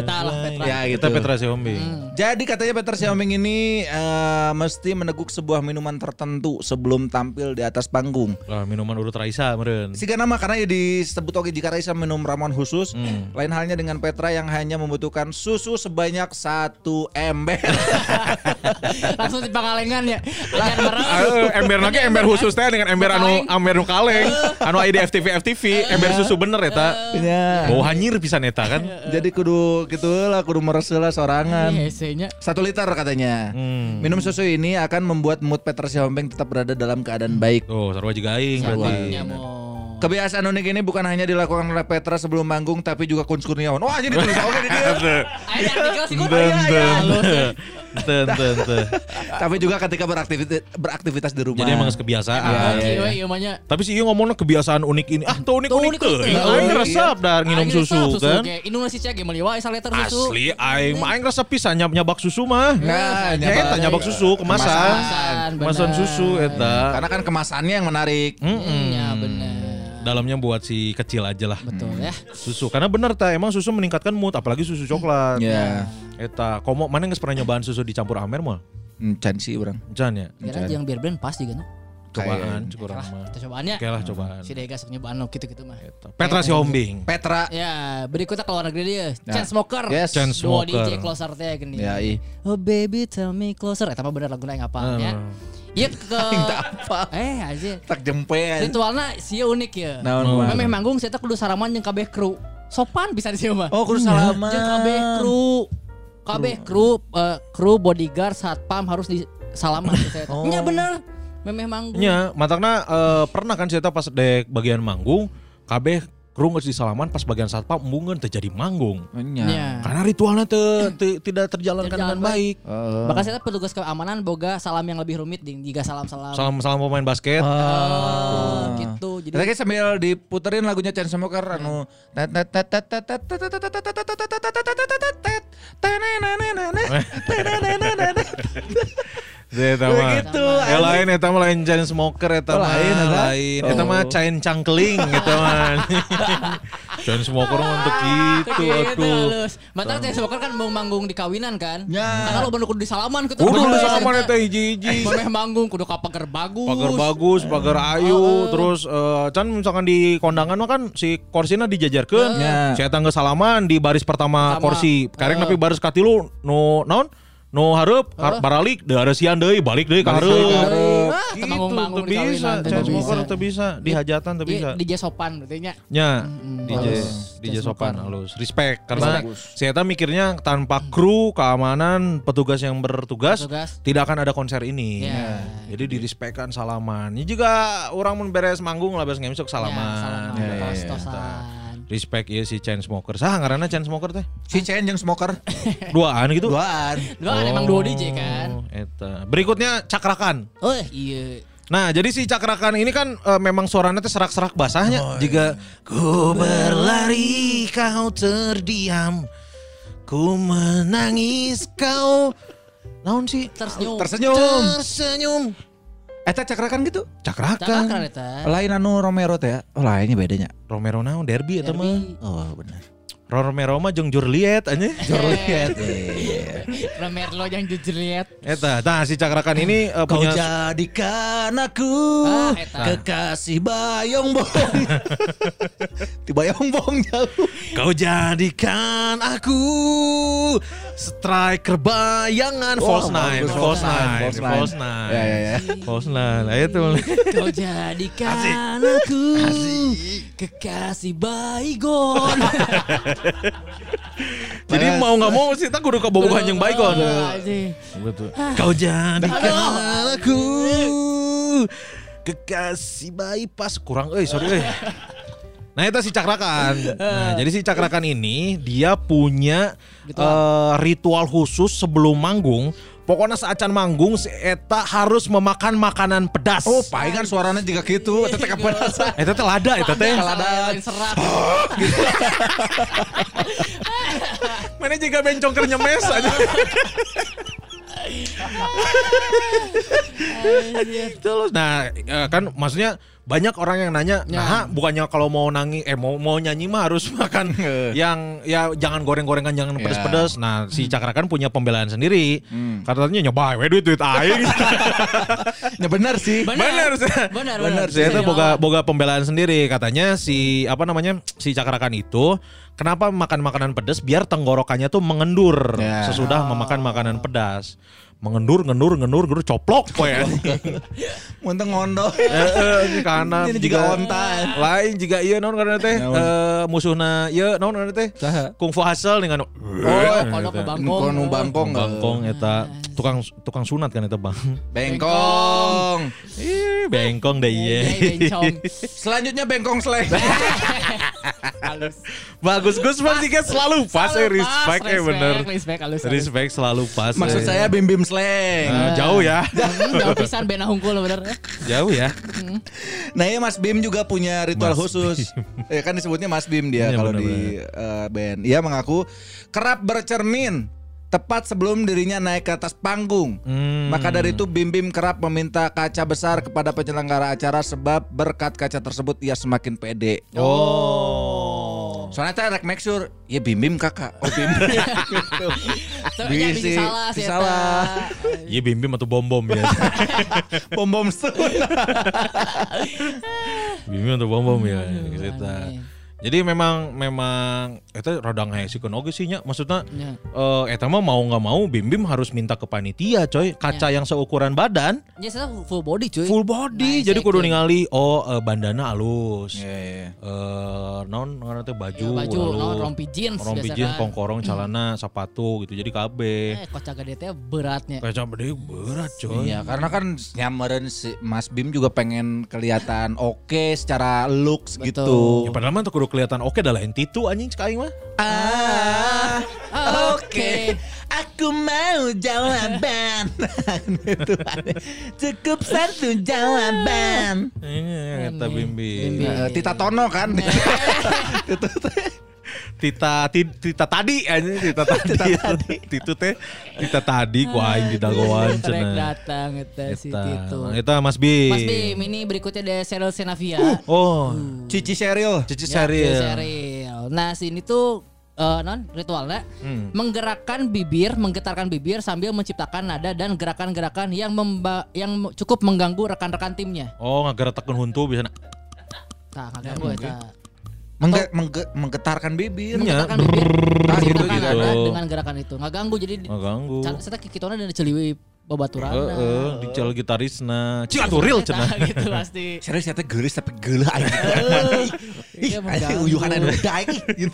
Speaker 1: Eta lah Petra.
Speaker 2: ya gitu.
Speaker 3: Kita Petra Siombing.
Speaker 2: Jadi katanya Peter Xiaoming ini eh, mesti meneguk sebuah minuman tertentu sebelum tampil di atas panggung.
Speaker 3: Minuman urut Raisa meren.
Speaker 2: Siga nama karena ya disebut oke jika Raisa minum ramuan khusus. Lain halnya dengan Petra yang hanya membutuhkan susu sebanyak satu ember. <laughs>
Speaker 1: Langsung di pangalengan ya.
Speaker 3: Ember lagi ember khusus teh dengan ember anu ember nu kaleng, anu aya di FTV FTV, ember susu bener eta.
Speaker 2: Ya.
Speaker 3: Bau hanyir pisan eta kan. <laughs>
Speaker 2: Jadi kudu gitu lah, kudu meresel lah sorangan.
Speaker 1: Iya, esenya.
Speaker 2: Satu liter katanya.
Speaker 3: Hmm.
Speaker 2: Minum susu ini akan membuat mood Peter Xiaoming tetap berada dalam keadaan baik.
Speaker 3: Oh, sarua juga aing berarti.
Speaker 1: Ya.
Speaker 2: Kebiasaan unik ini bukan hanya dilakukan oleh Petra sebelum manggung tapi juga Kun Kurniawan. Wah, jadi tulis oke di dia.
Speaker 1: Artikel sih
Speaker 3: ten.
Speaker 2: tapi juga ketika beraktivitas beraktivitas di rumah.
Speaker 3: Jadi emang kebiasaan.
Speaker 1: iya, iya, iya.
Speaker 3: Tapi sih ieu ngomongnya kebiasaan unik ini. Ah, tuh unik
Speaker 1: Tuh.
Speaker 3: Aing
Speaker 1: Iya.
Speaker 3: resep dar nginum susu kan.
Speaker 1: Indung nasi cek meliwa esa liter susu.
Speaker 3: Asli aing mah aing resep pisan nyab nyabak susu mah.
Speaker 2: Nah,
Speaker 3: Ya nyabak susu kemasan.
Speaker 1: Kemasan,
Speaker 3: susu eta.
Speaker 2: Karena kan kemasannya yang menarik.
Speaker 1: Iya benar.
Speaker 3: Dalamnya buat si kecil aja lah.
Speaker 1: Betul ya.
Speaker 3: Susu karena bener ta emang susu meningkatkan mood apalagi susu coklat.
Speaker 2: Ya.
Speaker 3: Eta komo mana nggak pernah nyobaan susu dicampur amer mah?
Speaker 2: Hmm, can sih orang.
Speaker 3: Jan ya.
Speaker 1: Kira yang biar brand pas juga no.
Speaker 3: Cobaan cukup mah.
Speaker 1: kita cobaannya.
Speaker 3: Oke lah cobaan.
Speaker 1: Si Dega sok nyobaan no gitu-gitu mah.
Speaker 3: Eta. Petra Siombing.
Speaker 2: Petra.
Speaker 1: Ya, berikutnya ke luar negeri dia.
Speaker 2: Ya.
Speaker 1: Chainsmoker.
Speaker 2: Yes.
Speaker 1: Dua
Speaker 3: Chainsmoker.
Speaker 1: DJ closer teh gini.
Speaker 2: Ya, i.
Speaker 1: Oh baby tell me closer. Eta mah bener lagu yang apa ya. Iya ke <laughs>
Speaker 2: apa.
Speaker 1: Eh aja.
Speaker 2: Tak jempean.
Speaker 1: Ritualnya sih unik ya.
Speaker 2: Naon
Speaker 1: Memeh
Speaker 2: kumaha?
Speaker 1: manggung saya kudu saraman jeung kabeh kru. Sopan bisa di sini mah.
Speaker 2: Oh, kudu salaman.
Speaker 1: Jeung kabeh kru. Kabeh kru eh, kru bodyguard satpam harus di salaman ke saya.
Speaker 2: Oh.
Speaker 1: Nya bener. Memeh manggung.
Speaker 3: Nya, matangna eh, pernah kan saya pas dek bagian manggung, kabeh kru geus disalaman pas bagian satpam embungeun terjadi manggung.
Speaker 2: Nya.
Speaker 1: Nya.
Speaker 3: Karena ritualnya te- te- tidak terjalankan
Speaker 1: Terjalan
Speaker 3: dengan baik.
Speaker 2: Oh.
Speaker 1: Bahkan saya petugas keamanan boga salam yang lebih rumit ding jika salam-salam.
Speaker 3: Salam-salam pemain basket.
Speaker 1: Oh, gitu. Jadi
Speaker 2: Lagi sambil diputerin lagunya Chainsmoker anu
Speaker 3: Eta mah.
Speaker 2: Begitu,
Speaker 3: Ya lain eta mah lain chain smoker eta
Speaker 2: Oh,
Speaker 3: mah.
Speaker 2: lain,
Speaker 3: lain. Eta mah chain cangkling eta mah. <laughs> chain smoker mah untuk gitu atuh.
Speaker 1: halus. Mata teh smoker kan mau manggung di kawinan kan.
Speaker 2: Ya.
Speaker 1: Karena lo bener kudu disalaman gitu.
Speaker 3: Kudu disalaman eta hiji-hiji.
Speaker 1: Memeh manggung kudu ka pagar bagus.
Speaker 3: Pagar bagus, pagar ayu, terus eh, can misalkan di kondangan mah kan si korsina dijajarkeun.
Speaker 2: Ya.
Speaker 3: Saya tangga salaman di baris pertama kursi. Karek tapi baris katilu nu naon? no harap har baralik deh ada sian deh
Speaker 2: balik deh nah,
Speaker 3: nah,
Speaker 2: ke
Speaker 1: harap
Speaker 3: gitu.
Speaker 1: Tuh
Speaker 3: bisa
Speaker 1: cewek
Speaker 3: tuh
Speaker 1: bisa.
Speaker 3: Di hajatan tuh bisa.
Speaker 1: di sopan berarti nya.
Speaker 3: Nya
Speaker 1: di
Speaker 3: sopan. Halus. Respect karena saya si mikirnya tanpa mm. kru keamanan petugas yang bertugas
Speaker 1: petugas.
Speaker 3: tidak akan ada konser ini.
Speaker 1: Yeah.
Speaker 3: Jadi gitu. di respectkan salaman. Ini juga orang mau beres manggung lah beres ngemsok salaman.
Speaker 1: Yeah,
Speaker 2: salaman. Yeah, yeah,
Speaker 1: yeah.
Speaker 3: Respect ya si chain smoker. Sah ngaranna chain smoker teh?
Speaker 2: Si Chain jeung Smoker <laughs>
Speaker 3: Duaan gitu.
Speaker 2: duaan.
Speaker 1: Dua kan emang dua DJ kan.
Speaker 3: Oh, Eta. Berikutnya cakrakan.
Speaker 1: Oh iya.
Speaker 3: Nah, jadi si cakrakan ini kan eh, memang suaranya teh serak-serak basahnya. Jika ku berlari kau terdiam, ku menangis kau naon sih?
Speaker 1: Tersenyum.
Speaker 2: Tersenyum.
Speaker 3: Tersenyum.
Speaker 2: Eta cakrakan gitu.
Speaker 1: Cakakran
Speaker 3: Cakrakan.
Speaker 1: eta.
Speaker 2: Lain anu Romero teh. ya? Oh, lainnya bedanya.
Speaker 3: Romero naon derby eta mah.
Speaker 1: Derby.
Speaker 2: Oh, benar.
Speaker 3: Romero mah jeung Jurliet aja.
Speaker 1: Jorliet.
Speaker 2: Iya.
Speaker 1: Romerlo yang jujur lihat.
Speaker 3: Eta, nah si cakrakan ini eh,
Speaker 2: Kau
Speaker 3: punya
Speaker 2: jadikan aku
Speaker 1: Ah,
Speaker 2: kekasih bayong bong. <laughs> Di bayong bong jauh.
Speaker 3: Kau jadikan aku striker bayangan
Speaker 2: Wah,
Speaker 3: false nine, false nine,
Speaker 2: false nine.
Speaker 3: false nine,
Speaker 2: Ya, ya, ya.
Speaker 3: false nine. Ayo tuh.
Speaker 1: Kau jadikan aku kekasih baygon. <laughs>
Speaker 3: Jadi mau nggak mau sih kita kudu yang baik. Betul. Kau jadikan aku kekasih bayi pas kurang euy sorry euy. Nah itu si cakrakan. Nah jadi si cakrakan ini dia punya eh, ritual khusus sebelum manggung. Pokoknya saat can manggung si Eta harus memakan makanan pedas.
Speaker 2: Oh, palingan suaranya juga gitu. Eta teh kapanasan.
Speaker 3: Eta teh lada eta teh.
Speaker 1: Lada serat. <laughs>
Speaker 3: Mana juga bencong keur nyemes aja. <laughs> Nah eh, kan maksudnya banyak orang yang nanya,
Speaker 1: Ya.
Speaker 3: nah bukannya kalau mau nangis eh mau mau nyanyi mah harus <laughs> makan <laughs> yang ya jangan goreng-gorengan jangan
Speaker 2: Ya.
Speaker 3: pedes-pedes. Nah, si Cakrakan punya pembelaan sendiri. Katanya nyoba we duit duit aing. <laughs>
Speaker 2: Ya benar sih.
Speaker 3: Bener, sih.
Speaker 1: Benar,
Speaker 2: Benar
Speaker 1: benar.
Speaker 2: sih,
Speaker 3: Saya tuh
Speaker 1: Bisa
Speaker 3: boga boga pembelaan sendiri katanya si apa namanya si cakrakan itu kenapa makan makanan pedas biar tenggorokannya tuh mengendur
Speaker 2: Ya.
Speaker 3: sesudah memakan makanan pedas. Mengendur, ngendur, ngendur, ngendur, coplok poe. <laughs>
Speaker 2: Muntah ngondo.
Speaker 3: Eh, eh, ini juga
Speaker 2: onta.
Speaker 3: Lain juga iya naon karena teh eh, musuhna ieu naon karena teh
Speaker 2: Saha?
Speaker 3: Kung Fu Hustle dengan
Speaker 1: Oh, kodok ke bangkong.
Speaker 2: Kono bangkong.
Speaker 3: Bangkong eta tukang tukang sunat kan eta Bang.
Speaker 2: Bengkong.
Speaker 3: Ih, bengkong deh iya.
Speaker 1: Iya.
Speaker 2: Selanjutnya bengkong seleng. <laughs>
Speaker 3: Bagus Gus pasti kan selalu pas ya respect ya bener.
Speaker 1: Respect, halus. halus.
Speaker 3: Respect selalu pas.
Speaker 2: Maksud
Speaker 3: ya.
Speaker 2: saya bim bim seleng.
Speaker 3: Nah, jauh ya. <laughs>
Speaker 1: Hmm, Jauh pisan bena hungkul bener.
Speaker 3: jauh ya.
Speaker 2: Nah ya Mas Bim juga punya ritual
Speaker 3: Mas
Speaker 2: khusus. ya kan disebutnya Mas Bim dia
Speaker 3: Iya,
Speaker 2: kalau di eh, band. Ia mengaku kerap bercermin tepat sebelum dirinya naik ke atas panggung.
Speaker 3: Hmm.
Speaker 2: Maka dari itu Bim Bim kerap meminta kaca besar kepada penyelenggara acara sebab berkat kaca tersebut ia semakin pede.
Speaker 3: Oh.
Speaker 2: Soalnya saya rek make sure, ya Bim Bim kakak. Oh Bim Bim.
Speaker 1: Ya
Speaker 2: Bisi,
Speaker 1: salah
Speaker 2: bisa salah.
Speaker 3: Iya bim bim atau bom bom ya. <laughs>
Speaker 2: Bom bom sun.
Speaker 3: bim bim atau bom bom ya. Gitu.
Speaker 1: aneh.
Speaker 3: Jadi memang memang eta rada ngaheusikeun oge sih nya. Maksudnya
Speaker 1: Ya.
Speaker 3: eh eta mah mau nggak mau bim bim harus minta ke panitia coy. Kaca yang seukuran badan
Speaker 1: Ya saya full body cuy.
Speaker 3: full body.
Speaker 1: Nah,
Speaker 3: Jadi kudu ningali oh eh, bandana halus.
Speaker 2: Iya, iya.
Speaker 3: Eh naon ngaranna teh baju,
Speaker 1: Ya, baju,
Speaker 3: halus.
Speaker 1: naon, rompi jeans
Speaker 3: rompi
Speaker 1: biasa
Speaker 3: jeans,
Speaker 1: kan.
Speaker 3: kongkorong, celana, sepatu gitu. Jadi kabeh.
Speaker 1: Eh, kocak gede teh beratnya.
Speaker 3: Kaca gede berat coy.
Speaker 2: Iya, karena kan nyamperin si Mas Bim juga pengen kelihatan oke secara looks
Speaker 1: Betul.
Speaker 2: gitu.
Speaker 3: Ya padahal mah tuh kudu kelihatan oke dah lain titu anjing cek aing mah.
Speaker 2: Ah,
Speaker 1: Oke.
Speaker 2: Aku mau jawaban. <laughs> Cukup satu jawaban.
Speaker 3: Ini eta
Speaker 1: Aneh.
Speaker 3: bimbi.
Speaker 2: Eh, Tita Tono kan. <laughs>
Speaker 3: Tita ti- Tita tadi anjing Tita <laughs> tadi. <laughs> Titu teh Tita tadi ku aing di dagoan
Speaker 1: Rek
Speaker 3: cenah.
Speaker 1: datang eta si. Tito.
Speaker 3: Eta Mas Bim.
Speaker 1: Mas Bim, ini berikutnya ada Cheryl Senavia.
Speaker 3: Oh,
Speaker 2: Cici Sheryl.
Speaker 3: Cici
Speaker 1: Ya,
Speaker 3: Sari.
Speaker 1: Cheryl. Nah, sini tuh eh, non ritualnya
Speaker 3: Hmm.
Speaker 1: menggerakkan bibir, menggetarkan bibir sambil menciptakan nada dan gerakan-gerakan yang memba yang cukup mengganggu rekan-rekan timnya.
Speaker 3: Oh, ngageretekkeun huntu bisa na-
Speaker 1: Nah, kagak eta.
Speaker 2: Mengge- mengge- menggetarkan bibir.
Speaker 1: Menggetarkan bibir,
Speaker 2: Ah, gitu,
Speaker 1: menciptakan
Speaker 3: gitu.
Speaker 1: nada dengan gerakan itu. Nggak ganggu jadi
Speaker 3: ngaganggu.
Speaker 1: Saya kitona dan celiwi babaturan.
Speaker 3: Heeh, dicel gitarisna. Cik atuh real cenah. <laughs>
Speaker 1: gitu pasti.
Speaker 2: Serius teh geulis tapi geuleuh aing. Ih,
Speaker 1: Iya,
Speaker 2: uyuhan anu daek gitu.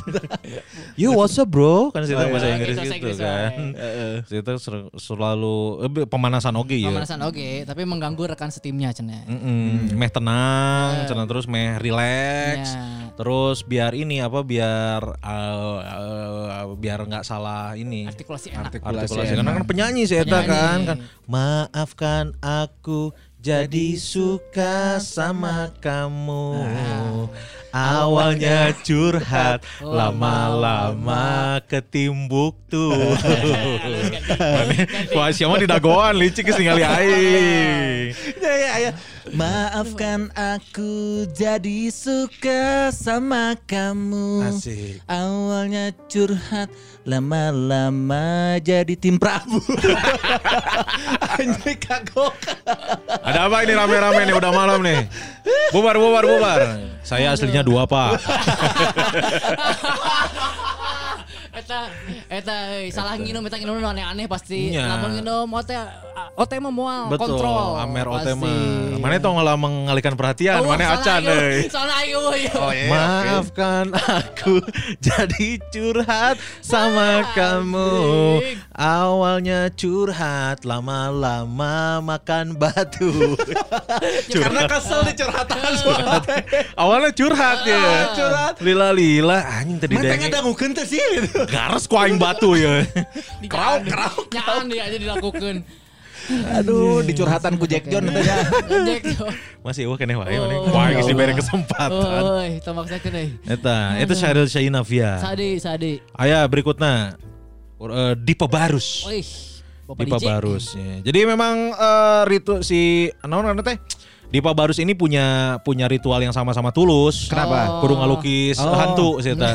Speaker 3: Yo what's up bro? Kan situ
Speaker 2: Oh,
Speaker 3: bahasa
Speaker 1: iya.
Speaker 3: Inggris
Speaker 1: Gitu, bahasa
Speaker 3: gitu
Speaker 1: Inggris,
Speaker 3: kan.
Speaker 1: wae.
Speaker 3: Situ ser- selalu eh, pemanasan oge ya.
Speaker 1: Pemanasan oke, tapi mengganggu rekan setimnya cenah.
Speaker 3: Mm-mm, meh tenang, cenah terus meh relax. Terus biar ini apa biar uh, uh, biar nggak salah ini
Speaker 1: Artikulasi enak.
Speaker 3: artikulasi
Speaker 2: enak.
Speaker 3: karena kan penyanyi sih eta kan kan maafkan aku jadi suka sama kamu. Awalnya curhat, <laughs> lama-lama ketimbuk tuh. <laughs> Wah, siapa di dagoan licik geus ningali aing.
Speaker 2: Ya ya ya. Maafkan aku jadi suka sama kamu.
Speaker 3: Asik.
Speaker 2: Awalnya curhat, lama-lama jadi tim Prabu. <laughs> Anjing kagok.
Speaker 3: Ada apa ini rame-rame nih udah malam nih. Bubar bubar bubar. Saya aslinya dua, Pak. <laughs>
Speaker 1: Eta eta euy, salah nginum eta nginum nu aneh-aneh pasti.
Speaker 3: Iya.
Speaker 1: Lamun nginum ote ote mah moal
Speaker 3: Betul.
Speaker 1: kontrol.
Speaker 3: Amer ote mah. Mana tong malah mengalihkan perhatian,
Speaker 1: Oh,
Speaker 3: mana acan euy.
Speaker 1: Soalnya aing.
Speaker 2: Oh iya.
Speaker 3: Maafkan aku <laughs> jadi curhat sama kamu.
Speaker 1: Asik.
Speaker 3: Awalnya curhat, lama-lama makan batu. <laughs>
Speaker 2: Karena kesel di curhatan <laughs>
Speaker 3: Awalnya curhat ya. Curhat. Lila-lila anjing tadi
Speaker 2: dangukeun teh sih gitu.
Speaker 3: Gares ku aing batu ya. <laughs>
Speaker 1: Kerau kerau. Nyaan dia aja dilakukan.
Speaker 2: Aduh, di curhatan ku Jack John teh ya.
Speaker 1: Jack.
Speaker 3: Masih eueuh keneh wae
Speaker 1: Oh.
Speaker 3: maneh. Wah, geus dibere kesempatan.
Speaker 1: Oi, teu maksakeun euy.
Speaker 3: Eta, itu Cheryl Shainavia.
Speaker 1: Sadi, sadi.
Speaker 3: Aya berikutnya eh, Dipa Barus.
Speaker 1: Wih,
Speaker 3: Dipa. Barus. ya. Jadi memang eh, ritu si naon namanya teh? Dipa Barus ini punya punya ritual yang sama-sama tulus.
Speaker 2: Kenapa?
Speaker 3: Kudu ngalukis
Speaker 2: Oh.
Speaker 3: hantu si Eta.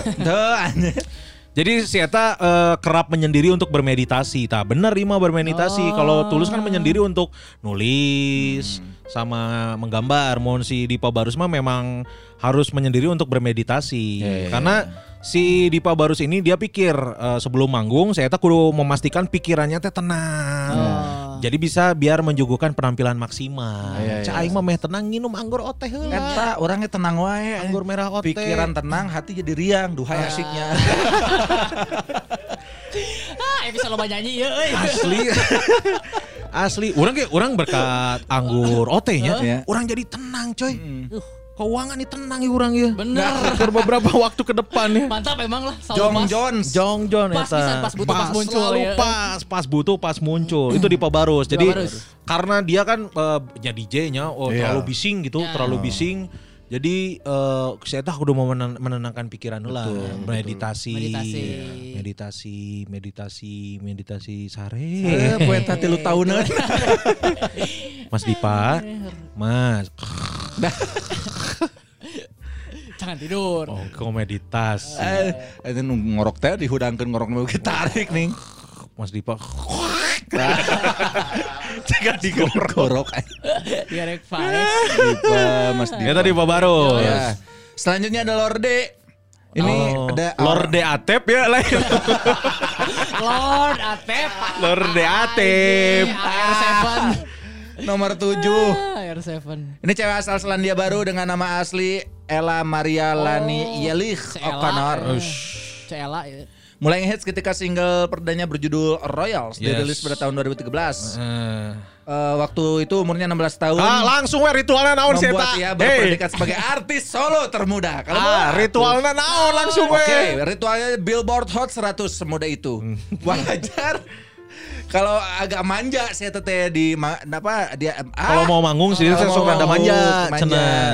Speaker 3: Jadi si Eta eh, kerap menyendiri untuk bermeditasi. Tah bener Rima bermeditasi.
Speaker 1: Oh.
Speaker 3: Kalau tulus kan menyendiri untuk nulis sama menggambar. Mohon si Dipa Barus mah memang harus menyendiri untuk bermeditasi.
Speaker 2: Ya, ya,
Speaker 3: Karena si Dipa Barus ini dia pikir eh, sebelum manggung saya Eta kudu memastikan pikirannya teh tenang.
Speaker 1: Oh.
Speaker 3: Jadi bisa biar menjugukan penampilan maksimal.
Speaker 2: Iya, iya.
Speaker 3: Cak aing mah meh tenang nginum anggur oteh heula.
Speaker 2: Eta orangnya tenang wae.
Speaker 3: Anggur merah ote.
Speaker 2: Pikiran tenang, hati jadi riang. Duhai asiknya. <laughs>
Speaker 1: Ah, bisa loba nyanyi ya euy.
Speaker 3: Asli. <laughs> Asli. Orang kayak orang berkat anggur ote nya.
Speaker 2: Iya.
Speaker 3: Orang jadi tenang coy.
Speaker 1: Uh,
Speaker 3: Keuangan nih tenang ya orang ya.
Speaker 1: Bener.
Speaker 3: Ke beberapa <laughs> waktu ke depan ya.
Speaker 1: Mantap emang lah
Speaker 2: Jong
Speaker 1: pas.
Speaker 2: Jones.
Speaker 3: Jong John
Speaker 1: Pas
Speaker 3: eta.
Speaker 1: pisan, pas butuh, pas muncul,
Speaker 3: selalu
Speaker 1: ya.
Speaker 3: pas, pas butuh, pas muncul. Itu di Pabarus. Jadi
Speaker 1: Barus.
Speaker 3: karena dia kan eh, ya DJ-nya oh
Speaker 2: Iya.
Speaker 3: terlalu bising gitu,
Speaker 1: Ya.
Speaker 3: terlalu bising. Jadi eh saya tahu udah mau menen- menenangkan pikiran lah,
Speaker 2: Betul,
Speaker 3: meditasi,
Speaker 1: Meditasi.
Speaker 3: meditasi, meditasi, meditasi sare.
Speaker 2: Eh, poe tati lu tahunan. <laughs>
Speaker 3: Mas Dipa, Mas, <laughs> <laughs>
Speaker 1: Jangan tidur.
Speaker 3: oh kau meditasi,
Speaker 2: Eh, itu nu ngorok teh dihudangkeun ngorok nu tarik nih. <laughs>
Speaker 3: Mas Dipa, <laughs>
Speaker 2: Cegah digorok.
Speaker 1: Biar rek five.
Speaker 2: Dipa, Mas Dipa.
Speaker 3: ya tadi Pak Barus.
Speaker 2: Ya. Selanjutnya ada Lorde. Ini
Speaker 3: Oh,
Speaker 2: ada
Speaker 3: Lorde Atep ya lain.
Speaker 1: Lord Atep.
Speaker 3: Lorde Atep.
Speaker 1: AR7.
Speaker 2: Nomor 7.
Speaker 1: AR7.
Speaker 2: Ini cewek asal Selandia Baru dengan nama asli Ella Maria Lani Yelich
Speaker 1: si Ella.
Speaker 2: O'Connor.
Speaker 1: Cela ya.
Speaker 2: Mulai ngehits ketika single perdanya berjudul Royals
Speaker 3: Yes.
Speaker 2: dirilis pada tahun 2013.
Speaker 3: Eh.
Speaker 2: Eh, waktu itu umurnya 16 tahun.
Speaker 3: Ah, langsung we ritualnya naon sih
Speaker 2: membuat ia
Speaker 3: Hey.
Speaker 2: berpredikat sebagai artis solo termuda. Kalau
Speaker 3: Ah,
Speaker 2: mau-
Speaker 3: ritualnya naon langsung we.
Speaker 2: Oke, ritualnya Billboard Hot 100 semudah itu.
Speaker 3: Hmm.
Speaker 2: Wajar. Kalau agak manja saya teteh di ma- apa dia ah,
Speaker 3: Kalau mau manggung sih saya sok rada
Speaker 2: manggung,
Speaker 3: manja,
Speaker 2: manja.
Speaker 3: cenah.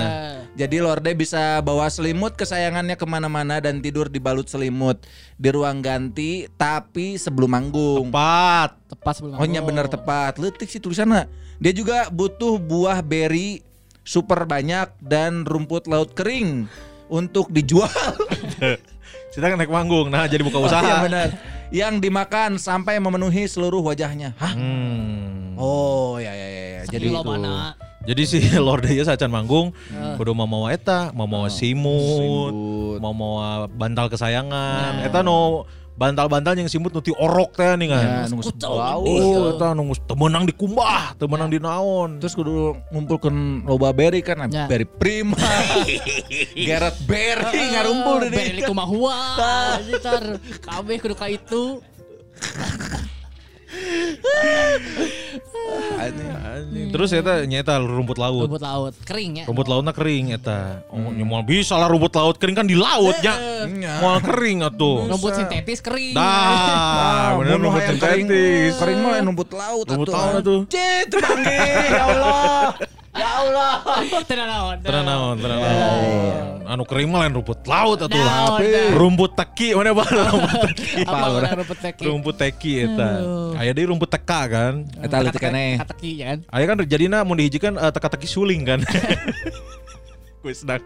Speaker 2: Jadi Lorde bisa bawa selimut kesayangannya ke mana-mana dan tidur di balut selimut di ruang ganti, tapi sebelum manggung.
Speaker 3: Empat.
Speaker 1: Tepat sebelum
Speaker 2: Oh iya benar tepat. Letik sih tulisannya. Dia juga butuh buah beri super banyak dan rumput laut kering untuk dijual. <laughs>
Speaker 3: Kita kan naik manggung, nah jadi buka usaha.
Speaker 2: Oh, iya benar. Yang dimakan sampai memenuhi seluruh wajahnya. Hah?
Speaker 3: Hmm.
Speaker 2: Oh ya ya ya. ya. Jadi itu.
Speaker 1: mana?
Speaker 3: Jadi si <laughs> Lorde ya sacan manggung, kudu mau mau eta, mau mau simut,
Speaker 2: Simut.
Speaker 3: mau mau bantal kesayangan. Eta no bantal-bantal yang simut nuti orok teh nih kan.
Speaker 2: Ya, nunggu.
Speaker 3: Oh, eta nunggu temenang di kumbah, temenang di naon.
Speaker 2: Terus kudu ngumpulkan loba berry kan,
Speaker 1: Ya. <laughs>
Speaker 2: berry prima, Garrett berry ngarumpul di
Speaker 1: Beli kumahua. <laughs> Ntar kabeh kudu ka itu.
Speaker 3: Anjing. Terus eta nyata rumput laut.
Speaker 1: Rumput laut kering ya.
Speaker 3: Rumput lautnya kering eta. Oh, ya mau bisa lah rumput laut kering kan di laut ya. Mau kering atuh.
Speaker 1: Rumput sintetis kering.
Speaker 3: Dah, bener rumput sintetis.
Speaker 2: Kering mah rumput laut
Speaker 3: Rumput laut atuh.
Speaker 2: Cet, ya Allah. Ya Allah.
Speaker 1: Tenang naon.
Speaker 3: Tenang naon, tenang naon. Anu kering mah lain rumput laut atuh. Tapi
Speaker 1: dah.
Speaker 3: rumput teki mana bae rumput teki.
Speaker 1: Apa orang rumput teki?
Speaker 3: Rumput teki eta. Aya deui rumput teka kan.
Speaker 2: Eta leutik keneh.
Speaker 1: Kateki ya kan.
Speaker 3: Aya kan jadina mau dihijikan eh, teka-teki suling kan. <laughs> Kuis dak.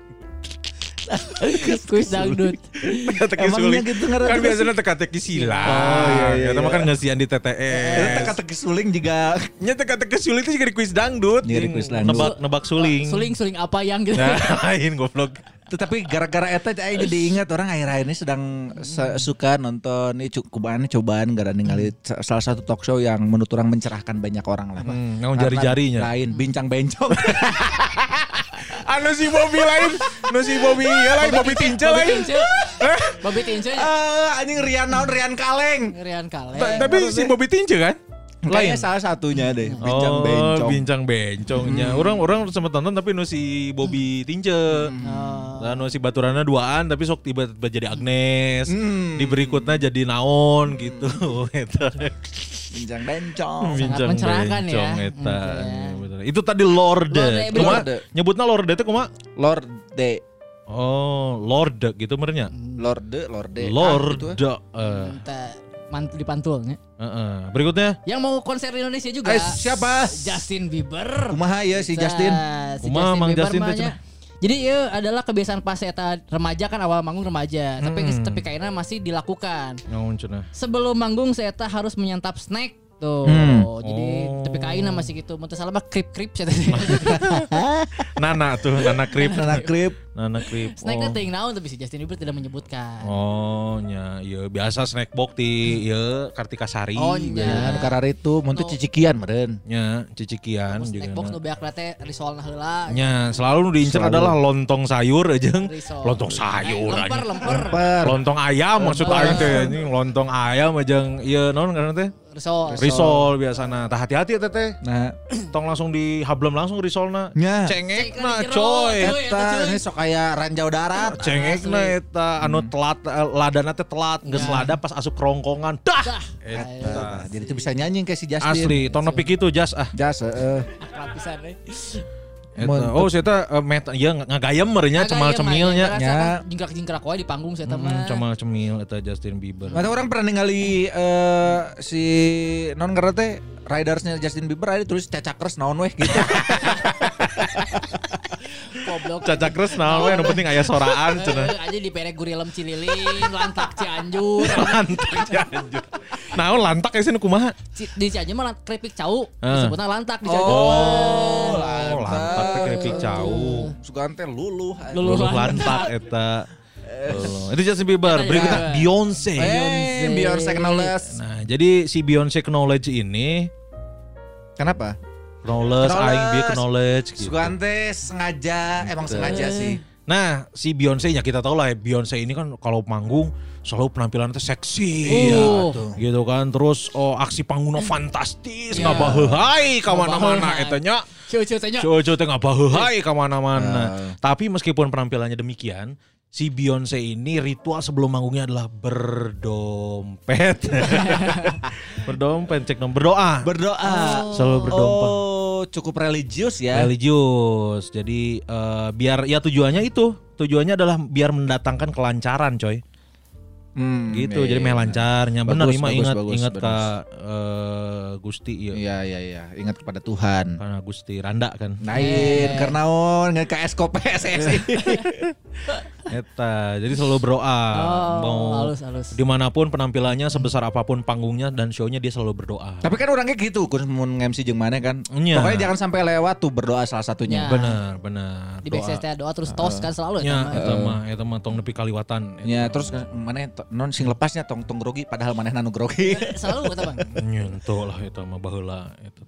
Speaker 1: Kuis dangdut.
Speaker 3: Teka-teki
Speaker 2: Emangnya
Speaker 3: suling.
Speaker 2: gitu ngaran
Speaker 3: Kan
Speaker 2: teka
Speaker 3: biasanya teka-teki silang.
Speaker 2: Oh, iya, iya,
Speaker 3: Eta mah
Speaker 2: iya.
Speaker 3: kan ngeusian di TTS.
Speaker 2: Eta teka-teki suling juga
Speaker 3: Nya teka-teki suling itu juga di kuis dangdut.
Speaker 2: Iya, di kuis dangdut.
Speaker 3: Nebak nebak suling.
Speaker 1: Suling suling apa yang gitu.
Speaker 3: Lain goblok.
Speaker 2: Tetapi gara-gara eta aing jadi ingat orang akhir-akhir ini sedang se- suka nonton ini cobaan cobaan gara ningali sa- salah satu talk show yang menurut orang mencerahkan banyak orang lah.
Speaker 3: Hmm, jari-jarinya.
Speaker 2: Lain bincang bencong. <laughs>
Speaker 3: Anu si Bobby lain, anu si Bobby ya lain Bobby Tince
Speaker 1: Bobby
Speaker 3: lain.
Speaker 1: Bobby Tince.
Speaker 2: Eh anjing Rian naon Rian Kaleng.
Speaker 1: Rian Kale.
Speaker 3: Ta- Tapi si Bobby Tince kan?
Speaker 2: Kayaknya salah satunya deh bincang
Speaker 3: oh,
Speaker 2: bencong.
Speaker 3: bincang bencongnya. Orang orang sempat nonton tapi nu si Bobby Tince.
Speaker 1: Oh.
Speaker 3: Lah nu si baturana duaan tapi sok tiba-tiba jadi Agnes.
Speaker 2: Hmm.
Speaker 3: Di berikutnya jadi naon gitu. <laughs>
Speaker 2: Bincang bencong.
Speaker 3: Bincang
Speaker 1: mencerahkan ya.
Speaker 3: bencong eta.
Speaker 1: Hmm, ya.
Speaker 3: Bener. Itu tadi Lorde.
Speaker 1: Lorde,
Speaker 3: Kumaha?
Speaker 2: Lorde.
Speaker 3: Nyebutna Lorde itu kumaha?
Speaker 2: Lord D.
Speaker 3: Oh, Lorde gitu merenya.
Speaker 2: Lorde, Lorde. Ah, gitu.
Speaker 3: Lorde. Eh,
Speaker 1: mantul dipantulnya.
Speaker 3: heeh. Berikutnya
Speaker 1: Yang mau konser di Indonesia juga.
Speaker 2: Eh, siapa?
Speaker 1: Justin Bieber.
Speaker 2: Kumaha ya si Justin?
Speaker 1: si
Speaker 3: Kumaha Mang
Speaker 1: Bieber
Speaker 3: Justin
Speaker 1: Jadi ya adalah kebiasaan pas eta remaja kan awal manggung remaja, tapi
Speaker 3: Hmm.
Speaker 1: tapi kayaknya masih dilakukan.
Speaker 3: cenah?
Speaker 1: Sebelum manggung saya harus menyantap snack tuh.
Speaker 2: Hmm.
Speaker 1: Jadi tapi kayaknya masih gitu. Mun teu salah mah krip-krip saya <laughs>
Speaker 3: Nana tuh, Nana Krip.
Speaker 2: Nana Krip.
Speaker 3: Nana Krip.
Speaker 1: Snacknya
Speaker 3: Oh.
Speaker 1: ting naon tapi si Justin Bieber tidak menyebutkan.
Speaker 3: Oh, nya, ya biasa snack box di ya Kartika Sari.
Speaker 1: Oh, nya.
Speaker 2: Ya, anu karar itu mun teu cicikian meureun.
Speaker 3: Nya, cicikian
Speaker 1: Snack
Speaker 3: juga.
Speaker 1: box nu beak teh risolna heula.
Speaker 3: Nya, selalu nu diincer
Speaker 2: Selalu.
Speaker 3: adalah lontong sayur aja.
Speaker 1: Risol.
Speaker 3: Lontong sayur
Speaker 1: Eh, Lemper,
Speaker 3: aja.
Speaker 1: lemper.
Speaker 2: Per.
Speaker 3: Lontong ayam maksud aing teh anjing, lontong ayam aja. Iya, naon karena teh?
Speaker 1: Risol.
Speaker 3: Risol biasana. Tah hati-hati ya teteh.
Speaker 2: Nah,
Speaker 3: Tong langsung di hablem langsung risolna.
Speaker 2: Nya.
Speaker 3: Cengekna
Speaker 1: Cengekna
Speaker 3: coy.
Speaker 1: eta
Speaker 2: ini sok kayak ranjau darat.
Speaker 3: Cengekna eta anu telat eh, ladana teh telat geus
Speaker 1: Ya.
Speaker 3: lada pas asup kerongkongan. Dah. Eta.
Speaker 2: Nah, jadi itu bisa nyanyi kayak si Justin.
Speaker 3: Asli, tong nepi kitu jas ah.
Speaker 2: Jas, heeh.
Speaker 1: Akrab pisan eh.
Speaker 3: Eta. Oh, saya teh meta ya ngagayem merenya cemal cemilnya.
Speaker 2: nya.
Speaker 1: Jingkrak-jingkrak wae di panggung saya
Speaker 3: Hmm,
Speaker 1: mah.
Speaker 3: cemal cemil eta Justin Bieber.
Speaker 2: Mata orang pernah ningali eh, si non teh ridersnya Justin Bieber ada tulis cacakres naon weh gitu. <laughs>
Speaker 1: Goblok.
Speaker 3: Cacak terus naon we nu penting aya soraan
Speaker 1: Eh,
Speaker 3: cenah.
Speaker 1: aja di perek gurilem Cililin, lantak Cianjur. <laughs>
Speaker 3: Lantak Cianjur. Naon lantak ya sih kumaha?
Speaker 1: Ci- Di Cianjur mah keripik cau,
Speaker 3: Eh.
Speaker 1: disebutnya lantak di Cianjur.
Speaker 3: Oh, lantak teh keripik cau.
Speaker 2: Sugan teh luluh.
Speaker 1: Luluh lantak.
Speaker 3: lantak eta. Oh, Itu Justin Bieber. Berikutnya
Speaker 1: ya.
Speaker 3: Beyonce.
Speaker 2: Eh, Beyonce knowledge.
Speaker 3: Nah, jadi si Beyonce knowledge ini
Speaker 2: Kenapa?
Speaker 3: Knowledge aing bieu knowledge gitu.
Speaker 2: Sugan teh sengaja, emang sengaja sih.
Speaker 3: Nah, si Beyonce nya kita tahu lah ya, Beyonce ini kan kalau manggung selalu penampilannya seksi.
Speaker 1: Uh.
Speaker 3: Ya, gitu kan. Terus oh, aksi panggungnya fantastis,
Speaker 1: Iya.
Speaker 3: nggak bahehai ka mana-mana
Speaker 1: Ngabaheulai.
Speaker 3: eta nya.
Speaker 1: Ciu-ciu teh nya.
Speaker 3: Cowok-cowok teh nggak bahehai ka mana-mana.
Speaker 2: Nah.
Speaker 3: Tapi meskipun penampilannya demikian, si Beyonce ini ritual sebelum manggungnya adalah berdompet. <laughs> berdompet cek dong berdoa.
Speaker 2: Berdoa.
Speaker 3: Selalu berdompet.
Speaker 2: Oh, cukup religius ya.
Speaker 3: Religius. Jadi eh, biar ya tujuannya itu, tujuannya adalah biar mendatangkan kelancaran, coy.
Speaker 2: Hmm,
Speaker 3: gitu.
Speaker 2: iya,
Speaker 3: Jadi
Speaker 2: iya.
Speaker 3: meh lancarnya. Benar Ima ingat
Speaker 2: bagus,
Speaker 3: ingat
Speaker 2: bagus.
Speaker 3: eh, Gusti iya.
Speaker 2: Iya, iya, iya. Ingat kepada Tuhan.
Speaker 3: Karena Gusti Randa kan.
Speaker 2: Lain, karena on nggak ke PSSI. <laughs>
Speaker 3: Eta. Jadi selalu berdoa.
Speaker 1: Oh,
Speaker 3: Mau
Speaker 1: halus halus.
Speaker 3: di mana pun penampilannya sebesar apa pun panggungnya dan shownya dia selalu berdoa.
Speaker 2: Tapi kan orangnya gitu, kun mun MC jeung mana kan.
Speaker 3: Iya.
Speaker 2: Pokoknya jangan sampai lewat tuh berdoa salah satunya.
Speaker 1: Ya.
Speaker 3: Benar, benar.
Speaker 1: Di backstage teh doa terus tos kan selalu
Speaker 3: Ya,
Speaker 1: eta mah.
Speaker 3: eta mah eta mah tong nepi kaliwatan.
Speaker 2: Ya, terus mana non sing lepasnya tong tong grogi padahal mana nanu grogi.
Speaker 1: Selalu eta Bang.
Speaker 3: Nyentuh lah eta mah baheula eta.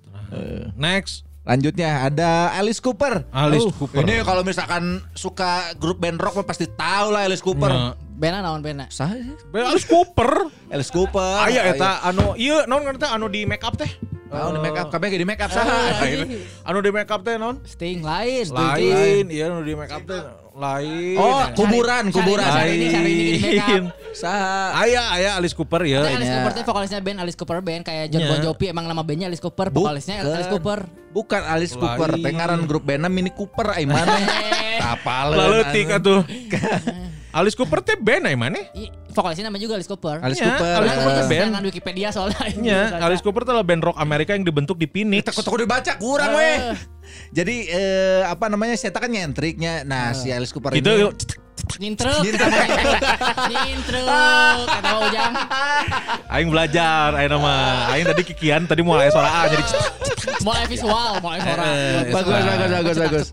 Speaker 3: Next,
Speaker 2: Lanjutnya ada Alice Cooper.
Speaker 3: Alice
Speaker 2: Uh,
Speaker 3: Cooper.
Speaker 2: Ini kalau misalkan suka grup band rock mah pasti tahu lah Alice Cooper.
Speaker 3: Ya.
Speaker 1: Bena naon bena?
Speaker 2: Sah sih?
Speaker 3: Be Alice Cooper.
Speaker 2: Alice Cooper.
Speaker 3: Aya eta anu ieu naon ngarana teh anu di make up teh?
Speaker 2: Oh, di make up kabeh di make up
Speaker 1: Ah,
Speaker 2: saha. <laughs>
Speaker 1: iya.
Speaker 3: Anu di make up teh non?
Speaker 1: Sting lain.
Speaker 3: Lain, iya anu di make up teh lain.
Speaker 2: Oh, kuburan,
Speaker 1: Cari-
Speaker 2: kuburan.
Speaker 1: cari ini, cari ini up.
Speaker 3: Lain.
Speaker 2: Saha?
Speaker 3: Aya, aya Alice Cooper ya.
Speaker 1: Tapi Alice
Speaker 2: Iya.
Speaker 1: Cooper tuh vokalisnya band Alice Cooper band kayak John
Speaker 3: Iya.
Speaker 1: Bon Jovi emang nama bandnya Alice Cooper, vokalisnya Alice Cooper.
Speaker 2: Bukan Alice Cooper,
Speaker 3: Lain.
Speaker 2: teh ngaran grup bandna Mini Cooper ai mana? <laughs> Apal.
Speaker 3: Lalu tik atuh. <laughs> Alice Cooper teh band ai mana?
Speaker 1: I- Vokalisnya namanya juga Alice Cooper.
Speaker 2: Alice
Speaker 3: Iya,
Speaker 2: Cooper.
Speaker 3: Alice Cooper
Speaker 1: terus
Speaker 3: band.
Speaker 1: jangan Wikipedia soalnya. <laughs>
Speaker 3: Nya, Alice Cooper tuh adalah band rock Amerika yang dibentuk di Phoenix.
Speaker 2: Kudu dibaca kurang weh. Jadi eh, apa namanya? Saya kan nyentriknya. Nah, si Alice Cooper
Speaker 3: Itu
Speaker 2: ini <laughs>
Speaker 1: Nintruk,
Speaker 2: Nintruk.
Speaker 1: nintruk, kata Pak Ujang. <laughs>
Speaker 3: aing belajar aing nama. Aing tadi kikian tadi mau aya suara A jadi
Speaker 1: Mulai visual, mulai suara.
Speaker 3: Eh,
Speaker 2: bagus, bagus, bagus, bagus.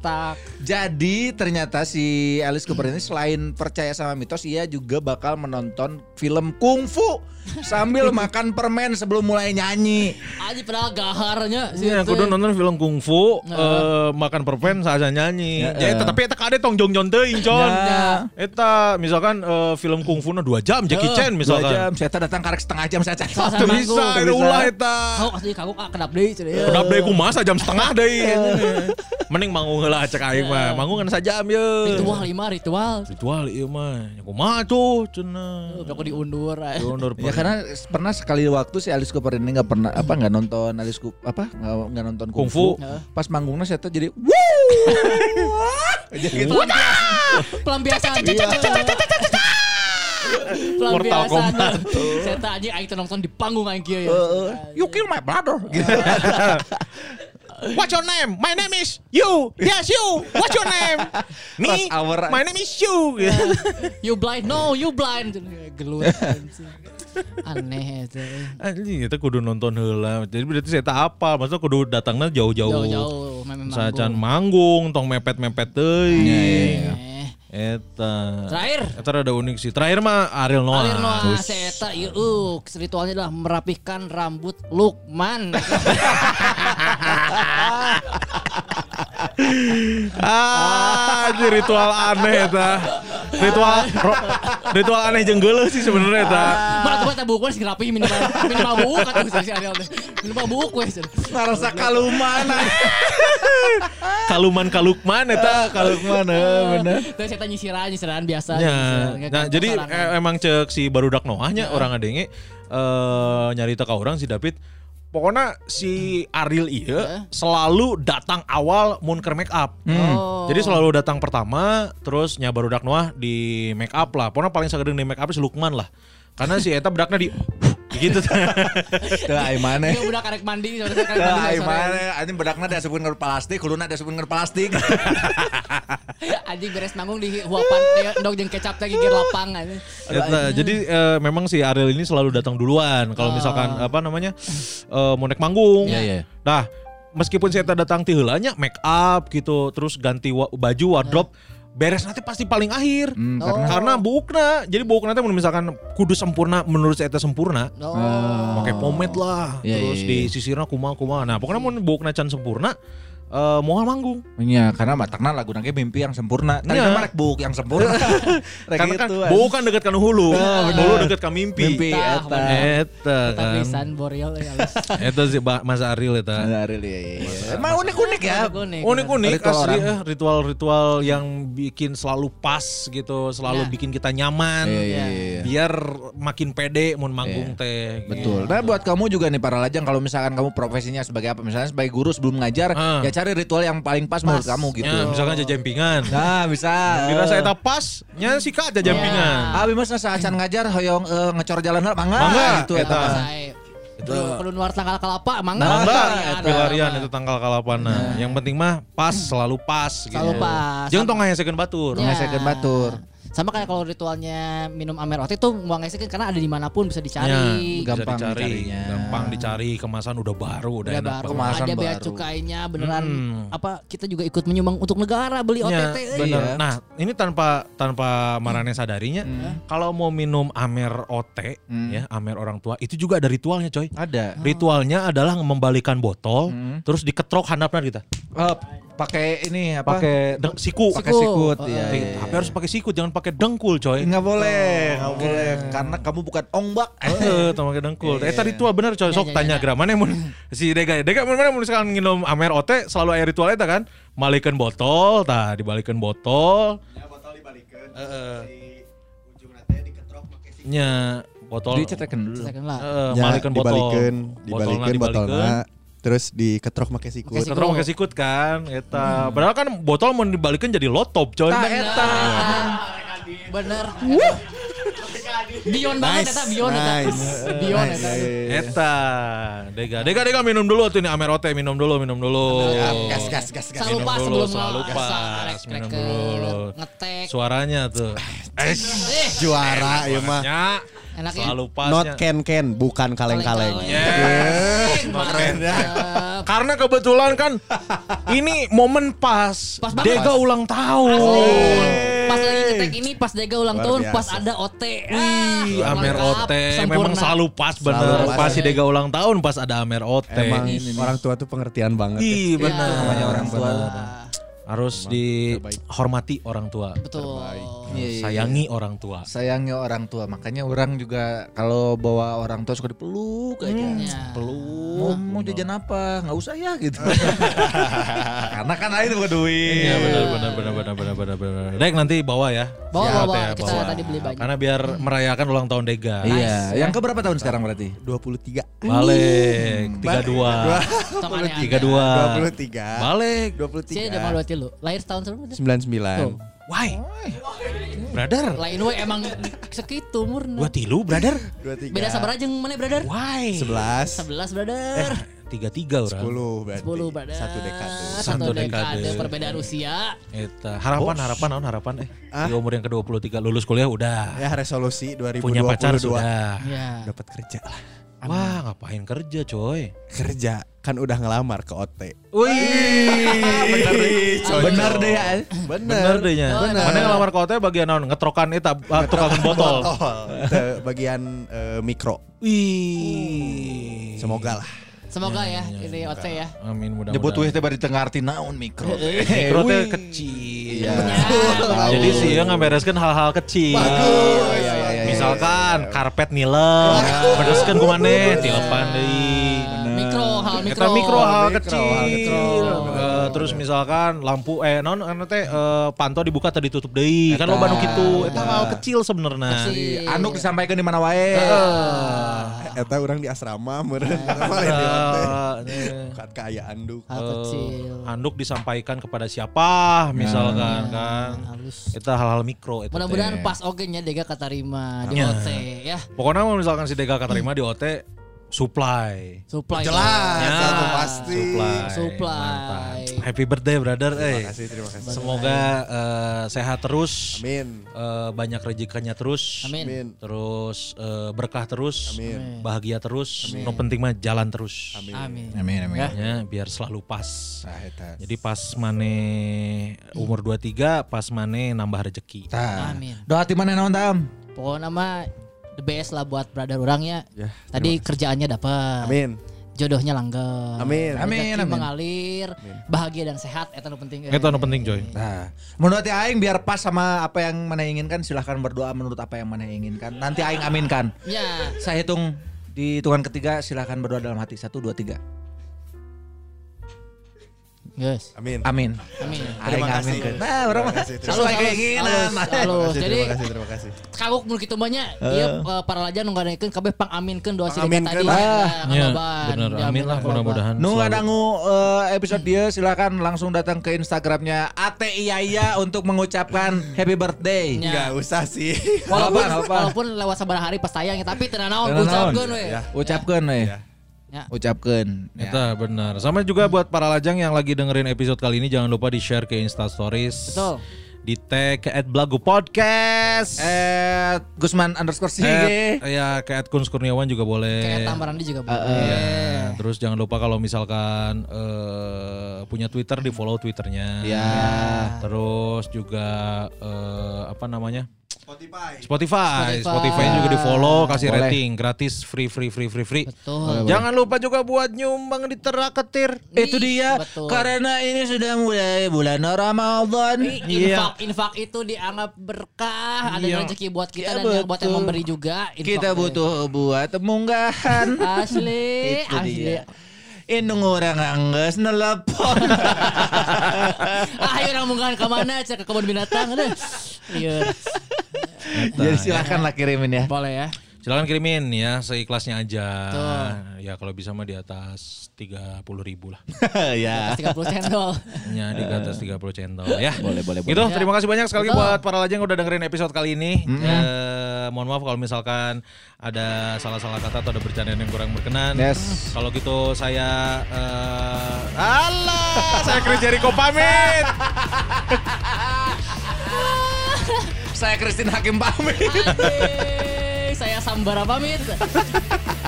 Speaker 2: Jadi ternyata si Alice Cooper ini selain percaya sama mitos, ia juga bakal menonton film kungfu sambil <laughs> makan permen sebelum mulai nyanyi.
Speaker 1: Aja padahal gaharnya.
Speaker 3: Iya,
Speaker 1: situ.
Speaker 3: kudu nonton film kungfu, eh, makan permen saja nyanyi.
Speaker 2: Ya,
Speaker 3: Ya,
Speaker 2: eh.
Speaker 3: eta, tapi eta kade tong jong jong teuing, Con.
Speaker 2: Ya.
Speaker 3: Eta misalkan eh, film kungfu na 2 jam Jackie Chan
Speaker 2: Dua
Speaker 3: misalkan.
Speaker 2: jam, saya datang karek setengah jam saya cari
Speaker 3: bisa,
Speaker 2: bisa.
Speaker 3: ulah eta.
Speaker 1: Kau asli kagok kedap deui ya.
Speaker 3: Kedap deui kumaha jam setengah deui. Mending manggung heula cek aing mah. Manggung kan sajam ye.
Speaker 1: Ritual lima ritual.
Speaker 3: Ritual ieu mah. Ya Kumaha tuh cenah.
Speaker 1: Udah kok diundur. eh.
Speaker 3: Diundur
Speaker 2: Ya karena pernah sekali waktu si Alice Cooper ini nggak pernah apa nggak nonton Alice Cooper apa nggak nggak nonton kungfu.
Speaker 3: Kungfu.
Speaker 2: Pas manggungnya saya tuh jadi <laughs> wuh. gitu. <laughs>
Speaker 1: Pelampiasan.
Speaker 3: Mortal. Kombat.
Speaker 1: Saya tak aja aing nonton di panggung aing kieu ya.
Speaker 2: Heeh. you kill my brother. <laughs>
Speaker 3: What's your name? My name is you. Yes, you. What's your name? <laughs> Me.
Speaker 2: Hour.
Speaker 3: My name is you. <laughs>
Speaker 1: You blind? No, you blind. Gelut. Aneh itu.
Speaker 3: Anjing kita kudu nonton heula. Jadi berarti saya tak apa. Maksudnya kudu datangnya jauh-jauh.
Speaker 1: Jauh-jauh
Speaker 3: Sacan manggung, tong mepet-mepet teuing.
Speaker 2: Iya, iya, iya.
Speaker 3: Eta.
Speaker 1: Terakhir.
Speaker 3: Eta rada unik sih. Terakhir mah Ariel Noah.
Speaker 1: Alir Noah Seta ieu uh, ritualnya adalah merapihkan rambut Lukman. <laughs>
Speaker 3: Ah, ini ritual aneh eta. Ritual ro- ritual aneh jeung geuleuh sih sebenarnya eta.
Speaker 1: Mana tuh kita buku sih rapi minimal minimal buku kan tuh si Ariel teh. Minimal buku weh.
Speaker 2: Ngerasa kaluman.
Speaker 3: Kaluman kalukman eta
Speaker 2: Kalukman eh, bener.
Speaker 1: Terus saya nyisiran nyisiran biasa.
Speaker 3: Ya,
Speaker 1: nyisiran.
Speaker 3: nah jadi eh, emang cek si barudak Noahnya orang adenge eh nyarita ke orang si David pokoknya si Ariel iya selalu datang awal mun keur make up.
Speaker 1: Oh.
Speaker 3: Jadi selalu datang pertama terus nya barudak Noah di make up lah. Pokoknya paling sagedeng di make up si Lukman lah. Karena si eta bedakna di gitu <laughs>
Speaker 2: Teu ai maneh.
Speaker 1: Dia udah karek mandi,
Speaker 2: Teu ai maneh. Anjing bedakna diasupkeun ke plastik, kuluna diasupkeun ke plastik. <laughs>
Speaker 1: Anjing beres manggung di huapan dia dog jeung kecap lagi gigir lapang anjing.
Speaker 3: Eta, jadi eh, memang si Ariel ini selalu datang duluan kalau misalkan apa namanya eh, mau naik manggung.
Speaker 2: Iya, iya.
Speaker 3: Nah, meskipun saya datang ti heulanya make up gitu, terus ganti baju wardrobe, beres nanti pasti paling akhir.
Speaker 2: Hmm,
Speaker 1: Oh.
Speaker 2: karena
Speaker 3: Karena buukna, jadi buukna teh mun misalkan kudu sempurna menurut saya teh sempurna.
Speaker 1: Oh.
Speaker 3: Pakai pomade lah,
Speaker 2: Iya,
Speaker 3: terus
Speaker 2: iya,
Speaker 3: di
Speaker 2: iya.
Speaker 3: sisirna kumaha kumaha. Nah, pokoknya mun buukna can sempurna eh moal manggung.
Speaker 2: Iya, karena matakna lagu nage mimpi yang sempurna. Tadi
Speaker 3: Iya.
Speaker 2: mah rek buk yang sempurna. <laughs> Rek
Speaker 3: Karena kan
Speaker 2: gitu,
Speaker 3: bukan dekat kan hulu,
Speaker 2: bener.
Speaker 3: hulu dekat ka mimpi.
Speaker 2: Mimpi eta.
Speaker 3: Eta
Speaker 1: Tetap
Speaker 3: kan.
Speaker 1: pisan Boreal ya. <laughs>
Speaker 3: Eta sih Mas Ariel eta.
Speaker 2: Ariel iya, iya. Emang unik-unik ya.
Speaker 1: Unik.
Speaker 3: Unik-unik
Speaker 2: Ritual
Speaker 3: asli eh, ritual-ritual yang bikin selalu pas gitu, selalu
Speaker 1: Ya.
Speaker 3: bikin kita nyaman.
Speaker 2: Iya, iya, iya.
Speaker 3: Biar makin pede mun manggung
Speaker 2: Iya.
Speaker 3: teh.
Speaker 2: Betul. Nah buat kamu juga nih para lajang kalau misalkan kamu profesinya sebagai apa? Misalnya sebagai guru sebelum ngajar,
Speaker 3: Ah.
Speaker 2: ya cari ritual yang paling pas, menurut kamu gitu.
Speaker 3: Ya, misalkan jajempingan.
Speaker 2: Nah bisa.
Speaker 3: Kira saya tak pas, nya sikat jajempingan.
Speaker 2: Abi mas nasa acan ngajar hoyong eh, ngecor jalan mangga
Speaker 3: Mangga,
Speaker 2: gitu
Speaker 3: eta.
Speaker 1: itu kudu nuar tanggal kalapa mangga.
Speaker 2: Nah,
Speaker 3: Mangga,
Speaker 1: ada.
Speaker 3: itu tanggal kalapan. Yang penting mah pas, selalu pas gitu.
Speaker 1: Selalu pas.
Speaker 3: Jangan tong ngayasekeun batur.
Speaker 1: Ya.
Speaker 2: Ngasekeun batur.
Speaker 1: Sama kayak kalau ritualnya minum amer ote itu mau ngesekin karena ada di mana pun bisa dicari.
Speaker 3: Ya, bisa
Speaker 2: Gampang
Speaker 3: dicari,
Speaker 2: dicarinya.
Speaker 3: gampang dicari, kemasan udah baru, udah
Speaker 1: Udah
Speaker 3: enak
Speaker 1: baru.
Speaker 2: Kemasan
Speaker 1: ada bea cukainya beneran
Speaker 3: Hmm.
Speaker 1: apa kita juga ikut menyumbang untuk negara beli
Speaker 3: Ya,
Speaker 1: OTT euy.
Speaker 3: bener.
Speaker 2: Iya.
Speaker 3: Nah, ini tanpa tanpa Marane sadarinya, kalau mau minum Amer OT,
Speaker 2: Hmm.
Speaker 3: ya Amer orang tua, itu juga ada ritualnya, coy.
Speaker 2: Ada.
Speaker 3: Ritualnya adalah membalikan botol,
Speaker 2: Hmm.
Speaker 3: terus diketrok handapna kita.
Speaker 2: Pakai ini apa?
Speaker 3: Pakai siku.
Speaker 2: pakai sikut.
Speaker 1: Oh,
Speaker 2: Iya,
Speaker 3: Eh,
Speaker 2: iya.
Speaker 3: Tapi harus pakai sikut, jangan pakai dengkul, coy.
Speaker 2: Nggak boleh, nggak boleh. Karena kamu bukan ongbak.
Speaker 3: Eh, tau pakai dengkul. Eh tadi ritual bener coy. Sok
Speaker 1: Ya, ya,
Speaker 3: tanya
Speaker 1: ya.
Speaker 3: gra mana mun si Dega. Dega mana mun misalkan nginum amer ote selalu air ritual eta kan. Malikeun botol, tah dibalikin botol.
Speaker 4: Ya botol dibalikin.
Speaker 3: Heeh.
Speaker 4: Di ujung nanti diketrok pakai.
Speaker 3: Nya botol.
Speaker 2: Dicetekan dulu.
Speaker 1: Cetekan lah.
Speaker 3: Heeh,
Speaker 4: Ya,
Speaker 3: malikeun botol.
Speaker 4: dibalikin,
Speaker 3: Botolna
Speaker 4: dibalikin botolnya, terus diketrok pakai siku.
Speaker 1: Pakai siku.
Speaker 3: Ketrok pakai sikut kan, eta. Padahal kan botol mau dibalikin jadi lotop coy.
Speaker 2: Tah, eta.
Speaker 1: Bener. <laughs> Bion banget eta, bion eta. <laughs> Bion
Speaker 4: Nice.
Speaker 1: eta.
Speaker 3: Eta, Dega, Dega, Dega minum dulu tuh ini amer ote, minum dulu, minum dulu.
Speaker 4: Ya, gas, gas, gas, gas.
Speaker 1: Selalu
Speaker 3: Minum
Speaker 1: pas
Speaker 3: dulu,
Speaker 1: sebelum
Speaker 3: selalu pas,
Speaker 1: nge-
Speaker 3: minum dulu.
Speaker 1: ngetek.
Speaker 3: Suaranya tuh. Eh,
Speaker 1: Eh,
Speaker 4: Juara ya mah.
Speaker 1: enaknya.
Speaker 3: selalu
Speaker 4: Not
Speaker 3: pasnya.
Speaker 4: can can, bukan kaleng-kaleng.
Speaker 1: Kaleng-kaleng.
Speaker 3: Yes.
Speaker 4: Keren ya.
Speaker 3: Karena kebetulan kan ini momen pas,
Speaker 1: Pas.
Speaker 3: Dega ulang tahun.
Speaker 1: Pas lagi ngetek ini pas Dega ulang
Speaker 4: Luar
Speaker 1: tahun
Speaker 4: biasa.
Speaker 1: pas ada OT.
Speaker 3: Wih,
Speaker 1: Ah,
Speaker 3: Amer
Speaker 1: sempurna.
Speaker 3: memang selalu pas bener.
Speaker 4: Selalu pas.
Speaker 3: Pas si Dega ulang tahun pas ada Amer Ote.
Speaker 4: Emang orang tua tuh pengertian banget. ya.
Speaker 1: Iya.
Speaker 3: Namanya orang tua.
Speaker 1: Ah,
Speaker 3: Harus dihormati orang tua.
Speaker 1: Betul.
Speaker 2: Iya, iya,
Speaker 3: Sayangi orang tua.
Speaker 2: Sayangnya orang tua, makanya orang juga kalau bawa orang tua suka dipeluk aja.
Speaker 1: Iya.
Speaker 2: Peluk. Mau, mau jajan apa? Nggak usah ya gitu. <laughs> Karena kan air bukan duit.
Speaker 3: Iya benar benar benar benar benar benar benar. Dek nanti bawa ya.
Speaker 1: Bawa,
Speaker 3: Siap
Speaker 1: bawa.
Speaker 3: ya,
Speaker 1: Kita tadi beli banyak.
Speaker 3: Karena biar merayakan ulang tahun Dega.
Speaker 2: Iya, yang keberapa tahun sekarang berarti?
Speaker 4: 23.
Speaker 3: Balik 32.
Speaker 1: Sama aneh-aneh.
Speaker 3: 32.
Speaker 4: 23.
Speaker 3: Balik.
Speaker 1: Saya udah malu hati lu. Lahir tahun sebelum
Speaker 4: 99.
Speaker 3: Why? Brother.
Speaker 1: Lain we emang segitu murni.
Speaker 3: Dua tilu, brother.
Speaker 4: 23.
Speaker 1: Beda sabar aja mana brother?
Speaker 3: Why?
Speaker 4: 11.
Speaker 1: 11 brother.
Speaker 3: Tiga tiga orang.
Speaker 4: 10 berarti.
Speaker 1: 10 brother.
Speaker 4: Satu dekade.
Speaker 1: Satu dekade.
Speaker 3: dekade.
Speaker 1: perbedaan usia.
Speaker 3: Eta harapan harapan naon harapan eh
Speaker 4: Ah?
Speaker 3: di umur yang ke 23 lulus kuliah udah.
Speaker 4: Ya resolusi 2022.
Speaker 3: Punya pacar sudah.
Speaker 1: Ya.
Speaker 4: Dapat kerja lah.
Speaker 3: Wah, ngapain kerja, coy?
Speaker 4: Kerja kan udah ngelamar ke OT.
Speaker 3: Wih,
Speaker 2: Benar deh ya.
Speaker 3: bener deh nya.
Speaker 1: Bener.
Speaker 3: Mana ngelamar kota bagian naon? Ngetrokan eta ah, tukang botol.
Speaker 4: Itu bagian eh, mikro.
Speaker 3: Wih.
Speaker 4: Semoga lah.
Speaker 1: Semoga ya ini OT ya.
Speaker 3: Amin mudah-mudahan.
Speaker 2: Nyebut weh teh bari teu ngarti naon mikro. <laughs>
Speaker 3: Mikro teh kecil.
Speaker 2: Iya.
Speaker 3: Jadi sih ya ngabereskeun hal-hal kecil.
Speaker 4: Oh, iya, iya, iya,
Speaker 3: Misalkan karpet nilem, bereskeun ku maneh tilepan deui.
Speaker 1: Mikro hal mikro.
Speaker 3: Eta mikro hal
Speaker 4: Mikro,
Speaker 3: kecil.
Speaker 4: hal kecil.
Speaker 3: Eh, terus misalkan lampu eh non anu teh eh, pantau dibuka tadi ditutup deui. Kan loba nu kitu. Eta hal kecil sebenarnya.
Speaker 2: Anduk disampaikan di mana wae.
Speaker 4: Eta orang di asrama meureun.
Speaker 3: Eh,
Speaker 4: Bukan kaya anduk.
Speaker 1: Hal kecil.
Speaker 3: handuk disampaikan kepada siapa misalkan kan.
Speaker 1: Halus.
Speaker 3: Itu hal-hal mikro itu.
Speaker 1: Mudah-mudahan pas oke nya Dega katarima di. OT ya.
Speaker 3: Pokoknya misalkan si Dega keterima di OT supply.
Speaker 1: Supply.
Speaker 4: Jelas,
Speaker 3: Ya,
Speaker 4: satu pasti.
Speaker 3: Supply.
Speaker 1: Supply.
Speaker 3: Mantap. Happy birthday brother.
Speaker 4: Terima
Speaker 3: eh.
Speaker 4: kasih, terima kasih.
Speaker 3: Semoga eh, sehat terus.
Speaker 4: Amin.
Speaker 3: eh, banyak rezekinya terus.
Speaker 1: Amin.
Speaker 4: Amin.
Speaker 3: Terus eh, berkah terus.
Speaker 4: Amin.
Speaker 3: Bahagia terus. No penting mah jalan terus.
Speaker 4: Amin.
Speaker 1: Amin.
Speaker 2: Amin amin.
Speaker 3: Ya, biar selalu pas.
Speaker 4: Nah.
Speaker 3: Jadi pas mane umur 23, pas mane nambah rezeki.
Speaker 1: Amin.
Speaker 2: Doa ti mana naon tam?
Speaker 1: Pokoknya mah the best lah buat brother orangnya.
Speaker 4: Ya,
Speaker 1: Tadi kerjaannya dapat.
Speaker 4: Amin.
Speaker 1: Jodohnya langgeng.
Speaker 4: Amin.
Speaker 2: Amin, amin.
Speaker 1: mengalir, bahagia dan sehat itu penting.
Speaker 3: Itu anu penting coy.
Speaker 2: Nah, menurut aing biar pas sama apa yang mana inginkan silahkan berdoa menurut apa yang mana inginkan. Nanti aing aminkan.
Speaker 1: Ya.
Speaker 2: Saya hitung di hitungan ketiga silahkan berdoa dalam hati satu dua tiga.
Speaker 1: Yes.
Speaker 4: Amin.
Speaker 2: Amin.
Speaker 1: Amin.
Speaker 2: Aing aminkan. Nah, orang mah
Speaker 4: kasih, terima
Speaker 1: kasih. Halus, halus.
Speaker 4: Terima kasih,
Speaker 1: Jadi
Speaker 4: terima kasih, terima kasih.
Speaker 1: kagok mun kitu banyak ieu eh, para lajar nu ngadanikeun kabeh pangaminkeun doa si
Speaker 4: Pangaminkeun
Speaker 1: tadi. Ya,
Speaker 3: Ya, bener.
Speaker 1: Ya,
Speaker 3: Amin lah mudah-mudahan.
Speaker 2: Nu
Speaker 3: selalu.
Speaker 2: ngadangu eh, episode dia silakan langsung datang ke Instagramnya Iya untuk mengucapkan happy birthday.
Speaker 1: Ya.
Speaker 4: Enggak usah sih.
Speaker 1: Walaupun walaupun lewat sabar hari pas tayang ya, tapi teu naon
Speaker 2: Teu naon.
Speaker 1: ucapkeun we.
Speaker 4: Ya.
Speaker 2: Ucapkan we.
Speaker 1: Ya.
Speaker 2: Ucapkan. Ya.
Speaker 3: Eta benar. Sama juga buat para lajang yang lagi dengerin episode kali ini jangan lupa di-share ke Insta Stories.
Speaker 1: Betul.
Speaker 3: Di tag ke @blago podcast.
Speaker 2: Eh Gusman underscore
Speaker 3: At,
Speaker 2: Sige.
Speaker 3: ya ke Kun Kurniawan juga boleh.
Speaker 1: Kayak Tamarandi juga boleh.
Speaker 3: Ya, terus jangan lupa kalau misalkan eh, punya Twitter di follow Twitternya.
Speaker 2: Ya.
Speaker 3: Terus juga eh, apa namanya?
Speaker 4: Spotify.
Speaker 3: Spotify.
Speaker 1: Spotify.
Speaker 3: Spotify juga di follow, kasih
Speaker 2: Boleh.
Speaker 3: rating, gratis, free, free, free, free, free.
Speaker 1: Betul.
Speaker 3: Jangan lupa juga buat nyumbang di teraketir.
Speaker 2: Itu dia
Speaker 1: Betul.
Speaker 2: karena ini sudah mulai bulan Ramadan.
Speaker 1: Ih,
Speaker 3: Iya.
Speaker 1: Infak, infak itu dianggap berkah, ada
Speaker 3: Iya.
Speaker 1: rezeki buat kita
Speaker 2: Ya,
Speaker 1: dan yang buat yang
Speaker 2: betul.
Speaker 1: memberi juga. Infak
Speaker 2: Kita
Speaker 1: deh.
Speaker 2: butuh buat munggahan. <laughs>
Speaker 1: asli,
Speaker 2: Itu
Speaker 1: asli.
Speaker 2: dia. Indung orang angges nelepon.
Speaker 1: ah, <laughs> ayo orang munggahan ke mana? Cek ke kebun binatang deh. <laughs> Iya,
Speaker 2: Jadi silahkan lah kirimin ya.
Speaker 1: boleh ya.
Speaker 3: Silakan kirimin ya seikhlasnya aja.
Speaker 1: Betul.
Speaker 3: Ya kalau bisa mah di atas 30 ribu lah. <laughs>
Speaker 2: ya.
Speaker 1: 30 cendol.
Speaker 3: Ya di atas 30 centol ya.
Speaker 2: Boleh, boleh,
Speaker 3: Gitu,
Speaker 1: boleh.
Speaker 3: terima kasih banyak sekali lagi
Speaker 1: Betul.
Speaker 3: buat para lajang yang udah dengerin episode kali ini. Eh, mohon maaf kalau misalkan ada salah-salah kata atau ada bercandaan yang kurang berkenan.
Speaker 2: Yes.
Speaker 3: Kalau gitu saya eh alah, saya Chris Jericho pamit. <laughs>
Speaker 2: Saya Kristin Hakim pamit.
Speaker 1: Saya Sambara pamit.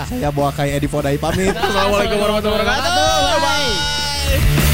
Speaker 4: saya Boakai Edi Fodai pamit.
Speaker 3: Assalamualaikum warahmatullahi wabarakatuh. Bye. -bye.